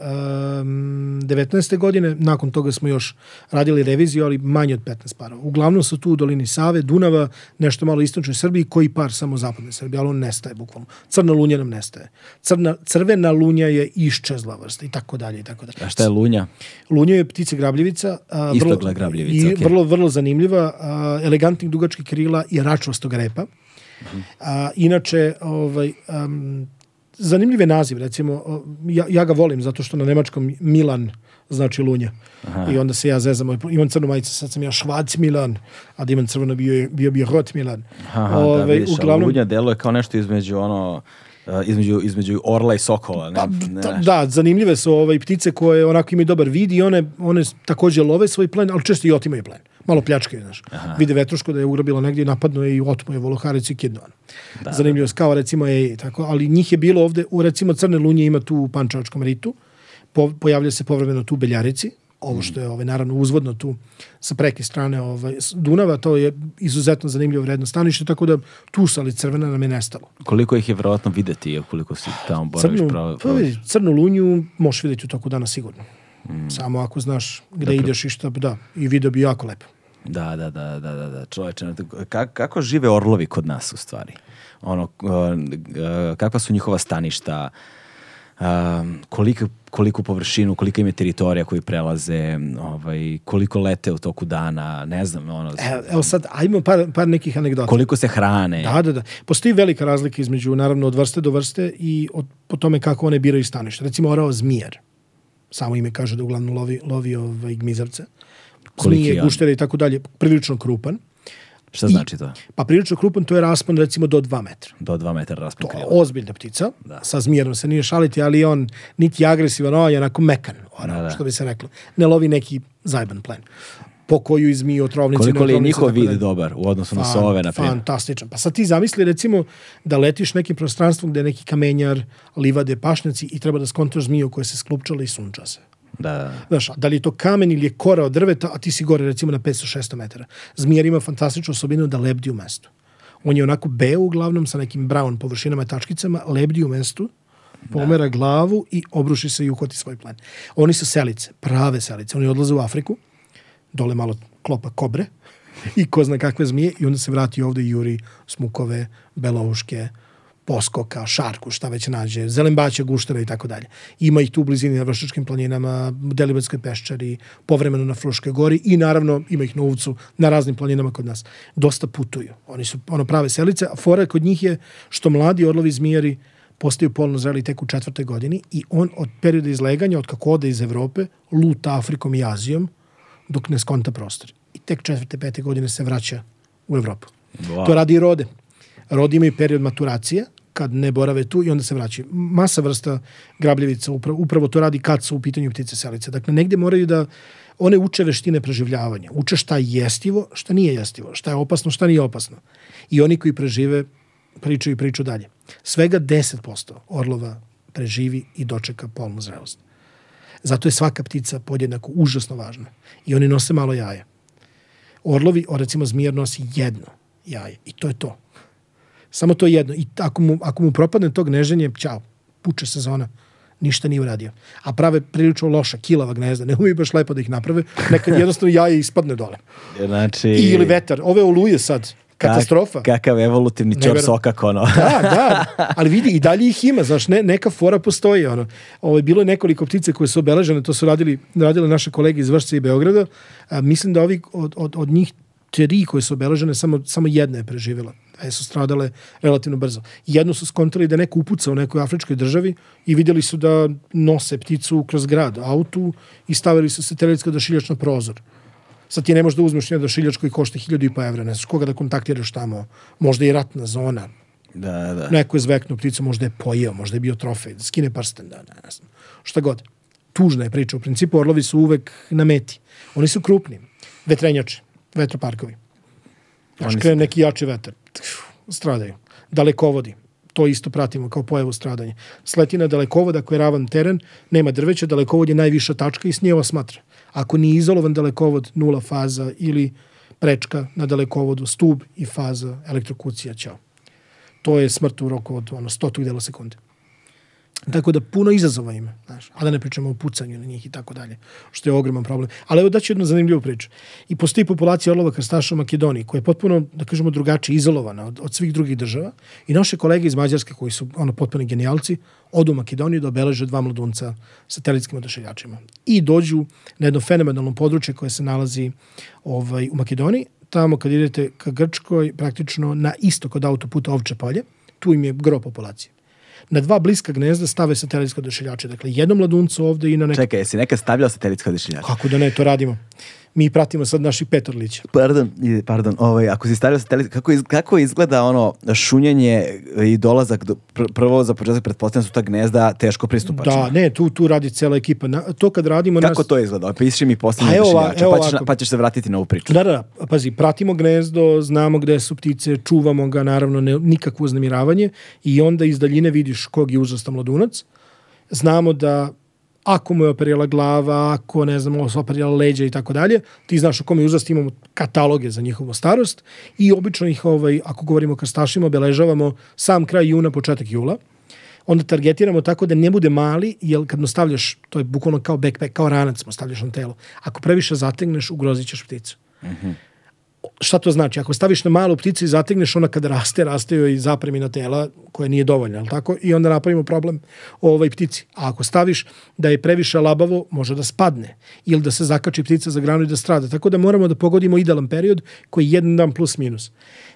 Um, godine, nakon toga smo još radili reviziju, ali manje od 15 parova. Uglavnom su tu u dolini Save, Dunava, nešto malo istočne Srbije, koji par samo zapadne Srbije, ali on nestaje bukvalno. Crna lunja nam nestaje. Crna, crvena lunja je iščezla vrsta i tako dalje i tako dalje. A šta je lunja? Lunja je ptica grabljivica. A, vrlo, grabljevica, I okay. vrlo, vrlo zanimljiva, a, elegantnih dugačkih krila i račvastog repa. Uh mhm. -huh. a, inače, ovaj, um, zanimljiv je naziv, recimo, ja, ja, ga volim zato što na nemačkom Milan znači lunja. Aha. I onda se ja zezam, imam crnu majicu, sad sam ja Švac Milan, a da imam crveno bio bio, bio Rot Milan. Aha, da, Ove, da vidiš, uglavnom... lunja deluje kao nešto između ono, e, između, između orla i sokola. Ne? Da, ne, da, da, zanimljive su ove ptice koje onako imaju dobar vid i one, one takođe love svoj plen, ali često i otimaju plen malo pljačkaju, znaš. Aha. Vide vetrušku da je ugrabilo negdje i napadno je i otmo je Voloharicu i Kidnovan. Da, Zanimljivo da, je, da. kao recimo je tako, ali njih je bilo ovde, u recimo Crne Lunje ima tu u Pančevačkom ritu, po, pojavlja se povremeno tu Beljarici, ovo što je mm. ovaj, naravno uzvodno tu sa preke strane ovaj, Dunava, to je izuzetno zanimljivo vredno stanište, tako da tu sali crvena nam je nestalo. Koliko ih je vjerojatno videti, koliko si tamo boraviš crnu, pravo? Pa crnu lunju možeš videti u toku dana sigurno. Mm. Samo ako znaš da gde Dobre. ideš i šta, da, i video bi jako lepo. Da, da, da, da, da, da, čoveče, kako, kako žive orlovi kod nas u stvari? Ono, kakva su njihova staništa, um, koliko, koliku površinu, koliko im je teritorija koju prelaze, ovaj, koliko lete u toku dana, ne znam. Ono, evo, evo sad, ajmo par, par nekih anegdota. Koliko se hrane. Da, da, da. Postoji velika razlika između, naravno, od vrste do vrste i od, po tome kako one biraju stanište. Recimo, orao zmijer. Samo ime kaže da uglavnom lovi, lovi ovaj, gmizavce zmije, ja. guštere i tako dalje, prilično krupan. Šta I, znači to? Pa prilično krupan, to je raspon recimo do 2 metra. Do 2 metra raspon krila. To je Ozbiljna ptica, da. sa zmijerom se nije šaliti, ali on niti agresivan, on je onako mekan, ona, da, da. što bi se reklo. Ne lovi neki zajban plen po koju izmiju otrovnice. Koliko li je njihov vid dobar u odnosu na sove, na primjer? Fantastičan. Pa sad ti zamisli recimo da letiš nekim prostranstvom gde je neki kamenjar, livade, pašnjaci i treba da skontraš zmiju koja se sklupčala i sunča se. Da. Znaš, da li je to kamen ili je kora od drveta, a ti si gore recimo na 500-600 metara. Zmijer ima fantastičnu osobinu da lebdi u mestu. On je onako beo uglavnom sa nekim brown površinama i tačkicama, lebdi u mestu, da. pomera da. glavu i obruši se i uhvati svoj plen. Oni su selice, prave selice. Oni odlaze u Afriku, dole malo klopa kobre [LAUGHS] i ko zna kakve zmije i onda se vrati ovde i juri smukove, belouške, poskoka, šarku, šta već nađe, zelenbaća, guštara i tako dalje. Ima ih tu u blizini na Vršačkim planinama, Delibetskoj peščari, povremeno na Fruškoj gori i naravno ima ih na Uvcu, na raznim planinama kod nas. Dosta putuju. Oni su ono prave selice, a fora kod njih je što mladi orlovi zmijeri postaju polno zreli tek u četvrtoj godini i on od perioda izleganja, od kako ode iz Evrope, luta Afrikom i Azijom, dok ne skonta prostor. I tek četvrte, pete godine se vraća u Evropu. Wow. To radi i rode. Rodi imaju period maturacije, kad ne borave tu i onda se vraćaju. Masa vrsta grabljevica upravo, upravo to radi kad su u pitanju ptice selice. Dakle, negde moraju da one uče veštine preživljavanja. Uče šta je jestivo, šta nije jestivo, šta je opasno, šta nije opasno. I oni koji prežive pričaju i priču dalje. Svega 10% orlova preživi i dočeka polnu zrelost. Zato je svaka ptica podjednako užasno važna. I oni nose malo jaja. Orlovi, o recimo zmijer nosi jedno jaje. I to je to. Samo to je jedno. I ako mu, ako mu propadne tog neženje, ćao, puče sezona ništa nije uradio. A prave prilično loša, kilava gnezda, [LAUGHS] ne umeju baš lepo da ih naprave, nekad [LAUGHS] jednostavno jaje ispadne dole. E, znači... I, ili vetar, ove oluje sad, katastrofa. Kak, kakav evolutivni čor sokak, ono. da, da, [LAUGHS] ali vidi, i dalje ih ima, znaš, ne, neka fora postoji, ono. Ovo, ovaj, bilo je nekoliko ptice koje su obeležene, to su radili, radile naše kolege iz Vršca i Beograda, A, mislim da ovi od, od, od njih tri koje su obeležene, samo, samo jedna je preživjela te su stradale relativno brzo. Jednu su skontrali da neko upuca u nekoj afričkoj državi i vidjeli su da nose pticu kroz grad, autu i stavili su satelitska da došiljač na prozor. Sad ti ne možeš da uzmeš jedan došiljač koji košta hiljadu i pa evra, ne znaš koga da kontaktiraš tamo, možda i ratna zona, Da, da. Neko je zveknuo pticu, možda je pojeo, možda je bio trofej, da skine prsten, da, da, ne znam. Šta god. Tužna je priča. U principu, orlovi su uvek na meti. Oni su krupni. Vetrenjače, vetroparkovi. Znaš, krene neki jači vetar stradaju. Dalekovodi, to isto pratimo kao pojavu stradanja. Sletina dalekovoda koji je ravan teren, nema drveća, dalekovod je najviša tačka i s nje ovo Ako nije izolovan dalekovod, nula faza ili prečka na dalekovodu, stub i faza, elektrokucija, ćao. To je smrt u roku od ono, stotog dela sekunde. Tako da puno izazova ima, znaš, a da ne pričamo o pucanju na njih i tako dalje, što je ogroman problem. Ali evo daću jednu zanimljivu priču. I postoji populacija orlova krstaša u Makedoniji, koja je potpuno, da kažemo, drugačije izolovana od, od svih drugih država. I naše kolege iz Mađarske, koji su ono, potpuno genijalci, odu u Makedoniju da obeleže dva mladunca satelitskim odašeljačima. I dođu na jedno fenomenalno područje koje se nalazi ovaj, u Makedoniji. Tamo kad idete ka Grčkoj, praktično na isto kod autoputa Ovče polje, tu im je gro populacije na dva bliska gnezda stave satelitske odašiljače. Dakle, jedno mladuncu ovde i na nekom... Čekaj, jesi nekad stavljao satelitske odašiljače? Kako da ne, to radimo mi pratimo sad naših petorlića. Pardon, pardon, ovaj, ako si stavio satelit, kako, iz, kako izgleda ono šunjenje i dolazak, do, pr prvo za početak pretpostavljam su ta gnezda teško pristupačna. Da, ne, tu, tu radi cela ekipa. Na, to kad radimo... Kako nas... to izgleda? Ovaj, piši mi posljednje pa, rešenjače, pa, ćeš, pa ćeš se vratiti na ovu priču. Da, da, da, pazi, pratimo gnezdo, znamo gde su ptice, čuvamo ga, naravno, ne, nikakvo uznemiravanje i onda iz daljine vidiš kog je uzrastan mladunac. Znamo da ako mu je operirala glava, ako ne znam, ovo se operirala leđa i tako dalje, ti znaš u kome uzrast imamo kataloge za njihovu starost i obično ih, ovaj, ako govorimo o krstašima, obeležavamo sam kraj juna, početak jula. Onda targetiramo tako da ne bude mali, jer kad mu stavljaš, to je bukvalno kao backpack, kao ranac mu stavljaš na telo. Ako previše zategneš, ugrozit ćeš pticu. Mm -hmm šta to znači? Ako staviš na malu pticu i zategneš, ona kad raste, raste joj i zapremina tela koja nije dovoljna, ali tako? I onda napravimo problem o ovoj ptici. A ako staviš da je previše labavo, može da spadne. Ili da se zakači ptica za granu i da strada. Tako da moramo da pogodimo idealan period koji je jedan dan plus minus.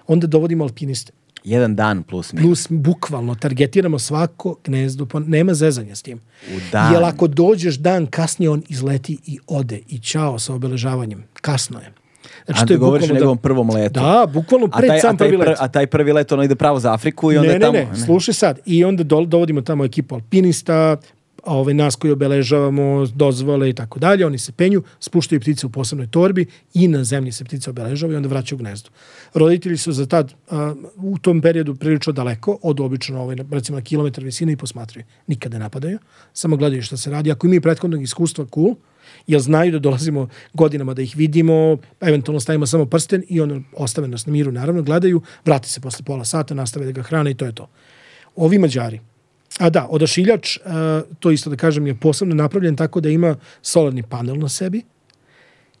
Onda dovodimo alpiniste. Jedan dan plus minus. Plus, bukvalno, targetiramo svako gnezdo, pa nema zezanja s tim. U dan. Jer ako dođeš dan kasnije, on izleti i ode. I čao sa obeležavanjem. Kasno je. Znači, a to je govoriš o da- njegovom da, prvom letu. Da, bukvalno pred a taj, sam a taj prvi let. A taj prvi let, ono ide pravo za Afriku i onda ne, ne, tamo... Ne, ne, ne, slušaj sad. I onda do, dovodimo tamo ekipu alpinista, ovaj, nas koji obeležavamo, dozvole i tako dalje, oni se penju, spuštaju ptice u posebnoj torbi i na zemlji se ptice obeležavaju i onda vraćaju gnezdu. Roditelji su za tad, a, u tom periodu prilično daleko od obično, ovaj, recimo na kilometar visine i posmatraju. Nikada napadaju, samo gledaju šta se radi. Ako imaju prethodnog iskustva, cool, jer znaju da dolazimo godinama da ih vidimo, eventualno stavimo samo prsten i ono ostave nas na miru, naravno, gledaju, vrate se posle pola sata, nastave da ga hrane i to je to. Ovi mađari, a da, odašiljač, e, to isto da kažem, je posebno napravljen tako da ima solarni panel na sebi,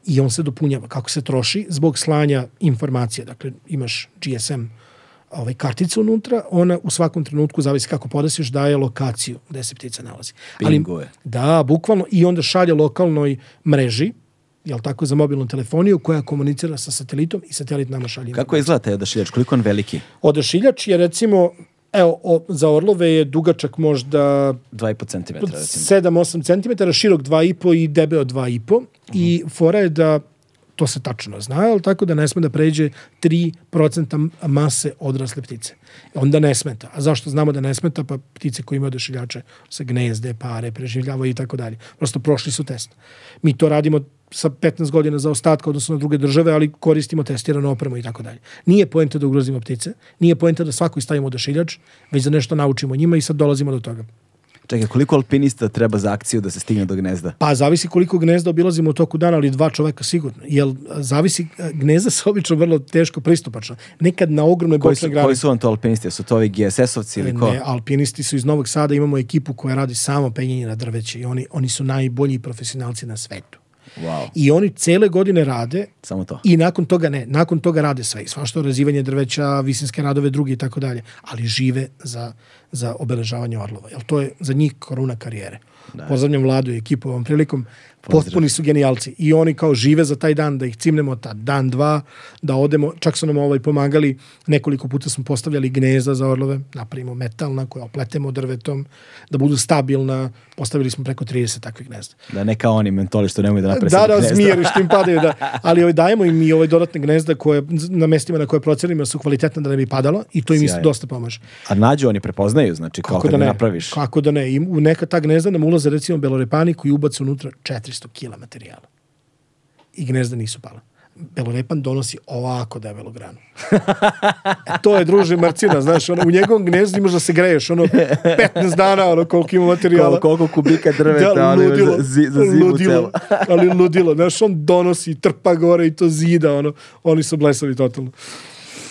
i on se dopunjava kako se troši zbog slanja informacija. Dakle, imaš GSM ovaj, kartica unutra, ona u svakom trenutku, zavisi kako podesiš daje lokaciju gde se ptica nalazi. Pinguje. Ali, da, bukvalno, i onda šalje lokalnoj mreži, jel tako, za mobilnu telefoniju koja komunicira sa satelitom i satelit nama šalje. Kako izgleda taj odašiljač? Koliko on veliki? Odašiljač je recimo Evo, o, za orlove je dugačak možda... 2,5 cm, 7-8 cm, širok 2,5 i debeo 2,5. Mm -hmm. I fora je da to se tačno zna, ali tako da ne sme da pređe 3% mase odrasle ptice. Onda ne smeta. A zašto znamo da ne smeta? Pa ptice koje imaju odešiljjače se gnezde, pare, preživljavaju i tako dalje. Prosto prošli su test. Mi to radimo sa 15 godina za ostatka odnosno na druge države, ali koristimo testiranu opremu i tako dalje. Nije poenta da ugrozimo ptice, nije poenta da svakoj stavimo odešiljjač, već da nešto naučimo njima i sad dolazimo do toga. Čekaj, koliko alpinista treba za akciju da se stigne do gnezda? Pa zavisi koliko gnezda obilazimo u toku dana, ali dva čoveka sigurno. Jel zavisi gnezda se [LAUGHS] obično vrlo teško pristupačno. Nekad na ogromne koji su, Koji su vam to alpinisti? Su to ovi GSS-ovci ili e, ko? Ne, alpinisti su iz Novog Sada, imamo ekipu koja radi samo penjenje na drveće i oni, oni su najbolji profesionalci na svetu. Wow. I oni cele godine rade. Samo to. I nakon toga ne. Nakon toga rade sve. Svašto razivanje drveća, visinske radove, drugi i tako dalje. Ali žive za, za obeležavanje Orlova. Jel to je za njih koruna karijere. Da. Pozdravljam vladu i ekipu ovom prilikom. Pozdrav. Potpuni su genijalci. I oni kao žive za taj dan, da ih cimnemo ta dan, dva, da odemo. Čak su nam ovaj pomagali, nekoliko puta smo postavljali gnezda za orlove, napravimo metalna koja opletemo drvetom, da budu stabilna. Postavili smo preko 30 takvih gnezda. Da ne kao oni mentoli što nemoj da naprave Da, da, zmijeri što im padaju. Da. [LAUGHS] Ali ovaj, dajemo im i ovaj dodatne gnezda koje, na mestima na koje procenimo su kvalitetne da ne bi padalo i to im isto dosta pomaže. A nađu oni prepoznaju, znači, kako, kako da ne napraviš. Kako da ne. I neka ta gnezda nam ulaze recimo belorepaniku i ubacu unutra četiri 400 kila materijala. I gnezda nisu pala. Belorepan donosi ovako debelu granu. E, to je druže Marcina, znaš, ono, u njegovom gnezdu imaš da se greješ, ono, 15 dana, ono, koliko ima materijala. Kol, koliko kubika drveta, da, ludilo, za, za zimu ludilo, celo. ali ludilo, znaš, on donosi, trpa gore i to zida, ono, oni su blesavi totalno.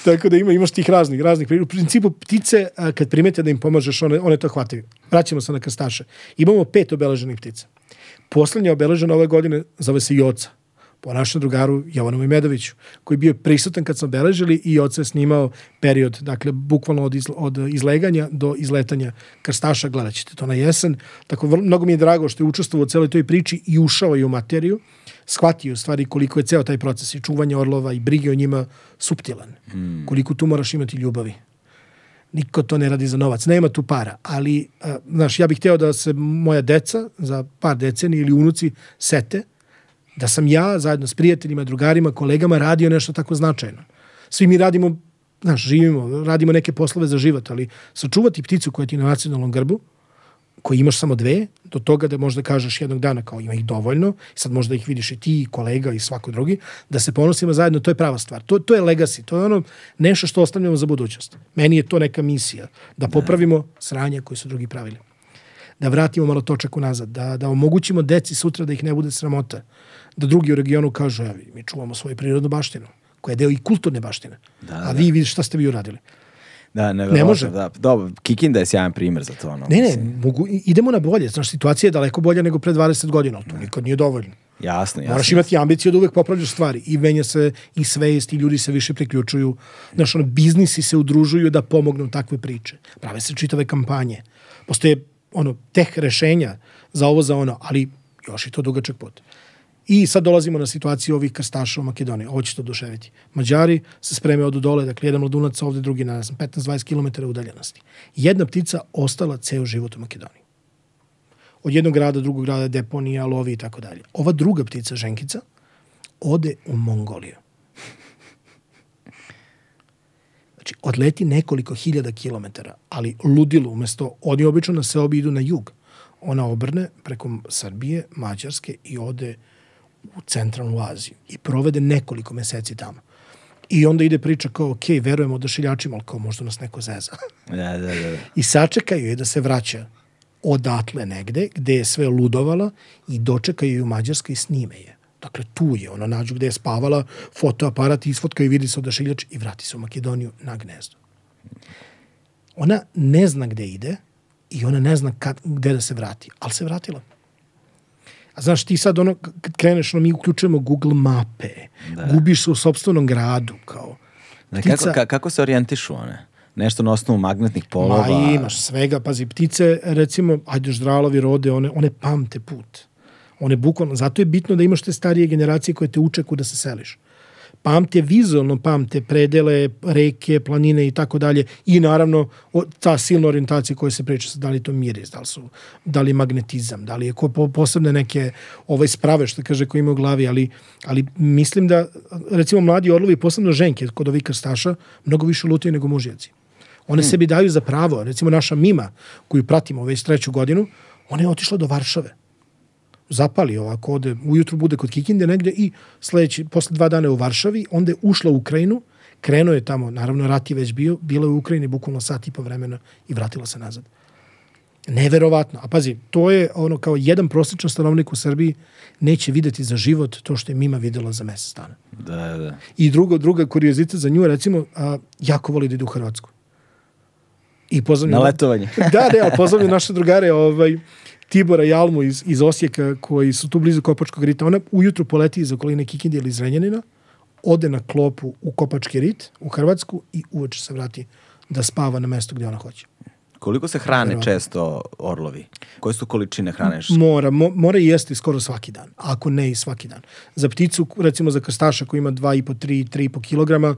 Tako da ima, imaš tih raznih, raznih. U principu ptice, kad primete da im pomažeš, one, one to hvataju. Vraćamo se na krstaše. Imamo pet obeleženih ptica. Poslednja obeležena ove godine zove se Joca po našem drugaru Jovanu Medoviću, koji je bio prisutan kad smo beležili i oca je snimao period, dakle, bukvalno od, iz, od izleganja do izletanja krstaša, gledat ćete to na jesen. Tako, vrlo, mnogo mi je drago što je učestvovao u celoj toj priči i ušao i u materiju, shvatio stvari koliko je ceo taj proces i čuvanja orlova i brige o njima suptilan. Mm. Koliko tu moraš imati ljubavi niko to ne radi za novac, nema tu para, ali, a, znaš, ja bih hteo da se moja deca, za par decenija ili unuci, sete, da sam ja zajedno s prijateljima, drugarima, kolegama radio nešto tako značajno. Svi mi radimo, znaš, živimo, radimo neke poslove za život, ali sačuvati pticu koja ti je na nacionalnom grbu, koji imaš samo dve, do toga da možda kažeš jednog dana kao ima ih dovoljno, sad možda ih vidiš i ti i kolega i svako drugi, da se ponosimo zajedno, to je prava stvar. To, to je legacy, to je ono nešto što ostavljamo za budućnost. Meni je to neka misija, da, da. popravimo sranje koje su drugi pravili. Da vratimo malo točak unazad, da, da omogućimo deci sutra da ih ne bude sramota. Da drugi u regionu kažu, ja, mi čuvamo svoju prirodnu baštinu, koja je deo i kulturne baštine. Da, da, da. A vi vidite šta ste vi uradili. Da, ne može. Da, dobro, Kikinda je sjajan primer za to. Ono, ne, ne, mogu, idemo na bolje. Znaš, situacija je daleko bolja nego pre 20 godina, to da. nikad nije dovoljno. Jasno, jasno. Moraš imati ambiciju da uvek popravljaš stvari. I menja se i svest i ljudi se više priključuju. Znaš, ono, biznisi se udružuju da pomognu takve priče. Prave se čitave kampanje. Postoje ono, teh rešenja za ovo, za ono, ali još je to dugačak put. I sad dolazimo na situaciju ovih krstaša u Makedoniji. Ovo će to Mađari se spreme od dole, dakle jedan mladunac ovde, drugi na 15-20 km udaljenosti. Jedna ptica ostala ceo život u Makedoniji. Od jednog grada, drugog grada, deponija, lovi i tako dalje. Ova druga ptica, ženkica, ode u Mongoliju. Znači, odleti nekoliko hiljada kilometara, ali ludilo umesto, oni obično na seobi idu na jug. Ona obrne preko Srbije, Mađarske i ode u u centralnu Aziju i provede nekoliko meseci tamo. I onda ide priča kao, ok, verujemo odašiljačima, ali kao možda nas neko zeza. Da, da, da, da. [LAUGHS] I sačekaju je da se vraća odatle negde, gde je sve ludovala i dočekaju je u Mađarskoj i snime je. Dakle, tu je. Ona nađu gde je spavala, fotoaparat, isfotka i vidi se odašiljač i vrati se u Makedoniju na gnezdo. Ona ne zna gde ide i ona ne zna kad, gde da se vrati, ali se vratila. A znaš, ti sad ono, kad kreneš, ono, mi uključujemo Google mape, da. gubiš se u sobstvenom gradu, kao. Ptica... kako, kako se orijentišu one? Nešto na osnovu magnetnih polova? Ma imaš svega, pazi, ptice, recimo, ajde ždralovi rode, one, one pamte put. One bukvalno, zato je bitno da imaš te starije generacije koje te uče kuda se seliš. Mm pamte, vizualno pamte predele, reke, planine i tako dalje i naravno ta silna orijentacija koja se priča, da li to miris, da li, su, da li magnetizam, da li je ko, posebne neke ovaj sprave što kaže ko ima u glavi, ali, ali mislim da recimo mladi orlovi, posebno ženke kod ovih krstaša, mnogo više lutaju nego mužjaci. One hmm. sebi daju za pravo, recimo naša Mima koju pratimo već treću godinu, ona je otišla do Varšave zapali ovako, ode, ujutru bude kod Kikinde negde i sledeći, posle dva dana je u Varšavi, onda je ušla u Ukrajinu, krenuo je tamo, naravno rat je već bio, bila je u Ukrajini bukvalno sat i po vremena i vratila se nazad. Neverovatno. A pazi, to je ono kao jedan prosječan stanovnik u Srbiji neće videti za život to što je Mima videla za mesec dana. Da, da. da. I drugo, druga kuriozita za nju, recimo, a, jako voli da ide u Hrvatsku. I pozvam Na letovanje. [LAUGHS] da, da, ali pozvam naše drugare ovaj, Tibora Jalmu iz, iz Osijeka, koji su tu blizu Kopačkog rita, ona ujutru poleti iz okoline Kikinde ili Zrenjanina, ode na klopu u Kopački rit, u Hrvatsku i uveče se vrati da spava na mesto gde ona hoće. Koliko se hrane Verovatno. često orlovi? Koje su količine hrane? Mora, mo, mora i jesti skoro svaki dan, ako ne i svaki dan. Za pticu, recimo za krstaša koji ima 2,5, 3, 3,5 kilograma,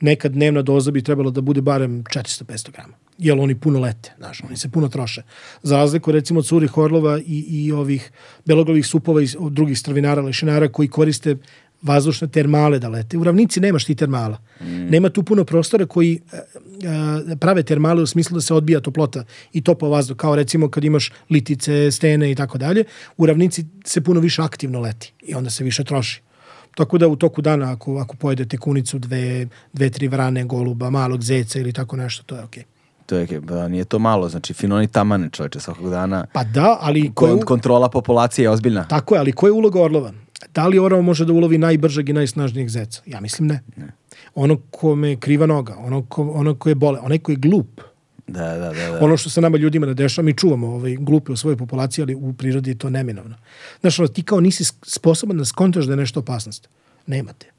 neka dnevna doza bi trebalo da bude barem 400-500 grama jer oni puno lete, znaš, oni se puno troše. Za razliku, recimo, od surih orlova i, i ovih beloglavih supova i drugih strvinara, lešinara koji koriste vazdušne termale da lete. U ravnici nemaš ti termala. Mm. Nema tu puno prostora koji a, e, e, prave termale u smislu da se odbija toplota i topa vazduh, kao recimo kad imaš litice, stene i tako dalje. U ravnici se puno više aktivno leti i onda se više troši. Tako da u toku dana ako, ako pojedete kunicu, dve, dve, tri vrane, goluba, malog zeca ili tako nešto, to je okej. Okay to je, ba, nije to malo, znači finoni tamane čoveče svakog dana. Pa da, ali... Ko kontrola populacije je ozbiljna. Tako je, ali koja je uloga Orlova? Da li orao može da ulovi najbržeg i najsnažnijeg zeca? Ja mislim ne. ne. Ono kome je kriva noga, ono, ko, ono ko je bole, onaj ko je glup. Da, da, da, da. Ono što se nama ljudima ne dešava, mi čuvamo ovaj, glupi u svojoj populaciji, ali u prirodi je to neminovno. Znaš, ono, ti kao nisi sposoban da skontaš da je nešto opasnost. Nemate.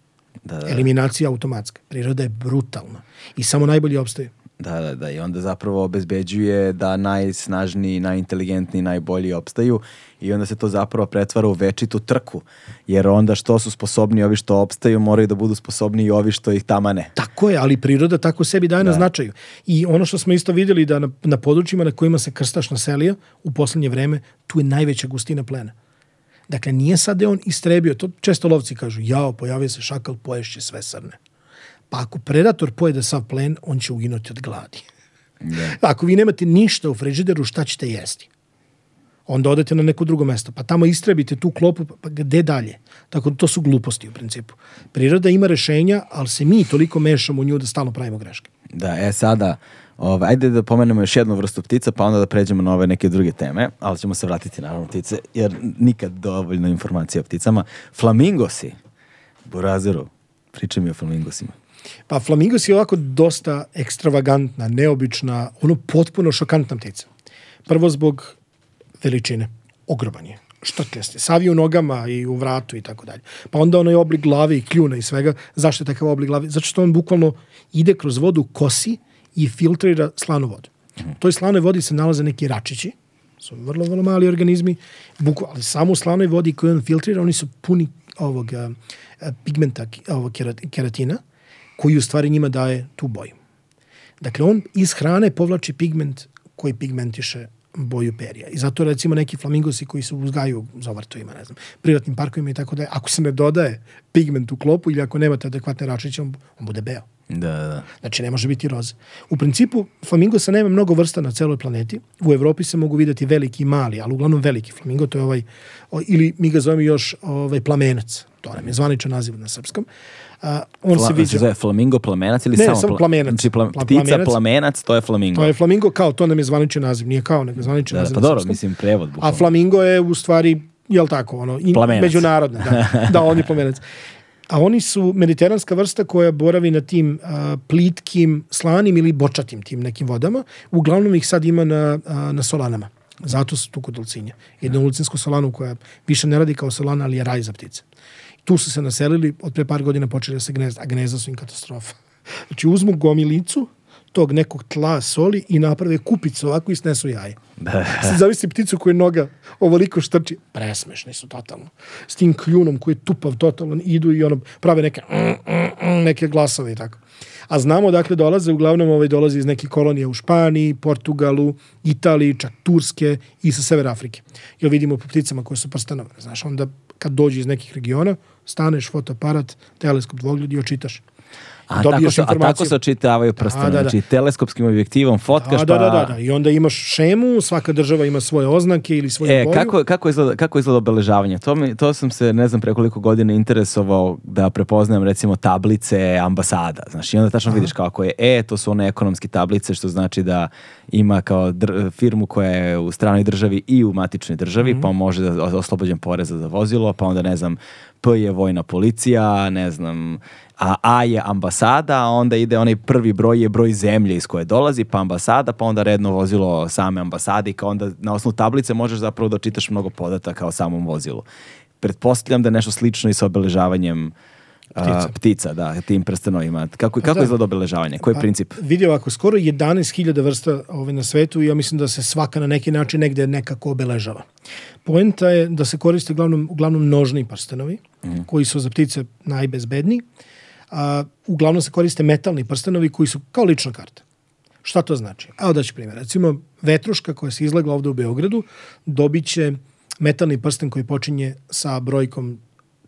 Da, da. da. Eliminacija automatska. Priroda je brutalna. I samo najbolji opstaje. Da, da, da. I onda zapravo obezbeđuje da najsnažniji, najinteligentniji, najbolji opstaju i onda se to zapravo pretvara u večitu trku. Jer onda što su sposobni ovi što opstaju, moraju da budu sposobni i ovi što ih tamane. Tako je, ali priroda tako sebi daje da. na značaju. I ono što smo isto videli da na, na područjima na kojima se krstaš naselio u poslednje vreme, tu je najveća gustina plena. Dakle, nije sad da on istrebio, to često lovci kažu, jao, pojavio se šakal, poješće sve srne. Pa ako predator pojede sav plen, on će uginuti od gladi. Da. [LAUGHS] Ako vi nemate ništa u frižideru, šta ćete jesti? Onda odete na neko drugo mesto, pa tamo istrebite tu klopu, pa, pa gde dalje? Tako dakle, to su gluposti u principu. Priroda ima rešenja, ali se mi toliko mešamo u nju da stalno pravimo greške. Da, e sada, ovaj, ajde da pomenemo još jednu vrstu ptica, pa onda da pređemo na ove neke druge teme, ali ćemo se vratiti naravno ptice, jer nikad dovoljno informacija o pticama. Flamingosi, Burazeru, pričaj mi o flamingosima. Pa flamingo je ovako dosta ekstravagantna, neobična, ono potpuno šokantna ptica. Prvo zbog veličine. Ogroman je štrkljasti, savi u nogama i u vratu i tako dalje. Pa onda onaj oblik glave i kljuna i svega. Zašto je takav oblik glave? Zato što on bukvalno ide kroz vodu, kosi i filtrira slanu vodu. Mhm. U toj slanoj vodi se nalaze neki račići, su vrlo, vrlo mali organizmi, Bukvalno, ali samo u slanoj vodi koju on filtrira, oni su puni ovog eh, pigmenta, ovog keratina, koji u stvari njima daje tu boju. Dakle, on iz hrane povlači pigment koji pigmentiše boju perja. I zato recimo neki flamingosi koji se uzgaju za vrtovima, ne znam, privatnim parkovima i tako da, ako se ne dodaje pigment u klopu ili ako nemate adekvatne račiće, on, on bude beo. Da, da, da. Znači, ne može biti roze. U principu, flamingosa nema mnogo vrsta na celoj planeti. U Evropi se mogu videti veliki i mali, ali uglavnom veliki flamingo, to je ovaj, o, ili mi ga zovemo još ovaj, plamenac. To nam je zvaničan naziv na srpskom. Uh, Uh, on Fla, se viđa. Se zove flamingo plamenac ili ne, samo, samo plamenac. Znači, pla, ptica plamenac. plamenac, to je flamingo. To je flamingo, kao to nam je zvanični naziv, nije kao nego zvanični da, da naziv. Da, pa dobro, mislim prevod. Bukvalno. A flamingo je u stvari, jel tako, ono, i međunarodno. Da, [LAUGHS] da, on je plamenac. A oni su mediteranska vrsta koja boravi na tim a, plitkim, slanim ili bočatim tim nekim vodama. Uglavnom ih sad ima na, a, na solanama. Zato su tu kod Ulcinja. Jedno da. ulicinsko solanu koja više ne radi kao solana, ali je raj za ptice. Tu su se naselili, od pre par godina počeli da se gnezda, a gnezda su im katastrofa. Znači uzmu gomilicu tog nekog tla, soli i naprave kupicu ovako i snesu jaje. [LAUGHS] Sad zavisli pticu koja noga ovoliko štrči. Presmešni su totalno. S tim kljunom koji je tupav totalno idu i ono prave neke mm, mm, mm, neke glasove i tako. A znamo dakle dolaze, uglavnom ovaj dolaze iz nekih kolonija u Španiji, Portugalu, Italiji, čak Turske i sa Sever Afrike. Jer vidimo po pticama koje su prstanove, znaš, onda kad dođe iz nekih regiona, staneš fotoaparat, teleskop dvogled i očitaš. A dobiješ tako, informaciju. A tako se očitavaju prstane, da, da, da. znači teleskopskim objektivom fotkaš da, da, da pa... Da, da, da, i onda imaš šemu, svaka država ima svoje oznake ili svoju e, boju. Kako, kako, izgleda, kako izgleda obeležavanje? To, mi, to sam se, ne znam, pre koliko godina interesovao da prepoznajem recimo tablice ambasada, znaš, i onda tačno Aha. vidiš kako je E, to su one ekonomske tablice, što znači da ima kao dr firmu koja je u stranoj državi i u matičnoj državi, mm -hmm. pa može da oslobođen poreza za vozilo, pa onda ne znam, P je vojna policija, ne znam, a A je ambasada, a onda ide onaj prvi broj je broj zemlje iz koje dolazi, pa ambasada, pa onda redno vozilo same ambasade i onda na osnovu tablice možeš zapravo da čitaš mnogo podataka o samom vozilu. Pretpostavljam da je nešto slično i sa obeležavanjem Ptica. A, ptica, da, tim prstenovima. Kako, kako da. izgleda obeležavanje? Koji je princip? Vidio ako skoro 11.000 vrsta ove ovaj, na svetu i ja mislim da se svaka na neki način negde nekako obeležava. Poenta je da se koriste uglavnom, uglavnom nožni prstenovi, mm. koji su za ptice najbezbedniji. A, uglavnom se koriste metalni prstenovi koji su kao lična karta. Šta to znači? Evo da ću primjer. Recimo, vetruška koja se izlegla ovde u Beogradu dobiće metalni prsten koji počinje sa brojkom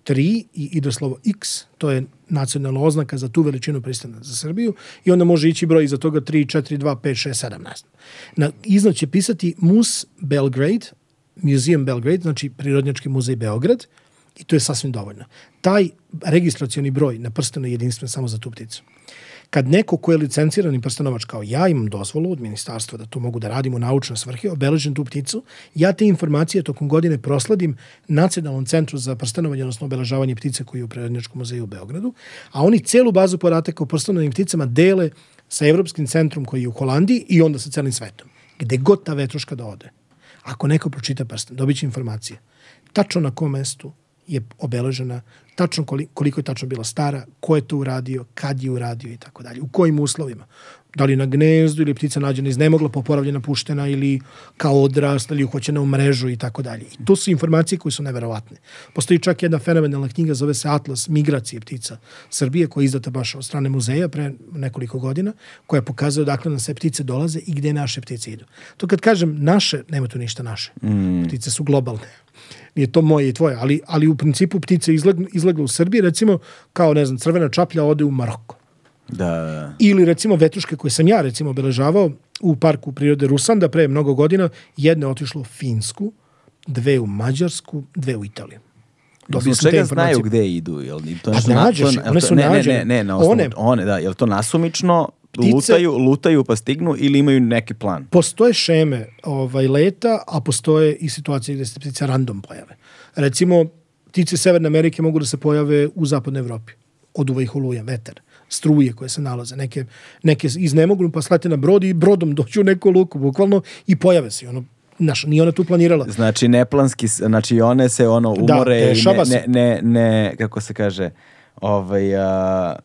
3 i ide slovo X, to je nacionalna oznaka za tu veličinu pristana za Srbiju i onda može ići broj iza toga 3, 4, 2, 5, 6, 17. Na, iznad će pisati MUS Belgrade, Museum Belgrade, znači Prirodnjački muzej Beograd i to je sasvim dovoljno. Taj registracioni broj na prstenu je jedinstven samo za tu pticu kad neko ko je licencirani prstanovač kao ja imam dozvolu od ministarstva da to mogu da radim u naučne svrhe, obeležim tu pticu, ja te informacije tokom godine prosladim Nacionalnom centru za prstanovanje, odnosno obeležavanje ptice koji je u Prirodnjačkom muzeju u Beogradu, a oni celu bazu podataka o prstanovanim pticama dele sa Evropskim centrom koji je u Holandiji i onda sa celim svetom. Gde god ta vetroška da ode, ako neko pročita prsten, dobit će informacije. Tačno na kom mestu je obeležena tačno koliko, koliko je tačno bila stara, ko je to uradio, kad je uradio i tako dalje, u kojim uslovima. Da li na gnezdu ili ptica nađena iznemogla, poporavljena, puštena ili kao odrasla ili uhoćena u mrežu i tako dalje. I to su informacije koje su neverovatne. Postoji čak jedna fenomenalna knjiga, zove se Atlas migracije ptica Srbije, koja je izdata baš od strane muzeja pre nekoliko godina, koja pokazuje odakle nam se ptice dolaze i gde naše ptice idu. To kad kažem naše, nema tu ništa naše. Mm. Ptice su globalne nije to moje i tvoje, ali, ali u principu ptice izlegle, izlegle u Srbiji, recimo, kao, ne znam, crvena čaplja ode u Maroko. Da, da, da. Ili recimo vetruške koje sam ja recimo obeležavao u parku prirode Rusanda pre mnogo godina, jedna je otišla u Finsku, dve u Mađarsku, dve u Italiju. Dobio sam te informacije. znaju gde idu, jel? To pa nađeš, one su ne, Ne, ne, ne, na osnovu, one, one, da, jel to nasumično ptice... Lutaju, lutaju pa stignu ili imaju neki plan? Postoje šeme ovaj, leta, a postoje i situacije gde se ptice random pojave. Recimo, ptice Severne Amerike mogu da se pojave u zapadnoj Evropi. Oduva ih oluja, veter struje koje se nalaze, neke, neke iznemognu pa slate na brod i brodom [LAUGHS] dođu u neku luku, bukvalno, i pojave se. ono, naš, nije ona tu planirala. Znači, neplanski, znači one se ono da, umore da, i ne, ne, ne, ne, kako se kaže, ovaj, a,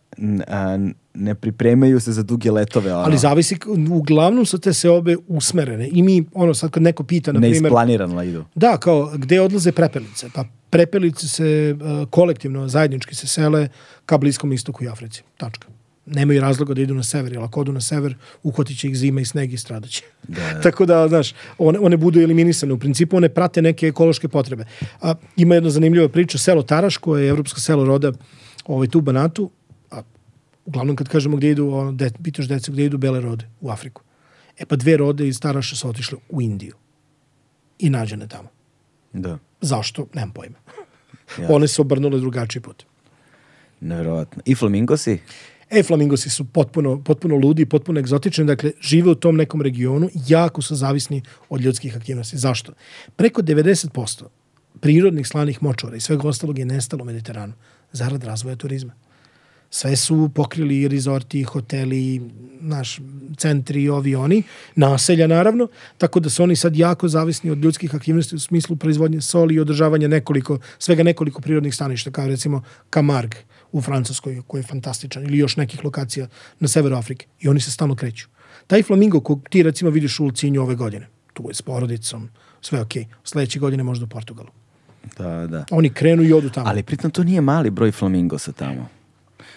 a, ne pripremaju se za duge letove. Ono. Ali zavisi, uglavnom su te seobe usmerene. I mi, ono, sad kad neko pita, na primjer... Neisplanirano idu. Da, kao, gde odlaze prepelice? Pa prepelice se uh, kolektivno, zajednički se sele ka Bliskom istoku i Africi. Tačka. Nemaju razloga da idu na sever, jer ako odu na sever, uhvatit će ih zima i sneg i stradaće. Da. da. [LAUGHS] Tako da, znaš, one, one budu eliminisane. U principu, one prate neke ekološke potrebe. A, ima jedna zanimljiva priča, selo Taraš, koje je evropsko selo roda ovaj, tu Banatu, uglavnom kad kažemo gde idu, ono, de, pitaš deca gde idu bele rode u Afriku. E pa dve rode iz Staraša su otišle u Indiju i nađene tamo. Da. Zašto? Nemam pojma. Ja. One su obrnule drugačiji put. Neverovatno. I flamingosi? E, flamingosi su potpuno, potpuno ludi, potpuno egzotični, dakle, žive u tom nekom regionu, jako su zavisni od ljudskih aktivnosti. Zašto? Preko 90% prirodnih slanih močvara i svega ostalog je nestalo u Mediteranu zarad razvoja turizma sve su pokrili rezorti, hoteli, naš centri, i ovi oni, naselja naravno, tako da su oni sad jako zavisni od ljudskih aktivnosti u smislu proizvodnje soli i održavanja nekoliko, svega nekoliko prirodnih staništa, kao recimo Camargue u Francuskoj, koji je fantastičan, ili još nekih lokacija na severu Afrike. I oni se stalno kreću. Taj flamingo kog ti recimo vidiš u Ulcinju ove godine, tu je s porodicom, sve okej, sledeće godine možda u Portugalu. Da, da. Oni krenu i odu tamo. Ali pritom to nije mali broj flamingosa tamo.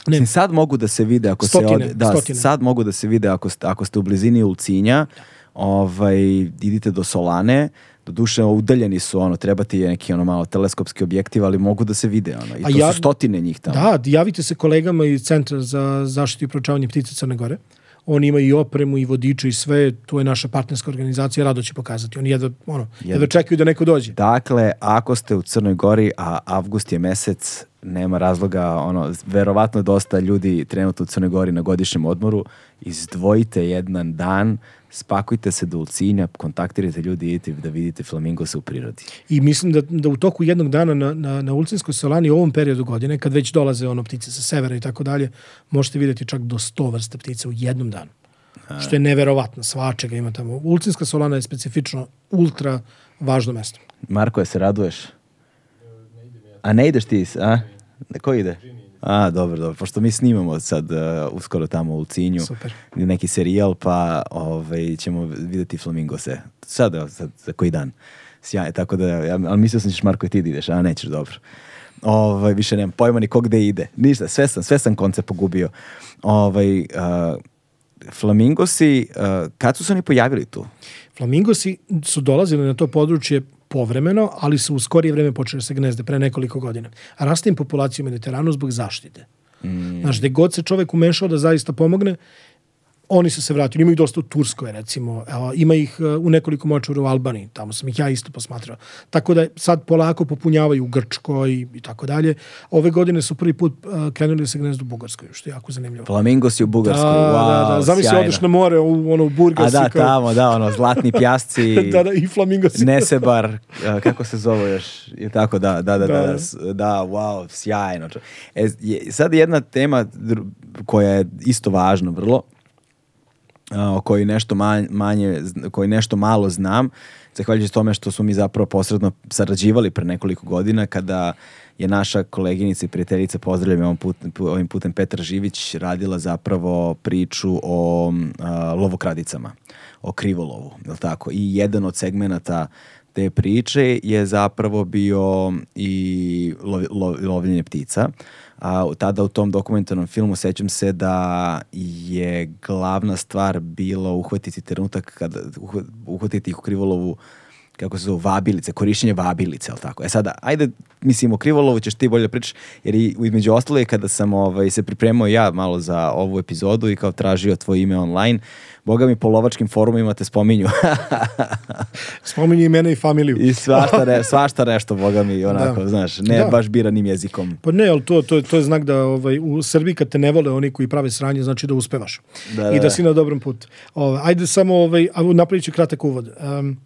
Ne. Sad mogu da se vide ako stotine, se od... da, stotine. sad mogu da se vide ako ste, ako ste u blizini Ulcinja, da. ovaj idite do Solane, do doduše udaljeni su ono, treba ti je neki ono malo teleskopski objektiv, ali mogu da se vide ono. I to ja... su stotine njih tamo. Da, javite se kolegama iz Centra za zaštitu i pročavanje ptica Crne Gore. Oni imaju i opremu i vodiče i sve, to je naša partnerska organizacija, rado će pokazati. Oni jedva, ono, jedva čekaju da neko dođe. Dakle, ako ste u Crnoj Gori, a avgust je mesec, nema razloga, ono, verovatno dosta ljudi trenutno u Crnoj Gori na godišnjem odmoru, izdvojite jedan dan, spakujte se do Ulcinja, kontaktirajte ljudi i idite da vidite flamingose u prirodi. I mislim da, da u toku jednog dana na, na, na Ulcinskoj solani u ovom periodu godine, kad već dolaze ono ptice sa severa i tako dalje, možete videti čak do 100 vrsta ptica u jednom danu. A. Što je neverovatno, svačega ima tamo. Ulcinska solana je specifično ultra važno mesto. Marko, je se raduješ? A ne ideš ti, a? Ko ide? A, dobro, dobro. Pošto mi snimamo sad uh, uskoro tamo u Cinju Super. neki serijal, pa ovaj, ćemo videti Flamingose. Sada, sad, za koji dan. Sjaj, e, tako da, ja, ali mislio sam da ćeš Marko i ti da ideš, a nećeš, dobro. Ovaj, više nemam pojma ni ko ide. Ništa, sve sam, sve sam konce pogubio. Ovaj, uh, Flamingosi, uh, kad su se oni pojavili tu? Flamingosi su dolazili na to područje povremeno, ali su u skorije vreme počeli da se gnezde, pre nekoliko godina. A raste im u Mediteranu zbog zaštite. Mm. Znaš, gde god se čovek umešao da zaista pomogne, oni su se vratili. Ima ih dosta u Turskoj, recimo. Ima ih e, u nekoliko močvara u Albaniji. Tamo sam ih ja isto posmatrao. Tako da sad polako popunjavaju u Grčkoj i i tako dalje. Ove godine su prvi put e, krenuli se gnezdu u Bugarskoj, što je jako zanimljivo. Flamingo si u Bugarskoj. Da, wow, da, da. Zamisli, odeš na more u, ono, u Burgas. A da, kao... tamo, da, ono, zlatni pjasci. [LAUGHS] da, da, i flamingo si. Nesebar, e, kako se zove još. I tako, da, da, da, da, da, da, da wow, sjajno. E, sad jedna tema koja je isto važna vrlo, o koji nešto manje, manje, koji nešto malo znam, zahvaljujući tome što su mi zapravo posredno sarađivali pre nekoliko godina kada je naša koleginica i prijateljica, pozdravljam ovim putem, ovim putem Petar Živić, radila zapravo priču o a, lovokradicama, o krivolovu, je tako? I jedan od segmenata te priče je zapravo bio i lov, lov, lovljenje ptica. Uh, a tada u tom dokumentarnom filmu sećam se da je glavna stvar bilo uhvatiti trenutak kada uhvatiti ih u krivolovu kako se zove, vabilice, korišćenje vabilice, ali tako. E sada, ajde, mislim, o Krivolovu ćeš ti bolje pričati, jer i, između ostalo je kada sam ovaj, se pripremao ja malo za ovu epizodu i kao tražio tvoje ime online, boga mi po lovačkim forumima te spominju. [LAUGHS] spominju i mene i familiju. I svašta, ne, [LAUGHS] svašta nešto, boga mi, onako, da. znaš, ne da. baš biranim jezikom. Pa ne, ali to, to, to je znak da ovaj, u Srbiji kad te ne vole oni koji prave sranje, znači da uspevaš. Da, da. I da, da. si na dobrom putu. Ovaj, ajde samo, ovaj, napravit ću kratak uvod. Um,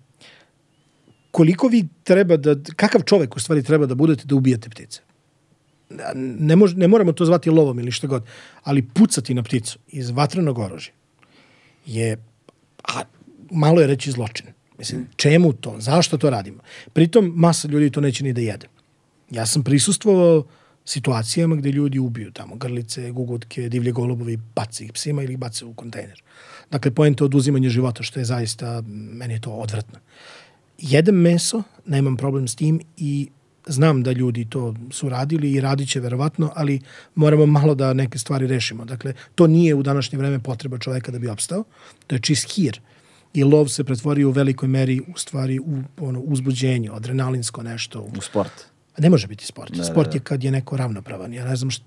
koliko vi treba da, kakav čovek u stvari treba da budete da ubijate ptice? Ne, mož, ne moramo to zvati lovom ili šta god, ali pucati na pticu iz vatrenog oružja je, a, malo je reći zločin. Mislim, čemu to? Zašto to radimo? Pritom, masa ljudi to neće ni da jede. Ja sam prisustvovao situacijama gde ljudi ubiju tamo grlice, gugutke, divlje golubove i baci ih psima ili ih u kontejner. Dakle, poenta je oduzimanje života, što je zaista, meni je to odvratno. Uh, jedem meso, nemam problem s tim i znam da ljudi to su radili i radit će verovatno, ali moramo malo da neke stvari rešimo. Dakle, to nije u današnje vreme potreba čoveka da bi opstao, to je čist hir. I lov se pretvorio u velikoj meri u stvari u ono, uzbuđenje, adrenalinsko nešto. U, u sport. Ne može biti sport. Ne, sport je kad je neko ravnopravan. Ja ne znam šta,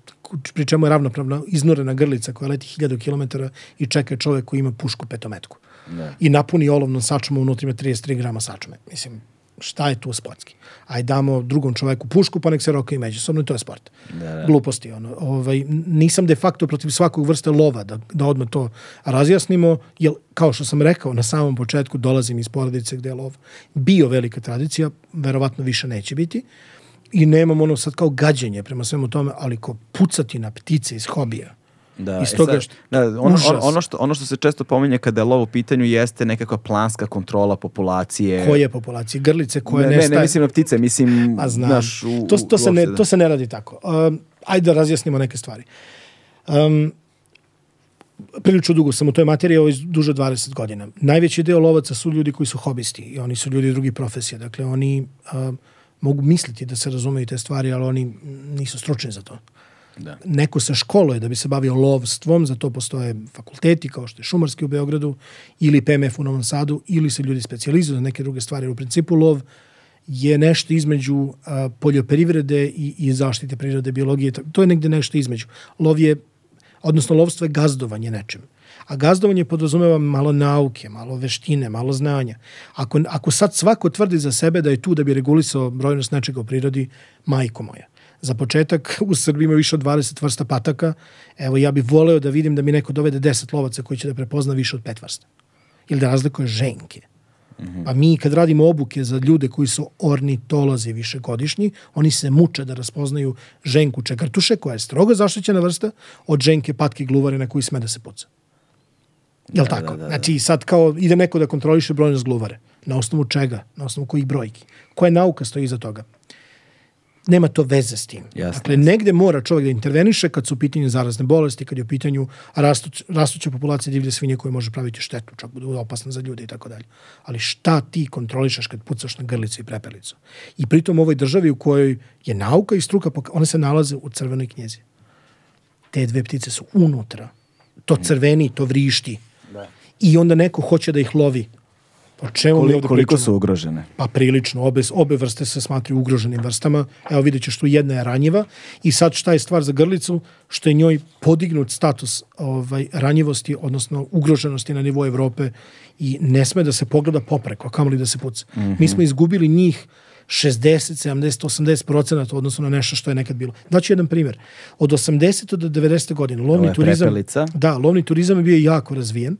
pri čemu je ravnopravna iznurena grlica koja leti 1000 km i čeka čovek koji ima pušku petometku. Da. i napuni olovnom sačmom, unutra ima 33 grama sačme. Mislim, šta je tu sportski? Aj damo drugom čoveku pušku pa nek se rokaju međusobno i to je sport. Da, da. Gluposti. Ono. Ovaj, nisam de facto protiv svakog vrste lova da, da odmah to razjasnimo, jer kao što sam rekao na samom početku dolazim iz porodice gde je lov bio velika tradicija, verovatno više neće biti i nemam ono sad kao gađenje prema svemu tome, ali ko pucati na ptice iz hobija Da, iz e toga što, da, ono, užas. ono, što, ono što se često pominje kada je lovo u pitanju jeste nekakva planska kontrola populacije. Koje populacije? Grlice koje ne, nestaje? Ne, ne mislim na ptice, mislim... A znam. Naš, u, to, to, se ne, da. to se ne radi tako. Um, ajde da razjasnimo neke stvari. Um, prilično dugo sam u toj materiji, ovo je duže 20 godina. Najveći deo lovaca su ljudi koji su hobisti i oni su ljudi drugih profesija. Dakle, oni um, mogu misliti da se razumeju te stvari, ali oni nisu stručni za to. Da. Neko se školuje da bi se bavio lovstvom, za to postoje fakulteti kao što je Šumarski u Beogradu ili PMF u Novom Sadu ili se ljudi specializuju za neke druge stvari. U principu lov je nešto između a, poljoprivrede i, i zaštite prirode, biologije. To je negde nešto između. Lov je, odnosno lovstvo je gazdovanje nečem. A gazdovanje podrazumeva malo nauke, malo veštine, malo znanja. Ako, ako sad svako tvrdi za sebe da je tu da bi regulisao brojnost nečega u prirodi, majko moja. Za početak, u Srbiji ima više od 20 vrsta pataka. Evo, ja bih voleo da vidim da mi neko dovede 10 lovaca koji će da prepozna više od pet vrsta. Ili da razlikuje ženke. Mhm. Pa mi kad radimo obuke za ljude koji su ornitolozi višegodišnji, oni se muče da raspoznaju ženku čekartuše koja je strogo zaštićena vrsta, od ženke patke gluvare na koju sme da se puca. Jel da, da, tako? Da, da, znači sad kao ide neko da kontroliše brojnost gluvare. Na osnovu čega? Na osnovu kojih brojki? Koja nauka stoji iza toga? nema to veze s tim. Jasne. Dakle, negde mora čovjek da interveniše kad su u pitanju zarazne bolesti, kad je u pitanju rastuć, rastuća populacija divlje svinje koje može praviti štetu, čak bude opasna za ljude i tako dalje. Ali šta ti kontrolišeš kad pucaš na grlicu i prepelicu? I pritom u ovoj državi u kojoj je nauka i struka, one se nalaze u crvenoj knjezi. Te dve ptice su unutra. To crveni, to vrišti. Da. I onda neko hoće da ih lovi O čemu koliko, mi ovde koliko su ugrožene? Pa prilično, obe, obe vrste se smatruju ugroženim vrstama. Evo vidjet ćeš tu jedna je ranjiva i sad šta je stvar za grlicu? Što je njoj podignut status ovaj, ranjivosti, odnosno ugroženosti na nivou Evrope i ne sme da se pogleda popreko, kamoli da se puca. Mm -hmm. Mi smo izgubili njih 60, 70, 80 procenata odnosno na nešto što je nekad bilo. Daću jedan primjer. Od 80. do 90. godine lovni turizam, da, lovni turizam je bio jako razvijen.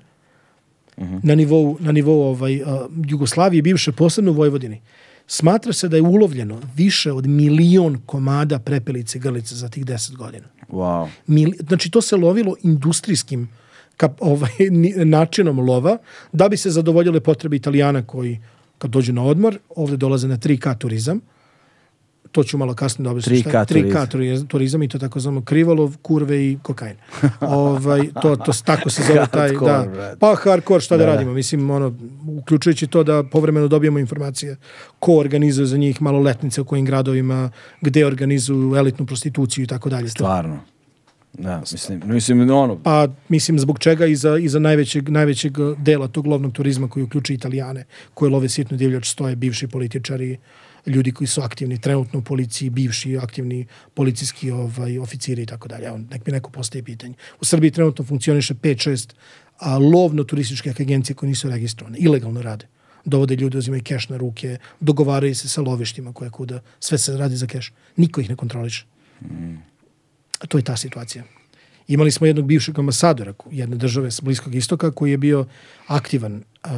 -huh. na nivou, na nivou ovaj, a, Jugoslavije, bivše posebno u Vojvodini. Smatra se da je ulovljeno više od milion komada prepelice grlice za tih 10 godina. Wow. Mil, znači, to se lovilo industrijskim kap, ovaj, načinom lova da bi se zadovoljile potrebe Italijana koji kad dođu na odmor, ovde dolaze na 3K turizam, to ću malo kasnije dobiti. Da tri, šta, tri K turizam i to tako znamo krivolov, kurve i kokain. ovaj, to, to tako se zove taj, da. Pa hardcore šta da, da, da radimo, mislim, ono, uključujući to da povremeno dobijemo informacije ko organizuje za njih maloletnice u kojim gradovima, gde organizuju elitnu prostituciju i tako dalje. Stvarno. Da, mislim, mislim, ono... Pa, mislim, zbog čega i za, i za najvećeg, najvećeg dela tog lovnog turizma koji uključuje Italijane, koji love sitnu divljač, stoje bivši političari, ljudi koji su aktivni trenutno u policiji, bivši aktivni policijski ovaj, oficiri i tako dalje. Evo, nek mi neko postaje pitanje. U Srbiji trenutno funkcioniše 5-6 lovno-turističkih agencija koje nisu registrovane, ilegalno rade. Dovode ljudi, uzimaju keš na ruke, dogovaraju se sa lovištima koje kuda, sve se radi za keš. Niko ih ne kontroliše. Mm. To je ta situacija. Imali smo jednog bivšeg ambasadora jedne države s Bliskog istoka koji je bio aktivan uh,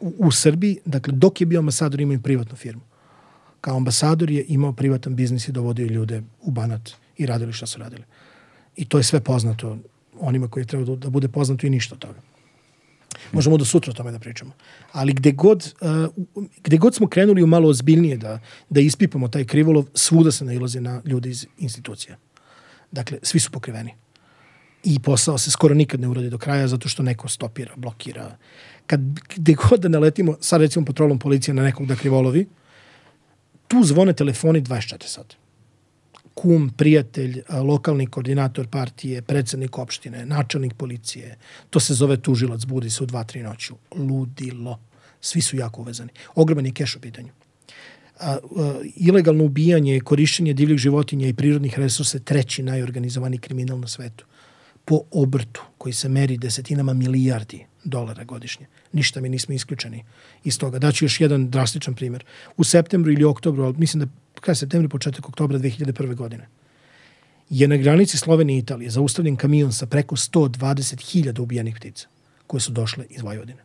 u, u Srbiji, dakle dok je bio ambasador imao privatnu firmu kao ambasador je imao privatan biznis i dovodio ljude u Banat i radili šta su radili. I to je sve poznato onima koji treba da bude poznato i ništa od toga. Možemo do sutra o tome da pričamo. Ali gde god, uh, gde god smo krenuli u malo ozbiljnije da, da ispipamo taj krivolov, svuda se nailaze na ljude iz institucija. Dakle, svi su pokriveni. I posao se skoro nikad ne uradi do kraja zato što neko stopira, blokira. Kad, gde god da naletimo, sad recimo patrolom policije na nekog da krivolovi, uh, tu zvone telefoni 24 sata. Kum, prijatelj, lokalni koordinator partije, predsednik opštine, načelnik policije, to se zove tužilac, budi se u 2-3 noću. Ludilo. Svi su jako uvezani. Ogroman je keš u pitanju. A, a, ilegalno ubijanje, korišćenje divljih životinja i prirodnih resursa je treći najorganizovani kriminal na svetu. Po obrtu koji se meri desetinama milijardi dolara godišnje. Ništa mi nismo isključeni iz toga. Daću još jedan drastičan primjer. U septembru ili oktobru, ali mislim da kada septembru, početak oktobra 2001. godine, je na granici Slovenije i Italije zaustavljen kamion sa preko 120.000 ubijenih ptica koje su došle iz Vojvodine.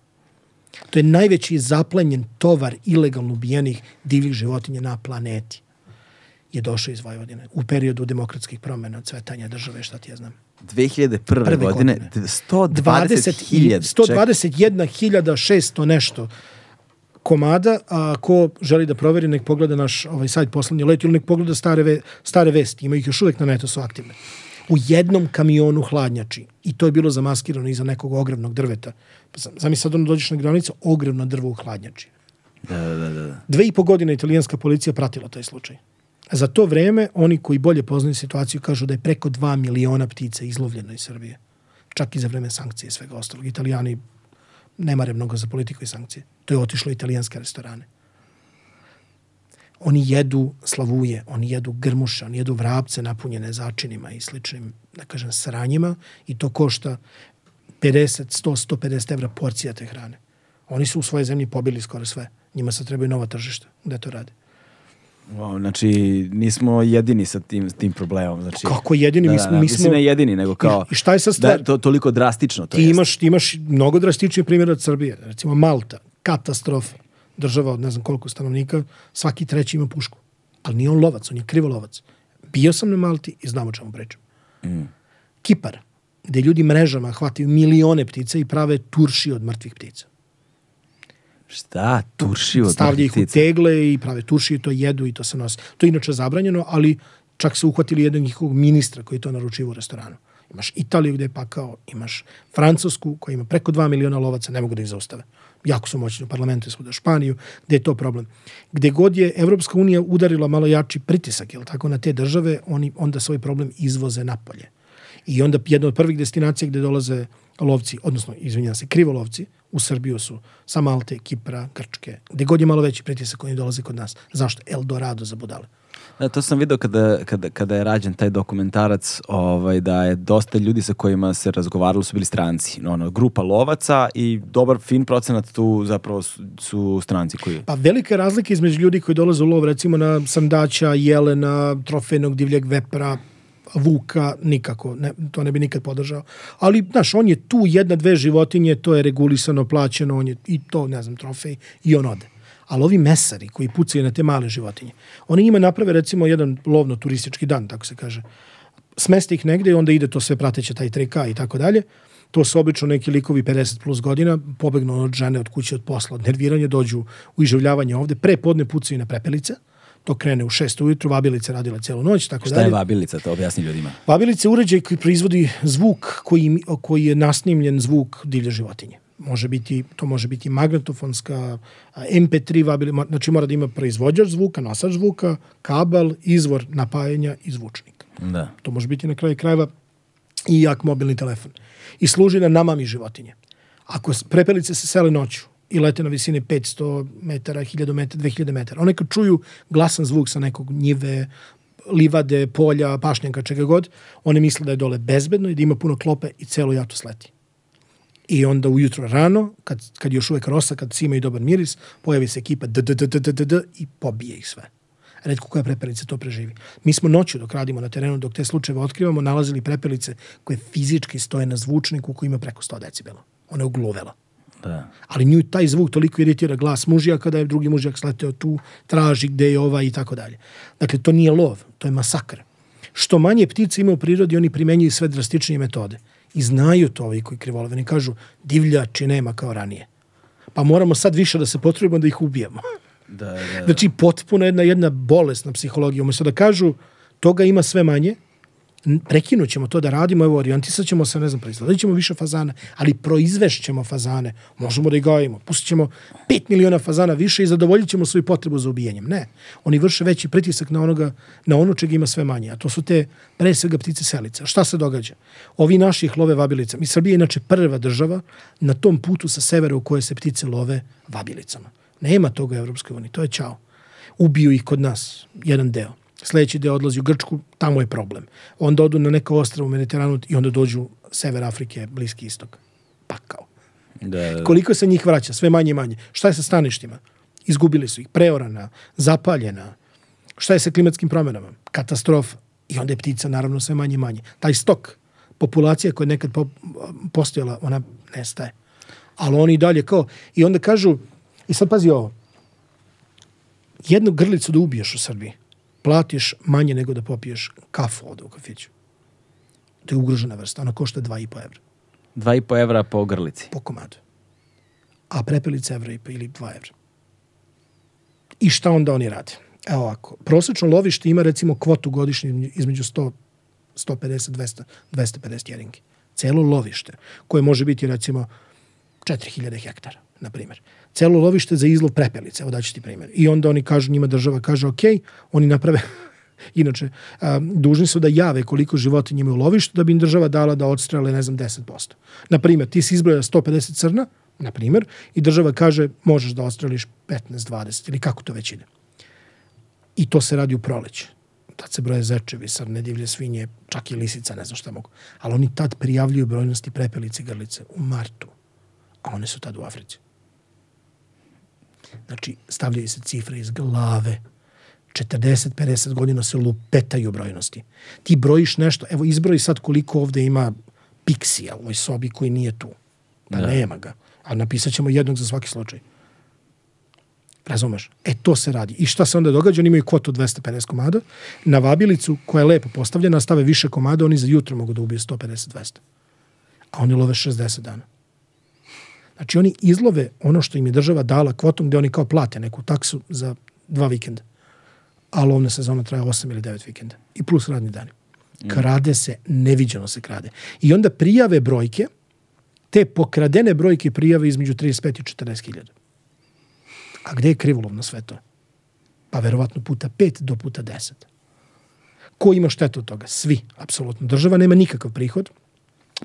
To je najveći zaplenjen tovar ilegalno ubijenih divljih životinja na planeti je došao iz Vojvodine u periodu demokratskih promjena, cvetanja države, šta ti ja znam. 2001. godine, godine, 121.600 nešto komada, a ko želi da proveri, nek pogleda naš ovaj sajt poslednji let ili nek pogleda stare, ve, stare vesti, imaju ih još uvek na netu, su aktivne. U jednom kamionu hladnjači, i to je bilo zamaskirano iza nekog ogromnog drveta. Pa zamisli sad ono dođeš na granicu, ogromno drvo u hladnjači. Da, da, da, da. Dve i po godine italijanska policija pratila taj slučaj. Za to vreme, oni koji bolje poznaju situaciju kažu da je preko 2 miliona ptica izlovljeno iz Srbije. Čak i za vreme sankcije i svega ostalog. Italijani ne mare mnogo za politiku i sankcije. To je otišlo italijanske restorane. Oni jedu slavuje, oni jedu grmuša, oni jedu vrapce napunjene začinima i sličnim, da kažem, sranjima i to košta 50, 100, 150 evra porcija te hrane. Oni su u svoje zemlji pobili skoro sve. Njima se trebaju nova tržišta. Gde to rade? Wow, znači, nismo jedini sa tim, tim problemom. Znači, Kako jedini? Da, mi smo, da, mi smo... ne jedini, nego kao... I šta je sa da stvar? Da, to, toliko drastično to ti jest. imaš, imaš mnogo drastičnije primjera od Srbije. Recimo Malta, katastrofa. Država od ne znam koliko stanovnika, svaki treći ima pušku. Ali nije on lovac, on je krivolovac. Bio sam na Malti i znam o čemu pričam. Mm. Kipar, gde ljudi mrežama hvataju milione ptica i prave turši od mrtvih ptica. Šta? Turšiju? Stavlja ih u tegle i prave turšiju, to jedu i to se nosi. To je inače zabranjeno, ali čak se uhvatili jednog njihovog ministra koji to naručio u restoranu. Imaš Italiju gde je pakao, imaš Francusku koja ima preko 2 miliona lovaca, ne mogu da ih zaustave. Jako su moćni u parlamentu, da Španiju, gde je to problem. Gde god je Evropska unija udarila malo jači pritisak, jel tako, na te države, oni onda svoj problem izvoze napolje. I onda jedna od prvih destinacija gde dolaze lovci, odnosno, izvinjam se, krivolovci u Srbiju su sa Malte, Kipra, Grčke, gde god je malo veći pritisak koji dolazi kod nas. Zašto? Eldorado za budale. Da, to sam video kada, kada, kada je rađen taj dokumentarac, ovaj, da je dosta ljudi sa kojima se razgovaralo su bili stranci. No, Ono, grupa lovaca i dobar fin procenat tu zapravo su, su stranci koji... Pa velika razlika između ljudi koji dolaze u lov, recimo na sandaća, jelena, trofejnog divljeg vepra, Vuka nikako, ne, to ne bi nikad podržao. Ali, znaš, on je tu jedna, dve životinje, to je regulisano, plaćeno, on je i to, ne znam, trofej, i on ode. Ali ovi mesari koji pucaju na te male životinje, oni njima naprave recimo jedan lovno turistički dan, tako se kaže. Smeste ih negde i onda ide to sve prateće, taj 3K i tako dalje. To su obično neki likovi 50 plus godina, pobegnu od žene, od kuće, od posla, od nerviranja, dođu u iživljavanje ovde, pre podne pucaju na prepelice, To krene u 6 ujutru, vabilica radila celu noć, tako dalje. Šta je vabilica, to objasni ljudima. Vabilica je uređaj koji proizvodi zvuk koji, koji je nasnimljen zvuk divlje životinje. Može biti, to može biti magnetofonska, MP3 vabilica, znači mora da ima proizvođač zvuka, nosač zvuka, kabel, izvor napajanja i zvučnik. Da. To može biti na kraju krajeva i jak mobilni telefon. I služi da namami životinje. Ako prepelice se sele noću, i lete na visine 500 metara, 1000 metara, 2000 metara. One kad čuju glasan zvuk sa nekog njive, livade, polja, pašnjaka, čega god, one misle da je dole bezbedno i da ima puno klope i celo jato sleti. I onda ujutro rano, kad, kad još uvek rosa, kad svi imaju dobar miris, pojavi se ekipa d, d, d, d, d, d, d i pobije ih sve. Redko koja prepelica to preživi. Mi smo noću dok radimo na terenu, dok te slučajeve otkrivamo, nalazili prepelice koje fizički stoje na zvučniku koji ima preko 100 decibela. Ona je ugluvela. Da. Ali nju taj zvuk toliko iritira glas mužija kada je drugi mužjak sleteo tu, traži gde je ova i tako dalje. Dakle, to nije lov, to je masakr. Što manje ptice ima u prirodi, oni primenjuju sve drastičnije metode. I znaju to ovi koji krivolove. kažu divljači nema kao ranije. Pa moramo sad više da se potrebujemo da ih ubijemo. Da, da, da. Znači, potpuno jedna, jedna bolest na psihologiju. Umesto da kažu toga ima sve manje, prekinut ćemo to da radimo, evo, orijentisat ćemo se, ne znam, proizvodit ćemo više fazana, ali proizvešćemo fazane, možemo da ih gojimo, pustit ćemo 5 miliona fazana više i zadovoljit ćemo svoju potrebu za ubijenjem. Ne, oni vrše veći pritisak na, onoga, na ono čega ima sve manje, a to su te, pre svega, ptice selice. Šta se događa? Ovi naši ih love vabilicama. I Srbija je inače prva država na tom putu sa severa u kojoj se ptice love vabilicama. Nema toga u Evropskoj uniji, to je čao. Ubiju ih kod nas, jedan deo sledeći deo odlazi u Grčku, tamo je problem. Onda odu na neko ostravo u Mediteranu i onda dođu sever Afrike, Bliski istok. Pakao. Da, da, da. Koliko se njih vraća? Sve manje i manje. Šta je sa staništima? Izgubili su ih. Preorana, zapaljena. Šta je sa klimatskim promenama? Katastrofa. I onda je ptica naravno sve manje i manje. Taj stok, populacija koja je nekad po, postojala, ona nestaje. Ali oni i dalje kao... I onda kažu... I sad pazi ovo. Jednu grlicu da ubiješ u Srbiji – platiš manje nego da popiješ kafu ovde u kafiću. To je ugrožena vrsta. Ona košta 2,5 evra. 2,5 evra po grlici? Po komadu. A prepelica evra i ili 2 evra. I šta onda oni rade? Evo ovako, prosečno lovište ima recimo kvotu godišnju između 100, 150, 200, 250 jeringi. Celo lovište, koje može biti recimo 4000 hektara na primjer. Celo lovište za izlov prepelice, evo daću ti primjer. I onda oni kažu, njima država kaže, ok, oni naprave [LAUGHS] Inače, a, dužni su da jave koliko životinja imaju u lovištu da bi im država dala da odstrele, ne znam, 10%. Naprimjer, ti si izbroja 150 crna, na primjer, i država kaže možeš da odstreliš 15, 20 ili kako to već ide. I to se radi u proleće. Tad se broje zečevi, srne, divlje svinje, čak i lisica, ne znam šta mogu. Ali oni tad prijavljuju brojnosti prepelice i grlice u martu, a one su tad u Africi. Znači, stavljaju se cifre iz glave. 40-50 godina se lupetaju brojnosti. Ti brojiš nešto, evo izbroji sad koliko ovde ima piksija u ovoj sobi koji nije tu. Da, da. nema ga. A napisat ćemo jednog za svaki slučaj. Razumeš? E, to se radi. I šta se onda događa? Oni imaju kvotu 250 komada. Na vabilicu, koja je lepo postavljena, stave više komada, oni za jutro mogu da ubiju 150-200. A oni love 60 dana. Znači oni izlove ono što im je država dala kvotom gde oni kao plate neku taksu za dva vikenda. A lovna sezona traje 8 ili 9 vikenda. I plus radni dani. Mm. Krade se, neviđeno se krade. I onda prijave brojke, te pokradene brojke prijave između 35 i 40 hiljada. A gde je krivolovno sve to? Pa verovatno puta 5 do puta 10. Ko ima štetu od toga? Svi, apsolutno. Država nema nikakav prihod,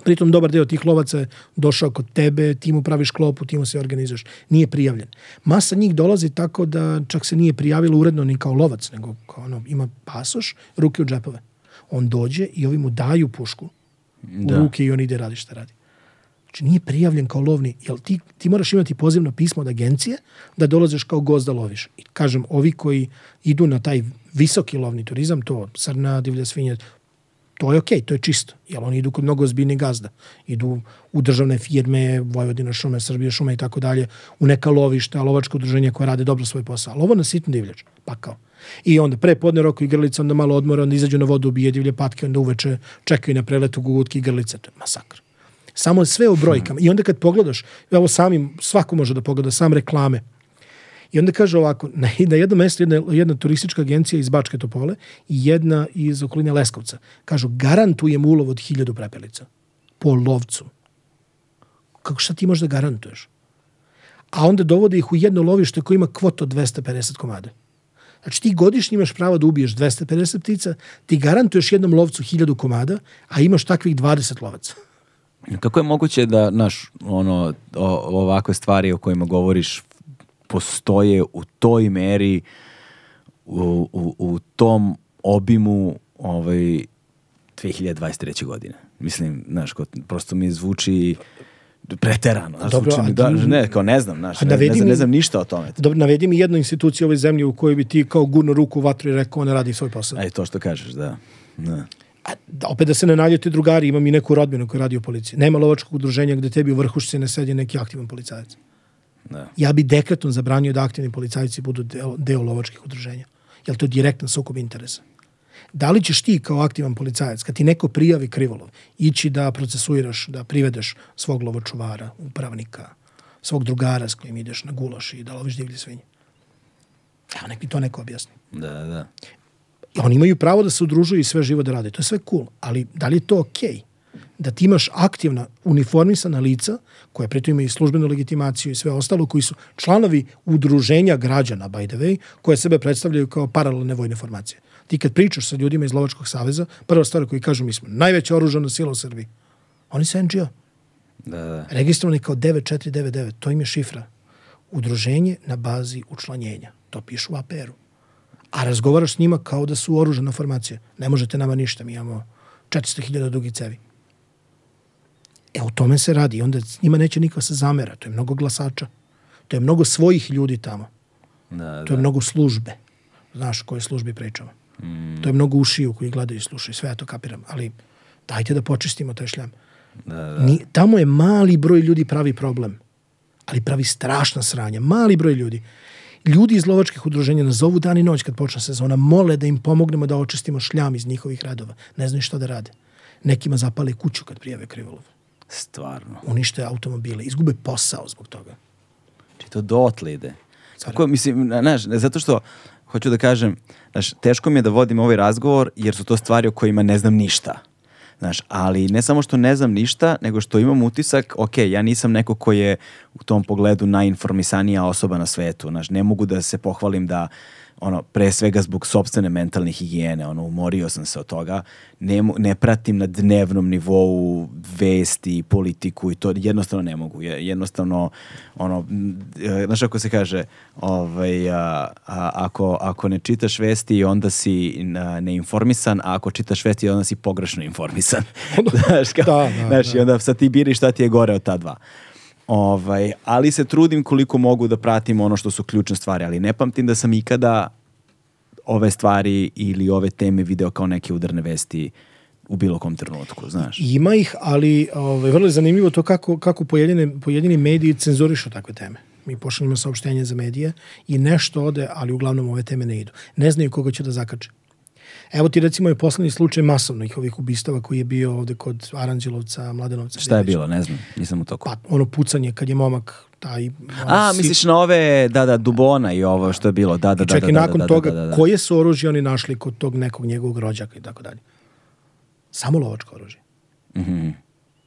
Pritom dobar deo tih lovaca je došao kod tebe, ti mu praviš klopu, ti mu se organizuješ. Nije prijavljen. Masa njih dolazi tako da čak se nije prijavilo uredno ni kao lovac, nego kao ono, ima pasoš, ruke u džepove. On dođe i ovi mu daju pušku da. u ruke i on ide radi šta radi. Znači nije prijavljen kao lovni, Jel ti, ti moraš imati pozivno pismo od agencije da dolaziš kao gost da loviš. I kažem, ovi koji idu na taj visoki lovni turizam, to srna, divlja svinja, to je okej, okay, to je čisto. Jel oni idu kod mnogo ozbiljnih gazda. Idu u državne firme, Vojvodina šume, Srbije šume i tako dalje, u neka lovišta, lovačko udruženje koje rade dobro svoj posao. Ali ovo na sitnu divljač, pa kao. I onda pre podne roku igrlica, onda malo odmora, onda izađu na vodu, ubije divlje patke, onda uveče čekaju na preletu gugutki igrlica. To je masakr. Samo sve u brojkama. I onda kad pogledaš, evo samim, svako može da pogleda, sam reklame, I onda kaže ovako, [LAUGHS] na, na jednom mestu jedna, jedna turistička agencija iz Bačke Topole i jedna iz okoline Leskovca. Kažu, garantujem ulov od hiljadu prepelica. Po lovcu. Kako šta ti možda garantuješ? A onda dovode ih u jedno lovište koje ima kvot 250 komada. Znači ti godišnje imaš pravo da ubiješ 250 ptica, ti garantuješ jednom lovcu 1000 komada, a imaš takvih 20 lovaca. Kako je moguće da naš ono o, ovakve stvari o kojima govoriš postoje u toj meri, u, u, u tom obimu ovaj, 2023. godine. Mislim, znaš, ko, prosto mi zvuči preterano. Znaš, Dobro, zvuči mi, da, da, ne, kao ne znam, znaš, ne, ne, znam, ne znam ništa o tome. Dobro, navedi mi jednu instituciju u ovoj zemlji u kojoj bi ti kao gurno ruku u vatru i rekao ne radi svoj posao. Aj, e, to što kažeš, da. da. A, da, opet da se ne naljute drugari, imam i neku rodbinu koja radi u policiji. Nema lovačkog udruženja gde tebi u vrhušci ne sedi neki aktivan policajac. Ne. Da. Ja bi dekretom zabranio da aktivni policajci budu deo, deo lovačkih udruženja. Jel to je direktan sukob interesa. Da li ćeš ti kao aktivan policajac, kad ti neko prijavi krivolov, ići da procesuiraš, da privedeš svog lovočuvara, upravnika, svog drugara s kojim ideš na gulaš i da loviš divlje svinje? Evo, nek mi to neko objasni. Da, da. oni imaju pravo da se udružuju i sve živo da rade. To je sve cool, ali da li je to okej? Okay? da ti imaš aktivna uniformisana lica, koje pritom imaju službenu legitimaciju i sve ostalo, koji su članovi udruženja građana, by the way, koje sebe predstavljaju kao paralelne vojne formacije. Ti kad pričaš sa ljudima iz Lovačkog saveza, prva stvar koju kažu, mi smo najveća oružana sila u Srbiji. Oni su NGO. Da, da, da. Registrovani kao 9499, to im je šifra. Udruženje na bazi učlanjenja. To pišu u APR-u. A razgovaraš s njima kao da su oružana formacija. Ne možete nama ništa, mi imamo 400.000 dugi cevi. E, o tome se radi. onda njima neće niko da se zamera. To je mnogo glasača. To je mnogo svojih ljudi tamo. Da, To je da. mnogo službe. Znaš o kojoj službi pričamo. Mm. To je mnogo ušiju koji gledaju i slušaju. Sve ja to kapiram. Ali dajte da počistimo taj šljam. Da, da. Ni, tamo je mali broj ljudi pravi problem. Ali pravi strašna sranja. Mali broj ljudi. Ljudi iz lovačkih udruženja nazovu zovu dan i noć kad počne sezona, mole da im pomognemo da očistimo šljam iz njihovih radova. Ne znaju šta da rade. Nekima zapale kuću kad prijave krivolov. Stvarno. Unište automobile, izgube posao zbog toga. Znači to dotle ide. Kako, mislim, znaš, zato što hoću da kažem, znaš, teško mi je da vodim ovaj razgovor jer su to stvari o kojima ne znam ništa. Znaš, ali ne samo što ne znam ništa, nego što imam utisak, ok, ja nisam neko ko je u tom pogledu najinformisanija osoba na svetu. Znaš, ne mogu da se pohvalim da ono, pre svega zbog sobstvene mentalne higijene, ono, umorio sam se od toga, ne, ne pratim na dnevnom nivou vesti, politiku i to jednostavno ne mogu, jednostavno, ono, e, znaš ako se kaže, ovaj, a, a, ako, ako ne čitaš vesti, onda si neinformisan, a ako čitaš vesti, onda si pogrešno informisan. [LAUGHS] znaš, kao, da, da, znaš, da. i onda sad ti biri šta ti je gore od ta dva. Ovaj, ali se trudim koliko mogu da pratim ono što su ključne stvari, ali ne pamtim da sam ikada ove stvari ili ove teme video kao neke udarne vesti u bilo kom trenutku, znaš. Ima ih, ali ovaj, vrlo je zanimljivo to kako, kako pojedine, pojedini mediji cenzorišu takve teme. Mi pošaljimo saopštenje za medije i nešto ode, ali uglavnom ove teme ne idu. Ne znaju koga će da zakače. Evo ti recimo je poslednji slučaj masovnih ovih ubistava koji je bio ovde kod Aranđelovca, Mladenovca. Šta je bilo, ne znam, nisam u toku. Pa ono pucanje kad je momak taj... A, si... misliš na ove, da, da, Dubona i ovo što je bilo, da, da, I da, čak da, da, i nakon da, da, toga, da, da, da. koje su oružje oni našli kod tog nekog njegovog rođaka i tako dalje. Samo lovačko oružje. Mhm. Mm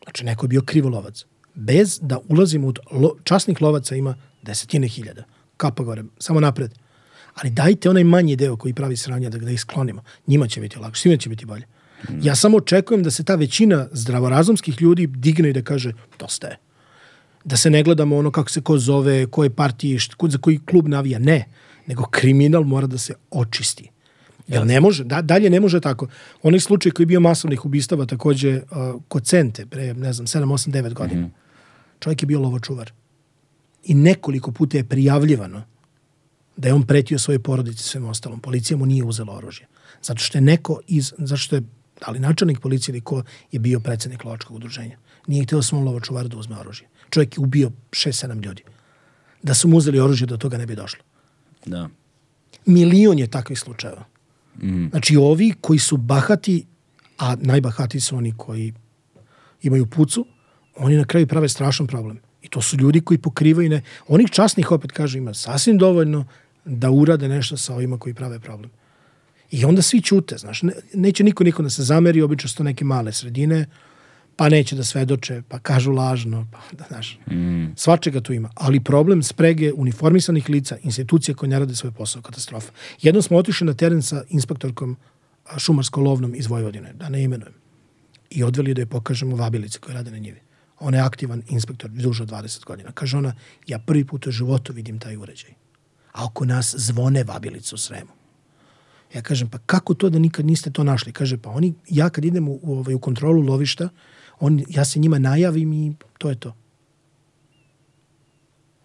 znači, neko je bio krivolovac. Bez da ulazimo u... Lo, časnih lovaca ima desetine hiljada. Kapa gore, samo napred ali dajte onaj manji deo koji pravi sranja da, ga isklonimo. Njima će biti lakše, svima će biti bolje. Ja samo očekujem da se ta većina zdravorazumskih ljudi digne i da kaže dosta je. Da se ne gledamo ono kako se ko zove, koje partije, za koji klub navija. Ne, nego kriminal mora da se očisti. Jel ne može, da, dalje ne može tako. Onaj slučaj koji je bio masovnih ubistava takođe uh, kod Cente, pre, ne znam, 7, 8, 9 godina. Mm -hmm. Čovjek je bio lovočuvar. I nekoliko puta je prijavljivano da je on pretio svojoj porodici svem ostalom. Policija mu nije uzela oružje. Zato što je neko iz, zato što je, ali da načelnik policije ili ko je bio predsednik lovačkog udruženja. Nije htio da svom lovočuvaru da uzme oružje. Čovjek je ubio 6-7 ljudi. Da su mu uzeli oružje, do toga ne bi došlo. Da. Milion je takvih slučajeva. Mm. Znači, ovi koji su bahati, a najbahati su oni koji imaju pucu, oni na kraju prave strašan problem. I to su ljudi koji pokrivaju ne... Onih časnih, opet kažem, ima sasvim dovoljno da urade nešto sa ovima koji prave problem. I onda svi ćute, znaš, ne, neće niko niko da se zameri, obično su to neke male sredine, pa neće da svedoče, pa kažu lažno, pa da, znaš, mm. svačega tu ima. Ali problem sprege uniformisanih lica, institucija koja ne rade svoj posao, katastrofa. Jednom smo otišli na teren sa inspektorkom šumarsko-lovnom iz Vojvodine, da ne imenujem, i odveli da je pokažemo vabilice koje rade na njivi. Ona je aktivan inspektor, duže od 20 godina. Kaže ona, ja prvi put u životu vidim taj uređaj a oko nas zvone vabilicu sremu. Ja kažem, pa kako to da nikad niste to našli? Kaže, pa oni, ja kad idem u, ovaj, u kontrolu lovišta, on, ja se njima najavim i to je to.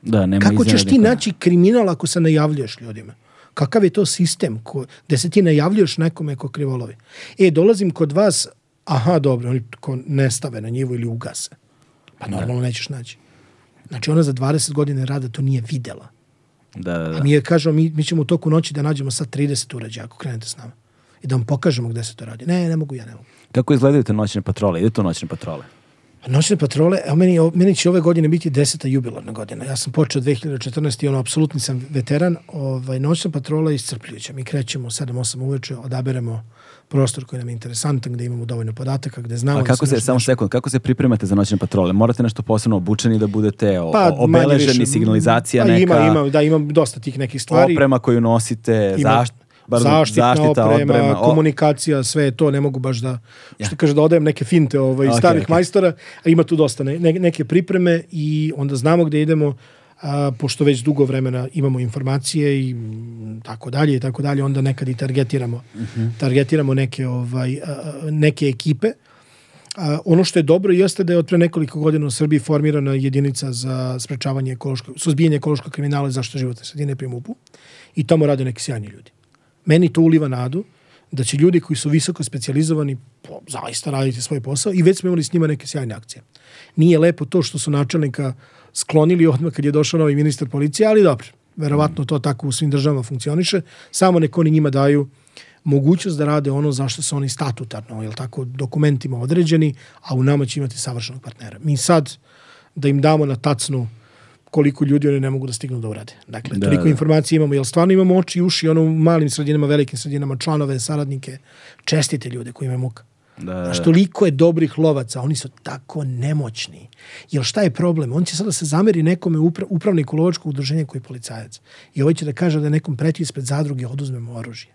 Da, nema Kako ćeš ti naći kriminal ako se najavljuješ ljudima? Kakav je to sistem ko, gde se ti najavljuješ nekome ko krivolovi? E, dolazim kod vas, aha, dobro, oni ko ne na njivu ili ugase. Pa da. normalno da. nećeš naći. Znači, ona za 20 godine rada to nije videla. Da, da, da. A mi je kažemo, mi, mi ćemo u toku noći da nađemo sad 30 uređaja ako krenete s nama. I da vam pokažemo gde se to radi. Ne, ne mogu, ja ne mogu. Kako izgledaju te noćne patrole? Idu to noćne patrole? Pa noćne patrole, a meni, meni će ove godine biti deseta jubilarna godina. Ja sam počeo 2014. i ono, apsolutni sam veteran. Ovaj, noćna patrola je iscrpljujuća. Mi krećemo u 7-8 uveče, odaberemo prostor koji nam je interesantan, gde imamo dovoljno podataka, gde znamo... A da kako da se, se samo sekund, kako se pripremate za noćne patrole? Morate nešto posebno obučeni da budete o, pa, obeleženi, više, signalizacija pa, neka... Ima, ima, da, ima dosta tih nekih stvari. Oprema koju nosite, ima, zašt, bar, zaštitna zaštita, oprema, oprema o... komunikacija, sve to, ne mogu baš da, ja. što kaže, da odajem neke finte ovaj, okay, starih okay. majstora, a ima tu dosta ne, neke pripreme i onda znamo gde idemo, a, pošto već dugo vremena imamo informacije i tako dalje i tako dalje, onda nekad i targetiramo, uh mhm. -huh. targetiramo neke, ovaj, a, neke ekipe. A, ono što je dobro jeste da je od pre nekoliko godina u Srbiji formirana jedinica za sprečavanje ekološkog, suzbijanje ekološkog kriminala i zašto životne sredine pri MUP-u i tamo rade neki sjajni ljudi. Meni to uliva nadu da će ljudi koji su visoko specijalizovani po, zaista raditi svoj posao i već smo imali s njima neke sjajne akcije. Nije lepo to što su načelnika uh, sklonili odmah kad je došao novi ministar policije, ali dobro, verovatno to tako u svim državama funkcioniše, samo neko oni njima daju mogućnost da rade ono zašto su oni statutarno, jel tako, dokumentima određeni, a u nama će imati savršenog partnera. Mi sad da im damo na tacnu koliko ljudi oni ne mogu da stignu da urade. Dakle, da, toliko da. informacije imamo, jel stvarno imamo oči i uši, ono u malim sredinama, velikim sredinama, članove, saradnike, čestite ljude koji imaju muka. Da. Što da. liko je dobrih lovaca, oni su tako nemoćni. Jel šta je problem? On će sada da se zameri nekome upra, upravniku lovačkog udruženja koji je policajac. I ovaj će da kaže da nekom preti ispred zadruge oduzmemo oružje.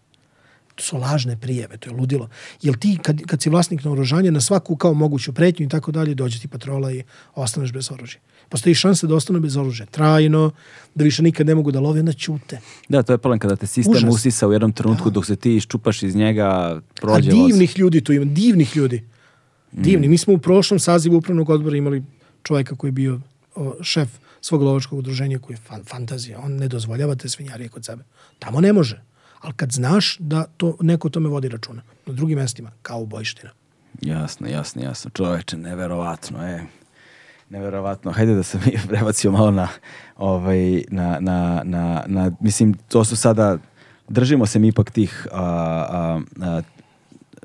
To su lažne prijeve, to je ludilo. Jel ti kad, kad si vlasnik na oružanje, na svaku kao moguću pretnju i tako dalje dođe ti patrola i ostaneš bez oružja postoji šansa da ostanu bez oružja trajno, da više nikad ne mogu da love, onda ćute. Da, to je problem kada te sistem Užas. usisa u jednom trenutku da. dok se ti iščupaš iz njega, prođe A divnih os... ljudi tu ima, divnih ljudi. Divni. Mm. Mi smo u prošlom sazivu upravnog odbora imali čovjeka koji je bio o, šef svog lovačkog udruženja koji je fan, fantazija. On ne dozvoljava te svinjarije kod sebe. Tamo ne može. Ali kad znaš da to, neko tome vodi računa. Na drugim mestima, kao u Bojština. Jasno, jasno, jasno. Čoveče, neverovatno, e. Neverovatno. Hajde da se mi [LAUGHS] prebacio malo na, ovaj, na, na, na, na, mislim, to su sada, držimo se mi ipak tih, a, a,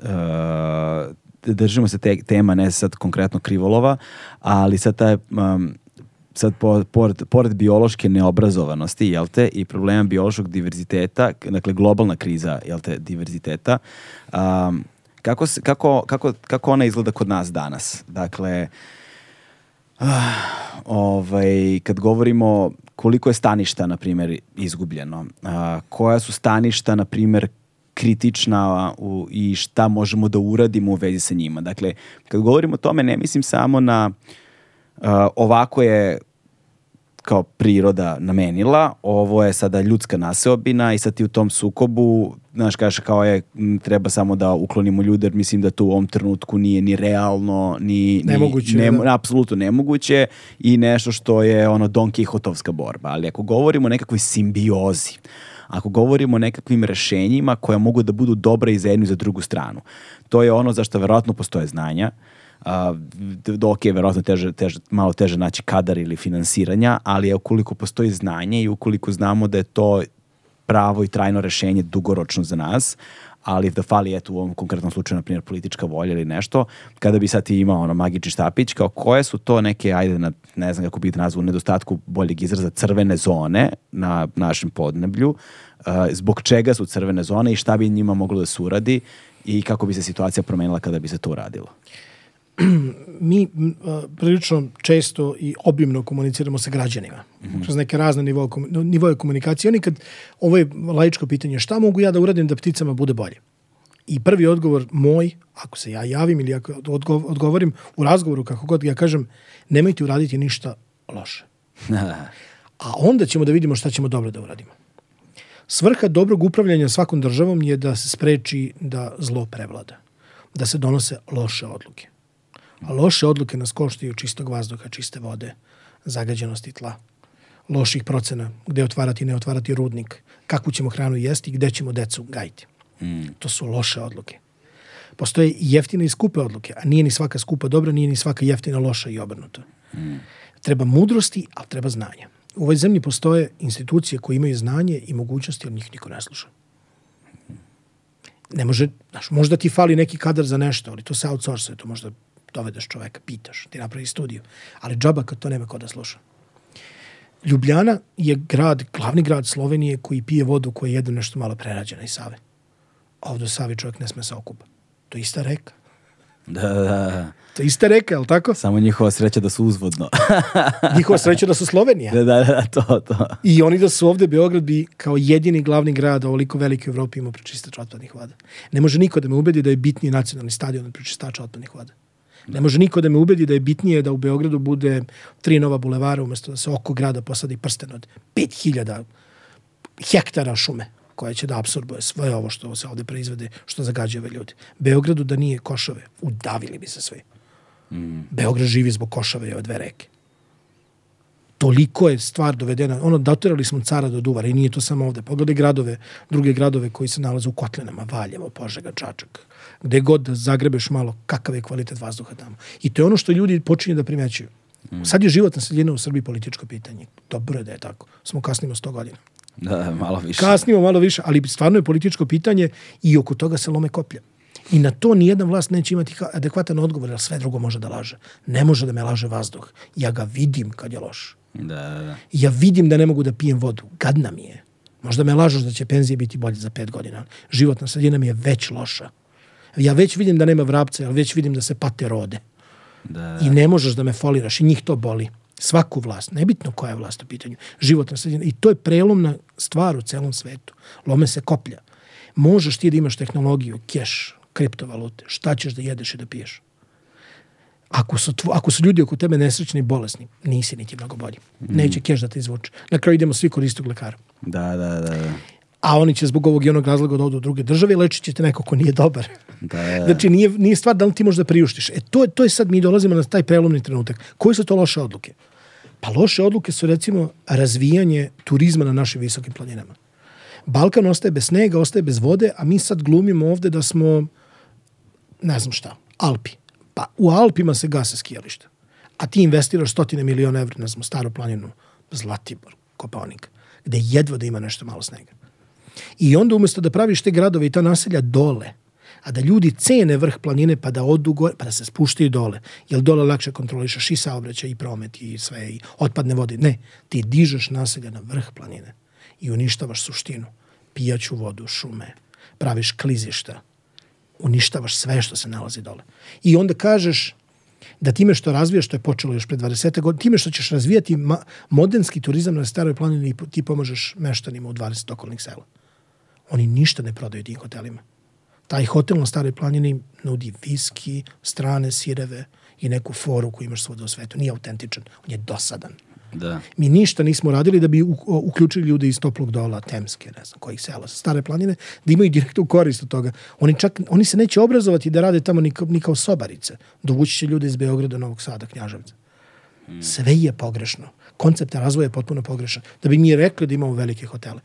a, držimo se te, tema, ne sad konkretno krivolova, ali sad taj, um, sad po, pored, pored biološke neobrazovanosti, jel te, i problema biološkog diverziteta, dakle globalna kriza, jel te, diverziteta, um, kako, se, kako, kako, kako ona izgleda kod nas danas? Dakle, uh, Uh, ovaj, kad govorimo koliko je staništa, na primjer, izgubljeno, uh, koja su staništa, na primjer, kritična u, i šta možemo da uradimo u vezi sa njima. Dakle, kad govorimo o tome, ne mislim samo na uh, ovako je kao priroda namenila, ovo je sada ljudska naseobina i sad ti u tom sukobu znaš, kaže kao je, treba samo da uklonimo ljude, jer mislim da to u ovom trenutku nije ni realno, ni... Nemoguće. Ni, ne, da. Apsolutno nemoguće i nešto što je ono Don Kihotovska borba. Ali ako govorimo o nekakvoj simbiozi, ako govorimo o nekakvim rešenjima koja mogu da budu dobra i za jednu i za drugu stranu, to je ono za što verovatno postoje znanja, Uh, ok, verovatno teže, teže, malo teže naći kadar ili finansiranja, ali ukoliko postoji znanje i ukoliko znamo da je to pravo i trajno rešenje dugoročno za nas, ali da fali eto u ovom konkretnom slučaju na primjer politička volja ili nešto, kada bi sad ti imao ono magični štapić, kao koje su to neke ajde na, ne znam kako bih nazvao, nedostatku boljeg izraza crvene zone na našem podneblju, eh, zbog čega su crvene zone i šta bi njima moglo da se uradi i kako bi se situacija promenila kada bi se to uradilo. [CLEARS THROAT] mi prilično često i obimno komuniciramo sa građanima. Mm -hmm. neke razne nivoje, nivoje komunikacije. Oni kad, ovo je laičko pitanje, šta mogu ja da uradim da pticama bude bolje? I prvi odgovor moj, ako se ja javim ili ako odgovorim u razgovoru, kako god ja kažem, nemojte uraditi ništa loše. [LAUGHS] Da. A onda ćemo da vidimo šta ćemo dobro da uradimo. Svrha dobrog upravljanja svakom državom je da se spreči da zlo prevlada, da se donose loše odluke. A loše odluke nas koštaju čistog vazduha, čiste vode, zagađenosti tla, loših procena, gde otvarati i ne otvarati rudnik, kakvu ćemo hranu jesti i gde ćemo decu gajiti. Mm. To su loše odluke. Postoje i jeftine i skupe odluke, a nije ni svaka skupa dobra, nije ni svaka jeftina loša i obrnuto. Mm. Treba mudrosti, ali treba znanja. U ovoj zemlji postoje institucije koje imaju znanje i mogućnosti, ali njih niko ne sluša. Ne može, znaš, možda ti fali neki kadar za nešto, ali to se outsourcuje, to možda dovedeš čoveka, pitaš, ti napravi studiju. Ali džaba kad to nema ko da sluša. Ljubljana je grad, glavni grad Slovenije koji pije vodu koja je jedno nešto malo prerađena iz Save. A ovdje u Savi čovjek ne sme se okupa. To je ista reka. Da, da, da. To je ista reka, je li tako? Samo njihova sreća da su uzvodno. [LAUGHS] njihova sreća da su Slovenija. Da, da, da, to, to. I oni da su ovde, Beograd bi kao jedini glavni grad ovoliko velike u Evropi imao prečistač otpadnih voda. Ne može niko da me ubedi da je bitniji nacionalni stadion od prečistača otpadnih voda. Ne može niko da me ubedi da je bitnije da u Beogradu bude tri nova bulevara umesto da se oko grada posadi prsten od 5000 hektara šume koja će da absorbuje sve ovo što se ovde proizvode, što zagađuje ljudi. Beogradu da nije košave, udavili bi se svi. Mm. Beograd živi zbog košave i ove dve reke. Toliko je stvar dovedena, ono, datirali smo cara do duvara i nije to samo ovde. Pogledaj gradove, druge gradove koji se nalaze u kotlinama, Valjevo, Požega, Čačak gde god da zagrebeš malo, kakav je kvalitet vazduha tamo. I to je ono što ljudi počinju da primećuju. Mm. Sad je životna sredina u Srbiji političko pitanje. Dobro je da je tako. Smo kasnimo 100 godina. Da, malo više. Kasnimo malo više, ali stvarno je političko pitanje i oko toga se lome koplja. I na to nijedan vlast neće imati adekvatan odgovor, jer sve drugo može da laže. Ne može da me laže vazduh. Ja ga vidim kad je loš. Da, da, da. Ja vidim da ne mogu da pijem vodu. Gadna mi je. Možda me lažeš da će penzije biti bolje za pet godina. Životna sredina mi je već loša. Ja već vidim da nema vrapca, ja već vidim da se pate rode. Da, da. I ne možeš da me foliraš i njih to boli. Svaku vlast, nebitno koja je vlast u pitanju, životna sredina. I to je prelomna stvar u celom svetu. Lome se koplja. Možeš ti da imaš tehnologiju, keš, kriptovalute, šta ćeš da jedeš i da piješ. Ako su, tvo, ako su ljudi oko tebe nesrećni i bolesni, nisi niti mnogo bolji. Mm. Neće keš da te izvuče. Na kraju idemo svi koristog lekara. Da, da, da. da a oni će zbog ovog i onog razloga da odu u druge države i lečit ćete neko ko nije dobar. Da. da. [LAUGHS] Znači, nije, nije stvar da li ti možeš da priuštiš. E, to to je sad, mi dolazimo na taj prelomni trenutak. Koje su to loše odluke? Pa loše odluke su, recimo, razvijanje turizma na našim visokim planinama. Balkan ostaje bez snega, ostaje bez vode, a mi sad glumimo ovde da smo, ne znam šta, Alpi. Pa u Alpima se gase skijališta. A ti investiraš stotine miliona evra, na znam, staru planinu, Zlatibor, Kopaonik, gde jedva da ima nešto malo snega. I onda umesto da praviš te gradove i ta naselja dole, a da ljudi cene vrh planine pa da odu gore, pa da se spuštaju dole. Jer dole lakše kontrolišaš i saobraćaj i promet i sve i otpadne vode. Ne, ti dižeš naselja na vrh planine i uništavaš suštinu. Pijaću vodu, šume, praviš klizišta, uništavaš sve što se nalazi dole. I onda kažeš da time što razvijaš, što je počelo još pre 20. godina, time što ćeš razvijati modernski turizam na staroj planini, ti pomožeš meštanima u 20 okolnih sela. Oni ništa ne prodaju tim hotelima. Taj hotel na Staroj planini nudi viski, strane sireve i neku foru koju imaš svuda u svetu. Nije autentičan, on je dosadan. Da. Mi ništa nismo radili da bi uključili ljude iz Toplog dola, Temske, ne znam kojih sela, Stare planine, da imaju direktu korist od toga. Oni, čak, oni se neće obrazovati da rade tamo ni kao, ni kao sobarice. Dovući će ljude iz Beograda, Novog Sada, Knjaževca. Hmm. Sve je pogrešno. Koncept razvoja je potpuno pogrešan. Da bi mi rekli da imamo velike hotele.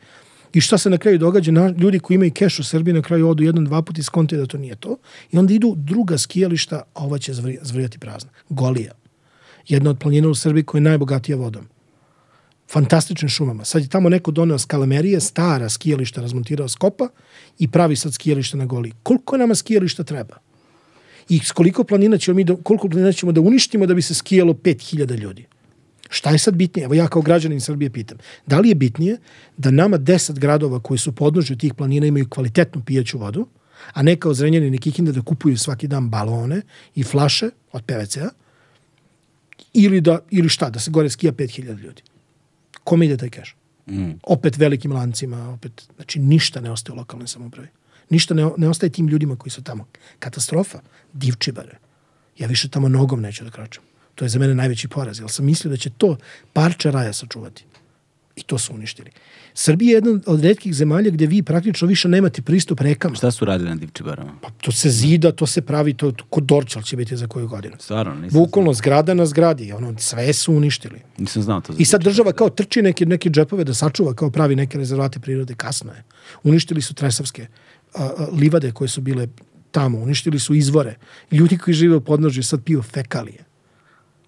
I šta se na kraju događa? Na, ljudi koji imaju keš u Srbiji na kraju odu jedan, dva puta i skonte da to nije to. I onda idu druga skijališta, a ova će zvrjati prazna. Golija. Jedna od planina u Srbiji koja je najbogatija vodom fantastičnim šumama. Sad je tamo neko doneo skalamerije, stara skijališta razmontirao skopa i pravi sad skijališta na Goliji. Koliko nama skijališta treba? I koliko planina ćemo mi, da, koliko planina ćemo da uništimo da bi se skijalo 5000 ljudi? Šta je sad bitnije? Evo ja kao građanin Srbije pitam. Da li je bitnije da nama 10 gradova koji su podnožju tih planina imaju kvalitetnu pijaću vodu, a ne kao Zrenjanin i Kikinda da kupuju svaki dan balone i flaše od PVC-a, ili, da, ili šta, da se gore skija 5000 ljudi. Kome ide taj keš? Mm. Opet velikim lancima, opet, znači ništa ne ostaje u lokalnoj samopravi. Ništa ne, ne ostaje tim ljudima koji su tamo. Katastrofa, divčibare. Ja više tamo nogom neću da kračam. To je za mene najveći poraz, jer sam mislio da će to parče raja sačuvati. I to su uništili. Srbija je jedna od redkih zemalja gde vi praktično više nemate pristup rekama. Šta su radili na Divčibarama? Pa to se zida, to se pravi, to, to kod Dorčal će biti za koju godinu. Stvarno, nisam Bukvalno znao. zgrada na zgradi, ono, sve su uništili. Nisam znao to. I sad država kao trči neke, neke džepove da sačuva, kao pravi neke rezervate prirode, kasno je. Uništili su tresavske a, a, livade koje su bile tamo, uništili su izvore. Ljudi koji žive u podnožju sad piju fekalije.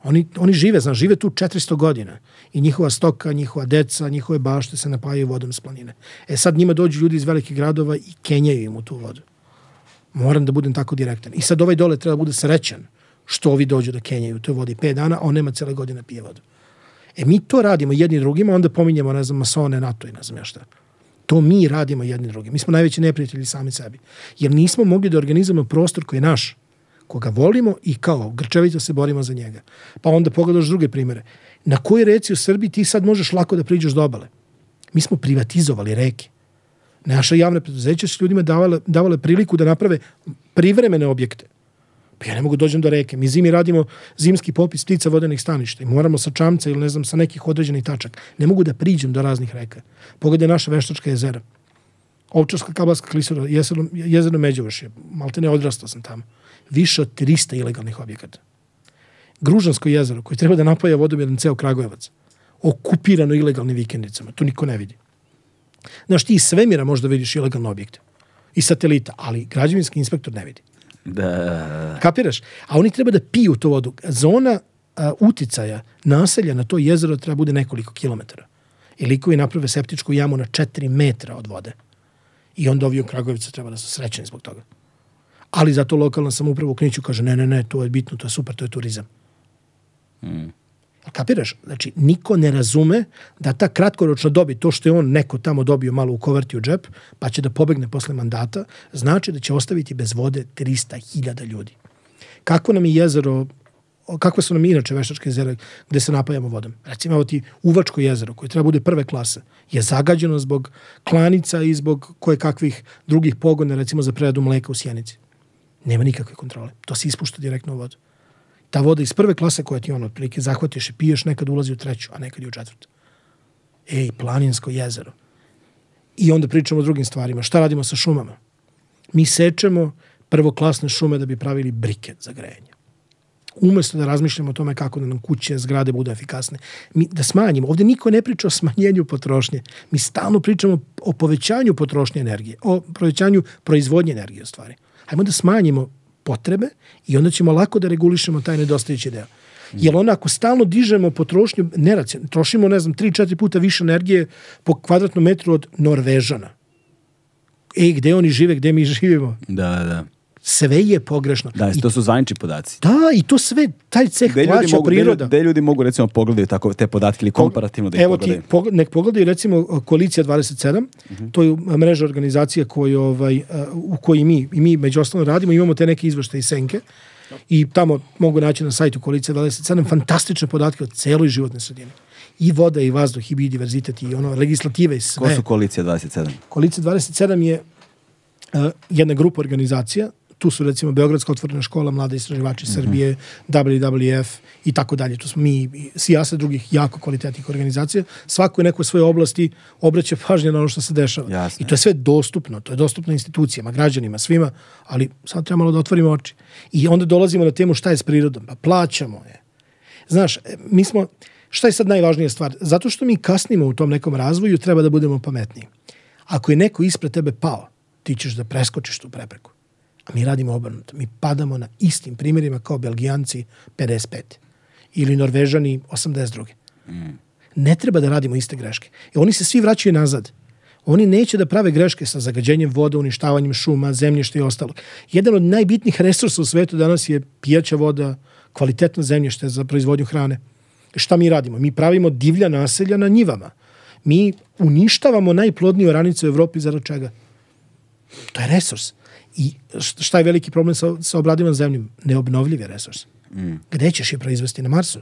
Oni, oni žive, znaš, žive tu 400 godina. I njihova stoka, njihova deca, njihove bašte se napajaju vodom s planine. E sad njima dođu ljudi iz velikih gradova i kenjaju im u tu vodu. Moram da budem tako direktan. I sad ovaj dole treba da bude srećan što ovi dođu da kenjaju u toj vodi 5 dana, a on nema cele godine pije vodu. E mi to radimo jedni drugima, onda pominjemo, ne znam, masone, NATO i ne znam ja šta. To mi radimo jedni drugim. Mi smo najveći neprijatelji sami sebi. Jer nismo mogli da organizujemo prostor koji je naš koga volimo i kao grčevica se borimo za njega. Pa onda pogledaš druge primere. Na koji reci u Srbiji ti sad možeš lako da priđeš do obale? Mi smo privatizovali reke. Naša javna preduzeća su ljudima davale, davale priliku da naprave privremene objekte. Pa ja ne mogu da dođem do reke. Mi zimi radimo zimski popis ptica vodenih staništa i moramo sa čamca ili ne znam sa nekih određenih tačaka. Ne mogu da priđem do raznih reka. Pogledaj naša veštačka jezera. Ovčarska, Kabarska, Klisura, jezero, jezero Međevošje. Malte ne odrastao sam tamo više od 300 ilegalnih objekata. Gružansko jezero, koje treba da napoja vodom jedan ceo Kragujevac, okupirano ilegalnim vikendicama, to niko ne vidi. Znaš, ti iz svemira možda vidiš ilegalne objekte i satelita, ali građevinski inspektor ne vidi. Da. Kapiraš? A oni treba da piju tu vodu. Zona a, uticaja naselja na to jezero treba da bude nekoliko kilometara. I likovi naprave septičku jamu na 4 metra od vode. I onda ovi u Kragovicu treba da su srećeni zbog toga ali zato lokalna samouprava u Kniću kaže ne, ne, ne, to je bitno, to je super, to je turizam. Mm. Kapiraš? Znači, niko ne razume da ta kratkoročna dobi, to što je on neko tamo dobio malo u koverti u džep, pa će da pobegne posle mandata, znači da će ostaviti bez vode 300.000 ljudi. Kako nam je jezero kakve su nam inače veštačke jezera gde se napajamo vodom. Recimo, evo ti Uvačko jezero, koje treba bude prve klase, je zagađeno zbog klanica i zbog koje kakvih drugih pogona, recimo za preradu mleka u Sjenici nema nikakve kontrole. To se ispušta direktno u vodu. Ta voda iz prve klase koja ti on otprilike zahvatiš i piješ, nekad ulazi u treću, a nekad i u četvrtu. Ej, planinsko jezero. I onda pričamo o drugim stvarima. Šta radimo sa šumama? Mi sečemo prvoklasne šume da bi pravili briket za grejanje. Umesto da razmišljamo o tome kako da nam kuće, zgrade budu efikasne, mi da smanjimo. Ovde niko ne priča o smanjenju potrošnje. Mi stalno pričamo o povećanju potrošnje energije, o povećanju proizvodnje energije u stvari. Hajmo da smanjimo potrebe i onda ćemo lako da regulišemo taj nedostajući deo. Jer ono, ako stalno dižemo potrošnju, neracion, trošimo, ne znam, 3-4 puta više energije po kvadratnom metru od Norvežana. E, gde oni žive, gde mi [LAUGHS] živimo? Da, da sve je pogrešno. Da, to su zvanični podaci. Da, i to sve, taj ceh gde plaća mogu, priroda. Gde, ljudi mogu recimo pogledaju tako te podatke ili komparativno da ih Evo pogledaju? Evo ti, nek pogledaju recimo Koalicija 27, uh -huh. to je mreža organizacija koji, ovaj, u kojoj mi, i mi među ostalom radimo, imamo te neke izvešte i senke i tamo mogu naći na sajtu Koalicija 27 fantastične podatke o celoj životnoj sredini i voda i vazduh i biodiverzitet i ono legislative i sve. Ko su Koalicija 27? Koalicija 27 je uh, jedna grupa organizacija Tu su recimo Beogradska otvorena škola mlada istraživači mm -hmm. Srbije, WWF i tako dalje. Tu smo mi sijasa drugih jako kvalitetnih organizacija. Svako je neko svoje oblasti obraća pažnje na ono što se dešava. Jasne. I to je sve dostupno. To je dostupno institucijama, građanima, svima, ali sad treba malo da otvorimo oči. I onda dolazimo na temu šta je s prirodom. Pa plaćamo je. Znaš, e, mi smo, šta je sad najvažnija stvar? Zato što mi kasnimo u tom nekom razvoju, treba da budemo pametniji. Ako je neko ispred tebe pao, ti ćeš da preskočiš tu prepreku mi radimo obrnuto. Mi padamo na istim primjerima kao Belgijanci 55. Ili Norvežani 82. Mm. Ne treba da radimo iste greške. I e, oni se svi vraćaju nazad. Oni neće da prave greške sa zagađenjem vode, uništavanjem šuma, zemljišta i ostalo. Jedan od najbitnijih resursa u svetu danas je pijaća voda, kvalitetno zemljište za proizvodnju hrane. E, šta mi radimo? Mi pravimo divlja naselja na njivama. Mi uništavamo najplodniju ranicu u Evropi zarad čega? To je resurs. I šta je veliki problem sa, sa obradivom zemljom? Neobnovljive resurse. Mm. Gde ćeš je proizvesti? Na Marsu?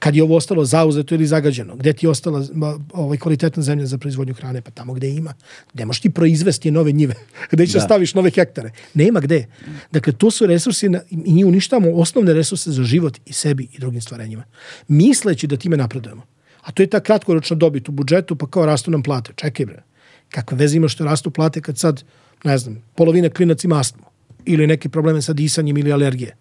Kad je ovo ostalo zauzeto ili zagađeno? Gde ti je ostala ovaj, kvalitetna zemlja za proizvodnju hrane? Pa tamo gde ima. Ne možeš ti proizvesti nove njive. [LAUGHS] gde ćeš da. da. staviš nove hektare? Nema gde. Mm. Dakle, to su resursi na, i mi uništavamo osnovne resurse za život i sebi i drugim stvarenjima. Misleći da time napredujemo. A to je ta kratkoročna dobit u budžetu, pa kao rastu nam plate. Čekaj bre. Kakve veze ima što rastu plate kad sad ne znam, polovina klinac ima astmu ili neke probleme sa disanjem ili alergije.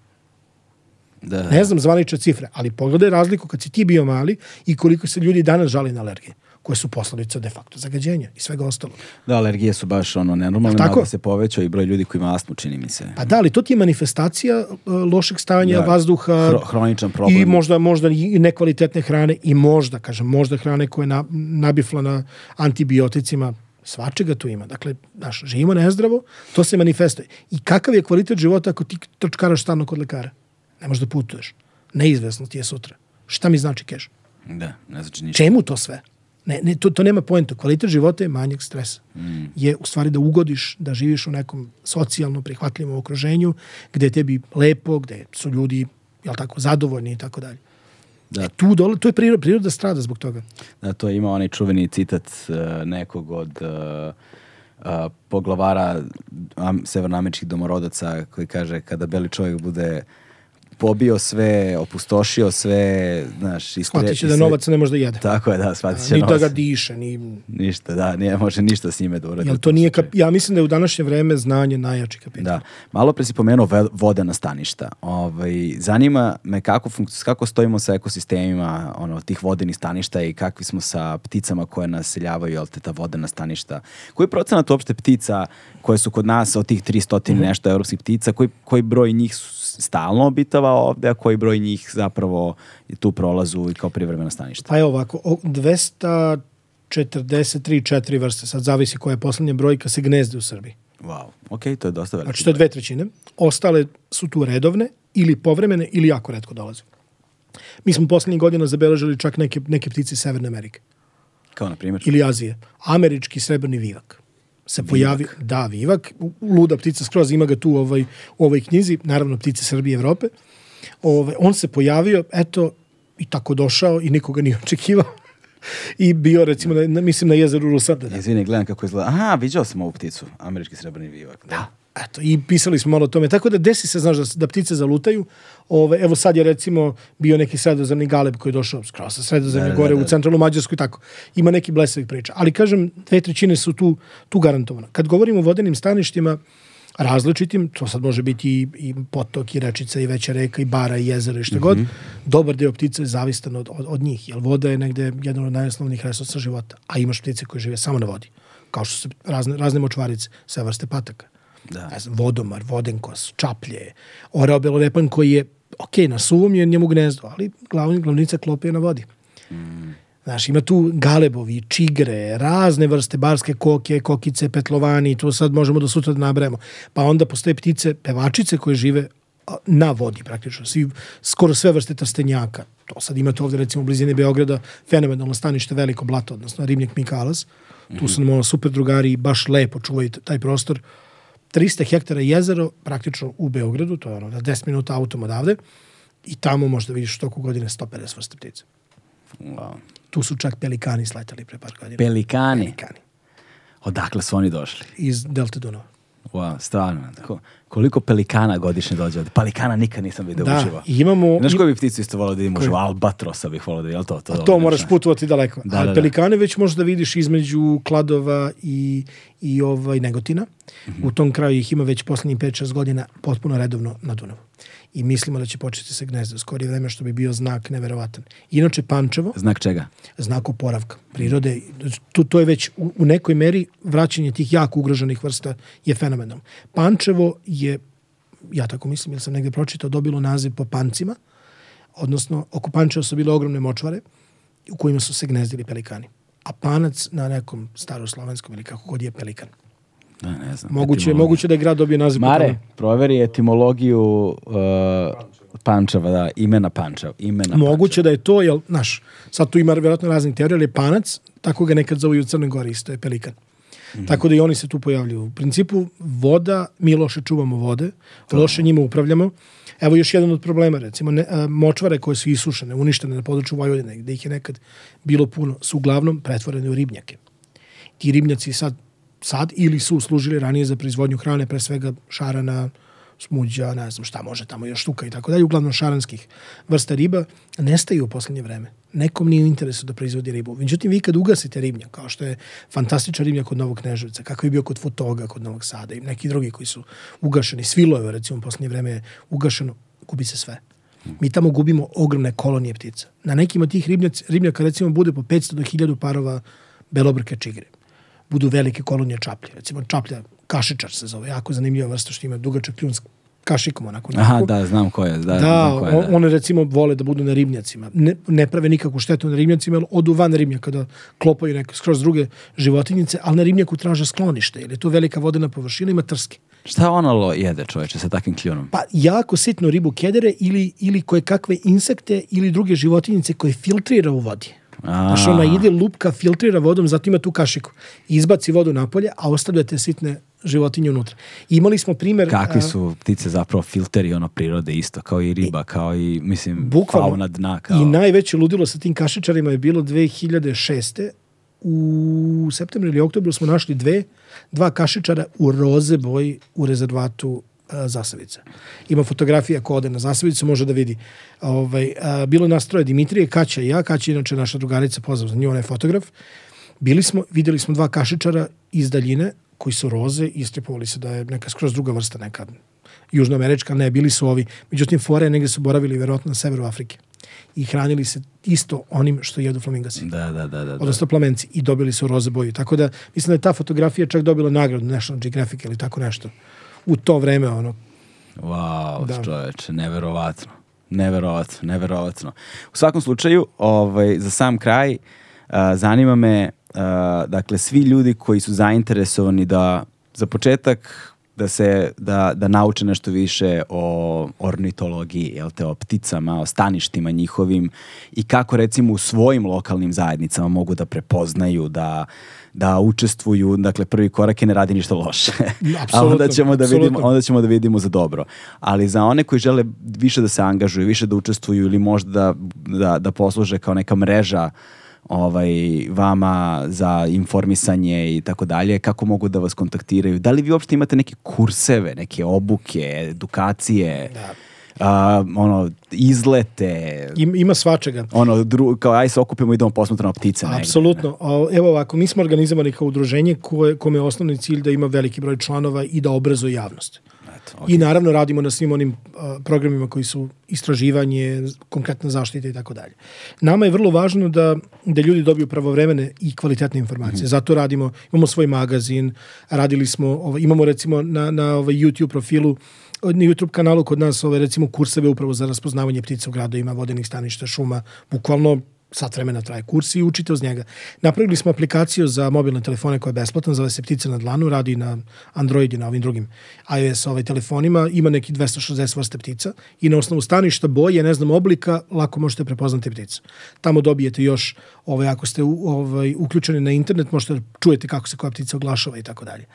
Da. Ne znam zvanične cifre, ali pogledaj razliku kad si ti bio mali i koliko se ljudi danas žali na alergije koje su posledica de facto zagađenja i svega ostalo. Da, alergije su baš ono nenormalne, tako? da se povećao i broj ljudi koji ima astmu, čini mi se. Pa da, ali to ti je manifestacija e, lošeg stanja da, vazduha. Hro, hroničan problem. I možda, možda i nekvalitetne hrane i možda, kažem, možda hrane koja je na, nabifla na antibioticima, Svačega tu ima. Dakle, znaš, živimo nezdravo, to se manifestuje. I kakav je kvalitet života ako ti trčkaraš stano kod lekara? Ne možeš da putuješ. Neizvesno ti je sutra. Šta mi znači keš? Da, ne znači ništa. Čemu to sve? Ne, ne, to, to nema poenta. Kvalitet života je manjeg stresa. Mm. Je u stvari da ugodiš, da živiš u nekom socijalno prihvatljivom okruženju, gde je tebi lepo, gde su ljudi jel tako, zadovoljni i tako dalje. Da. E tu dole, to je priroda, priroda strada zbog toga. Da, to ima onaj čuveni citat uh, nekog od uh, uh, poglavara am, severnoameričkih domorodaca koji kaže kada beli čovjek bude uh, pobio sve, opustošio sve, znaš, istre... Shvatit da novac ne može da jede. Tako je, da, shvatit će Ni da ga diše, ni... Ništa, da, nije, može ništa s njime da uradi. Jel to nije, kap... ja mislim da je u današnje vreme znanje najjači kapital. Da, malo pre si pomenuo vodena staništa. Ovaj, zanima me kako, kako stojimo sa ekosistemima ono, tih vodenih staništa i kakvi smo sa pticama koje naseljavaju, jel te, ta vodena staništa. Koji je procenat uopšte ptica koje su kod nas od tih 300 mm -hmm. nešto evropskih ptica, koji, koji broj njih su stalno obitava ovde, a koji broj njih zapravo tu prolazu i kao privremeno stanište? Pa je ovako, 243 4 vrste, sad zavisi koja je poslednja brojka, se gnezde u Srbiji. Wow, ok, to je dosta veliko. Znači to je dve trećine. Ostale su tu redovne ili povremene ili jako redko dolaze. Mi smo poslednjih godina zabeležili čak neke, neke ptice Severne Amerike. Kao na primjer? Ili Azije. Američki srebrni vivak se pojavio, da, Vivak, luda ptica skroz, ima ga tu ovaj, u ovoj knjizi, naravno ptice Srbije i Evrope. Ovaj, on se pojavio, eto, i tako došao i nikoga nije [LAUGHS] očekivao. I bio, recimo, na, mislim, na jezeru Rusada. Da. Izvini, gledam kako izgleda. Aha, viđao sam ovu pticu, američki srebrni vivak. Da. da. Eto, i pisali smo malo o tome. Tako da desi se, znaš, da, da ptice zalutaju. Ove, evo sad je recimo bio neki sredozemni galeb koji je došao skroz sa sredozemne da, da, gore ne, da, ne. u centralnu Mađarsku i tako. Ima neki blesavih priča. Ali kažem, dve trećine su tu, tu garantovano. Kad govorimo o vodenim staništima, različitim, to sad može biti i, i potok, i rečica, i veća reka, i bara, i jezera, i šta mm -hmm. god, mhm. dobar deo ptica je zavistan od, od, od njih, jer voda je negde jedan od najosnovnijih resursa života, a imaš ptice koje žive samo na vodi, kao što su razne, razne močvarice, sve vrste pataka. Da. Ne znam, vodomar, vodenkos, čaplje, orao belovepan koji je, ok, na suvom je njemu gnezdo, ali glavni, glavnica je na vodi. Mm. Znaš, ima tu galebovi, čigre, razne vrste barske koke, kokice, petlovani, to sad možemo do sutra da nabrajemo. Pa onda postoje ptice, pevačice koje žive na vodi praktično, svi, skoro sve vrste trstenjaka. To sad imate ovde recimo u blizini Beograda fenomenalno stanište Veliko Blato, odnosno Ribnjak Mikalas. Tu mhm. su nam ono super drugari baš lepo čuvaju taj prostor. 300 hektara jezero praktično u Beogradu, to je ono, na 10 minuta autom odavde, i tamo možda vidiš u toku godine 150 vrsta ptica. Wow. Tu su čak pelikani sletali pre par godina. Pelikani? Pelikani. Odakle su oni došli? Iz Delta Dunava. Wow, stvarno. Tako koliko pelikana godišnje dođe od Pelikana nikad nisam video da, uživo. imamo... Znaš koju bi pticu isto volao da vidim uživo? Albatrosa bih volao da je to? to, A to moraš putovati daleko. Da, Ali da, da, pelikane već možeš da vidiš između Kladova i, i ovaj Negotina. Mm -hmm. U tom kraju ih ima već poslednjih 5-6 godina potpuno redovno na Dunavu i mislimo da će početi se gnezda u skorije vreme, što bi bio znak neverovatan. Inače, Pančevo... Znak čega? Znak oporavka prirode. To, to je već u, u nekoj meri vraćanje tih jako ugroženih vrsta je fenomenom. Pančevo je, ja tako mislim, ili sam negde pročitao, dobilo naziv po pancima, odnosno oko Pančeva su bile ogromne močvare u kojima su se gnezdili pelikani. A panac na nekom staroslovenskom ili kako god je pelikan. Da, ne znam. Moguće, etimologija. moguće da je grad dobio naziv. Mare, tamo. proveri etimologiju uh, Pančeva, da, imena Pančeva. Imena moguće Pančeva. da je to, jel, znaš, sad tu ima vjerojatno razne teorije, ali je Panac, tako ga nekad zovu i u Crnoj Gori isto, je pelikan. Mm -hmm. Tako da i oni se tu pojavljuju. U principu, voda, mi loše čuvamo vode, to. loše njima upravljamo. Evo još jedan od problema, recimo, ne, a, močvare koje su isušene, uništene na području Vojvodine, gde ih je nekad bilo puno, su uglavnom pretvorene u ribnjake. Ti ribnjaci sad sad ili su služili ranije za proizvodnju hrane, pre svega šarana, smuđa, ne znam šta može tamo još štuka i tako dalje, uglavnom šaranskih vrsta riba, nestaju u poslednje vreme. Nekom nije u interesu da proizvodi ribu. Međutim, vi kad ugasite ribnja, kao što je fantastičan ribnja kod Novog Kneževca, kako je bio kod Fotoga, kod Novog Sada i neki drugi koji su ugašeni, Svilojeva recimo u poslednje vreme je ugašeno, gubi se sve. Mi tamo gubimo ogromne kolonije ptica. Na nekim od tih ribnjaka, ribnjaka recimo bude po 500 do 1000 parova belobrke čigre budu velike kolonije čaplje. Recimo čaplja kašičar se zove, jako zanimljiva vrsta što ima dugačak kljun s kašikom onako. Aha, da, znam ko je. Da, da, ko je, da. one recimo vole da budu na ribnjacima. Ne, ne prave nikakvu štetu na ribnjacima, jer odu van ribnjaka da klopaju neke skroz druge životinjice, ali na ribnjaku traže sklonište, jer je to velika vodena površina, ima trske. Šta ona jede čoveče sa takvim kljunom? Pa jako sitnu ribu kedere ili, ili koje kakve insekte ili druge životinjice koje filtrira u vodi. Znaš, ona ide, lupka, filtrira vodom, zatim ima tu kašiku. Izbaci vodu napolje, a ostavlja te sitne životinje unutra. Imali smo primer... Kakvi su ptice zapravo filteri ono prirode isto, kao i riba, kao i, mislim, bukvalno, fauna dna. Kao... I najveće ludilo sa tim kašičarima je bilo 2006 u septembru ili oktobru smo našli dve, dva kašičara u roze boji u rezervatu E, zasavica. Ima fotografija ko ode na zasavicu, može da vidi. Ovaj, a, e, bilo je nas troje Dimitrije, Kaća i ja. Kaća je inače naša drugarica, pozdrav za nju, ona je fotograf. Bili smo, videli smo dva kašičara iz daljine, koji su roze, istrepovali se da je neka skroz druga vrsta, neka južnoamerička, ne, bili su ovi. Međutim, fore negde su boravili verovatno na severu Afrike i hranili se isto onim što jedu flamingasi. Da, da, da, da. da Odnosno plamenci i dobili su roze boju. Tako da, mislim da je ta fotografija čak dobila nagradu National Geographic ili tako nešto u to vreme, ono. Wow, da. čoveče, neverovatno. Neverovatno, neverovatno. U svakom slučaju, ovaj, za sam kraj, uh, zanima me, uh, dakle, svi ljudi koji su zainteresovani da, za početak, da se, da, da nauče nešto više o ornitologiji, jel te, o pticama, o staništima njihovim i kako recimo u svojim lokalnim zajednicama mogu da prepoznaju da da učestvuju, dakle prvi korak je ne radi ništa loše. [LAUGHS] A onda ćemo da vidimo, onda ćemo da vidimo za dobro. Ali za one koji žele više da se angažuju, više da učestvuju ili možda da, da, da posluže kao neka mreža ovaj, vama za informisanje i tako dalje, kako mogu da vas kontaktiraju? Da li vi uopšte imate neke kurseve, neke obuke, edukacije? Da a, ono, izlete. Im, ima svačega. Ono, dru, kao aj se okupimo i idemo posmatramo ptice. Apsolutno. Evo ovako, mi smo organizovani kao udruženje koje, kome je osnovni cilj da ima veliki broj članova i da obrazuje javnost. Eto, okay. I naravno radimo na svim onim a, programima koji su istraživanje, konkretna zaštita i tako dalje. Nama je vrlo važno da, da ljudi dobiju pravovremene i kvalitetne informacije. Mm -hmm. Zato radimo, imamo svoj magazin, radili smo, ovo, ovaj, imamo recimo na, na ovaj YouTube profilu na YouTube kanalu kod nas ove recimo kurseve upravo za raspoznavanje ptica u gradovima, vodenih staništa, šuma, bukvalno sat vremena traje kurs i učite uz njega. Napravili smo aplikaciju za mobilne telefone koja je besplatna, zove se Ptice na dlanu, radi na Android i na ovim drugim iOS ovaj telefonima, ima neki 260 vrsta ptica i na osnovu staništa, boje, ne znam, oblika, lako možete prepoznati pticu. Tamo dobijete još, ovaj, ako ste ovaj, uključeni na internet, možete da čujete kako se koja ptica oglašava i tako dalje.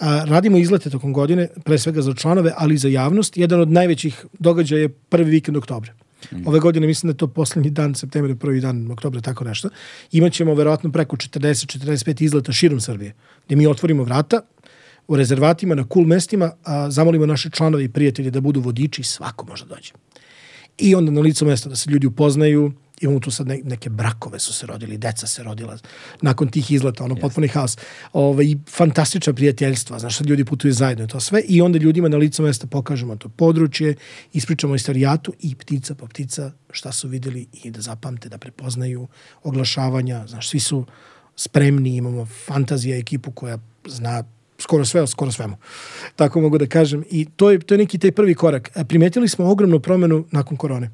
A, radimo izlete tokom godine, pre svega za članove, ali i za javnost. Jedan od najvećih događaja je prvi vikend oktobra. Mhm. Ove godine mislim da je to poslednji dan septembra, prvi dan oktobra, tako nešto. Imaćemo verovatno preko 40-45 izleta širom Srbije, gde mi otvorimo vrata, u rezervatima, na cool mestima, a, zamolimo naše članove i prijatelje da budu vodiči svako može da dođe. I onda na licu mesta da se ljudi upoznaju, imamo tu sad ne, neke brakove su se rodili, deca se rodila nakon tih izleta, ono yes. potpuni haos. Ove, I fantastična prijateljstva, znaš, sad ljudi putuju zajedno i to sve i onda ljudima na licu mesta pokažemo to područje, ispričamo istorijatu i ptica po ptica šta su videli i da zapamte, da prepoznaju oglašavanja, znaš, svi su spremni, imamo fantazija ekipu koja zna skoro sve, skoro svemu. Tako mogu da kažem. I to je, to je neki taj prvi korak. E, primetili smo ogromnu promenu nakon korone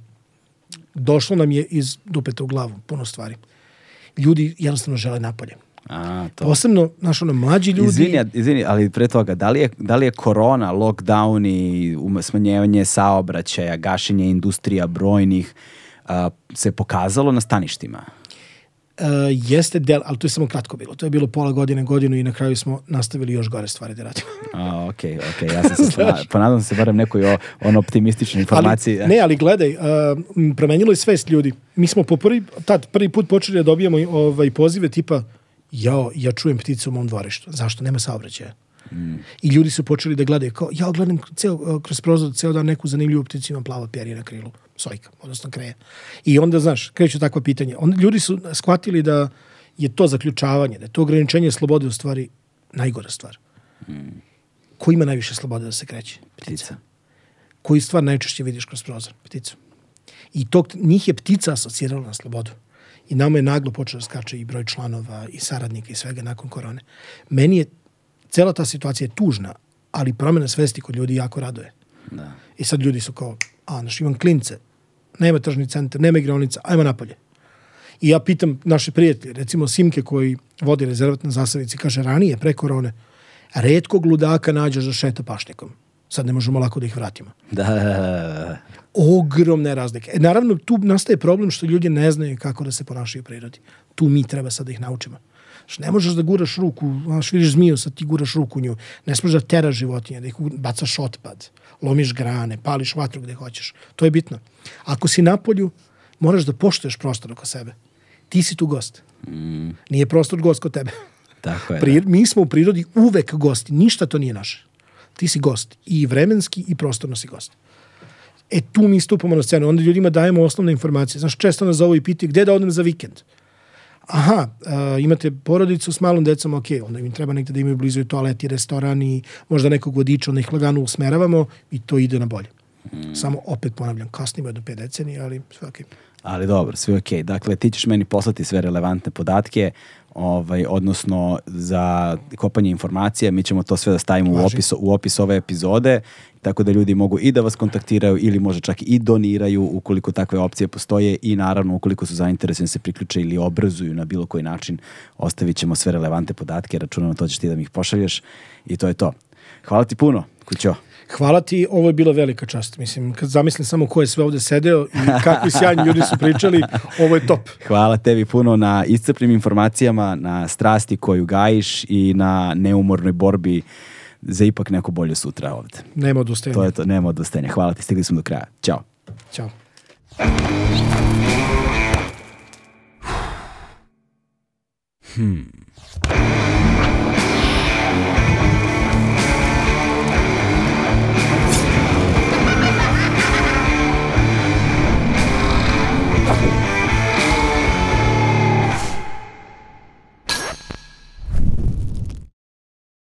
došlo nam je iz dupeta u glavu, puno stvari. Ljudi jednostavno žele napolje. A, to. Posebno, znaš, ono, mlađi ljudi... Izvini, izvini, ali pre toga, da li je, da li je korona, lockdown i smanjevanje saobraćaja, gašenje industrija brojnih, a, se pokazalo na staništima? Uh, jeste del, ali to je samo kratko bilo. To je bilo pola godine, godinu i na kraju smo nastavili još gore stvari da radimo. A, ok, ok, ja sam se sla... ponadam se barem nekoj o, ono optimističnoj informaciji. Ali, ne, ali gledaj, uh, promenilo je svest ljudi. Mi smo po prvi, tad, prvi put počeli da dobijamo ovaj, pozive tipa, jao, ja čujem pticu u mom dvorištu. Zašto? Nema saobraćaja. I ljudi su počeli da gledaju kao, ja gledam ceo, e, kroz prozor ceo dan neku zanimljivu pticu, ima plava perje na krilu, sojka, odnosno kreja. I onda, znaš, kreću takva pitanja. Onda ljudi su shvatili da je to zaključavanje, da je to ograničenje slobode u stvari najgora stvar. Mm. Ko ima najviše slobode da se kreće? Ptica. Ptica. Koju stvar najčešće vidiš kroz prozor? Pticu. I to, njih je ptica asocirala na slobodu. I nama je naglo počeo da skače i broj članova i saradnika i svega nakon korone. Meni je Cela ta situacija je tužna, ali promena svesti kod ljudi jako raduje. Da. I sad ljudi su kao, a, naš, imam klince, nema tržni centar, nema igraonica, ajmo napolje. I ja pitam naše prijatelje, recimo Simke koji vodi rezervat na Zasavici, kaže ranije, pre korone, redkog ludaka nađeš da šeta pašnikom. Sad ne možemo lako da ih vratimo. Da da da, da, da, da. Ogromne razlike. E, naravno, tu nastaje problem što ljudi ne znaju kako da se ponašaju u prirodi. Tu mi treba sad da ih naučimo. Znaš, ne možeš da guraš ruku, znaš, vidiš zmiju, sad ti guraš ruku u nju. Ne smiješ da teraš životinje, da ih bacaš otpad, lomiš grane, pališ vatru gde hoćeš. To je bitno. Ako si na polju, moraš da poštoješ prostor oko sebe. Ti si tu gost. Mm. Nije prostor gost kod tebe. Tako je, Pri, da. Mi smo u prirodi uvek gosti, ništa to nije naše. Ti si gost, i vremenski i prostorno si gost. E tu mi stupamo na scenu, onda ljudima dajemo osnovne informacije. Znaš, često nas zovu i pitaju gde da odem za vikend aha, a, imate porodicu s malom decom, ok, onda im treba negde da imaju blizu i toalet i restoran i možda nekog vodiča, onda ih lagano usmeravamo i to ide na bolje. Hmm. Samo opet ponavljam, kasnimo do 5 decenije, ali sve okej. Ali dobro, sve ok. Dakle, ti ćeš meni poslati sve relevantne podatke, ovaj, odnosno za kopanje informacija, mi ćemo to sve da stavimo Laži. u opis, u opis ove epizode, tako da ljudi mogu i da vas kontaktiraju ili možda čak i doniraju ukoliko takve opcije postoje i naravno ukoliko su zaintereseni da se priključe ili obrazuju na bilo koji način, ostavit ćemo sve relevante podatke, računamo da to ćeš ti da mi ih pošalješ i to je to. Hvala ti puno, Kućo. Hvala ti, ovo je bila velika čast. Mislim, kad zamislim samo ko je sve ovde sedeo i kakvi [LAUGHS] sjajni ljudi su pričali, ovo je top. Hvala tebi puno na iscrpnim informacijama, na strasti koju gajiš i na neumornoj borbi za ipak neko bolje sutra ovde. Nema odustajanja. To je to, nema odustajanja. Hvala ti, stigli smo do kraja. Ćao. Ćao. Hmm. Thank you.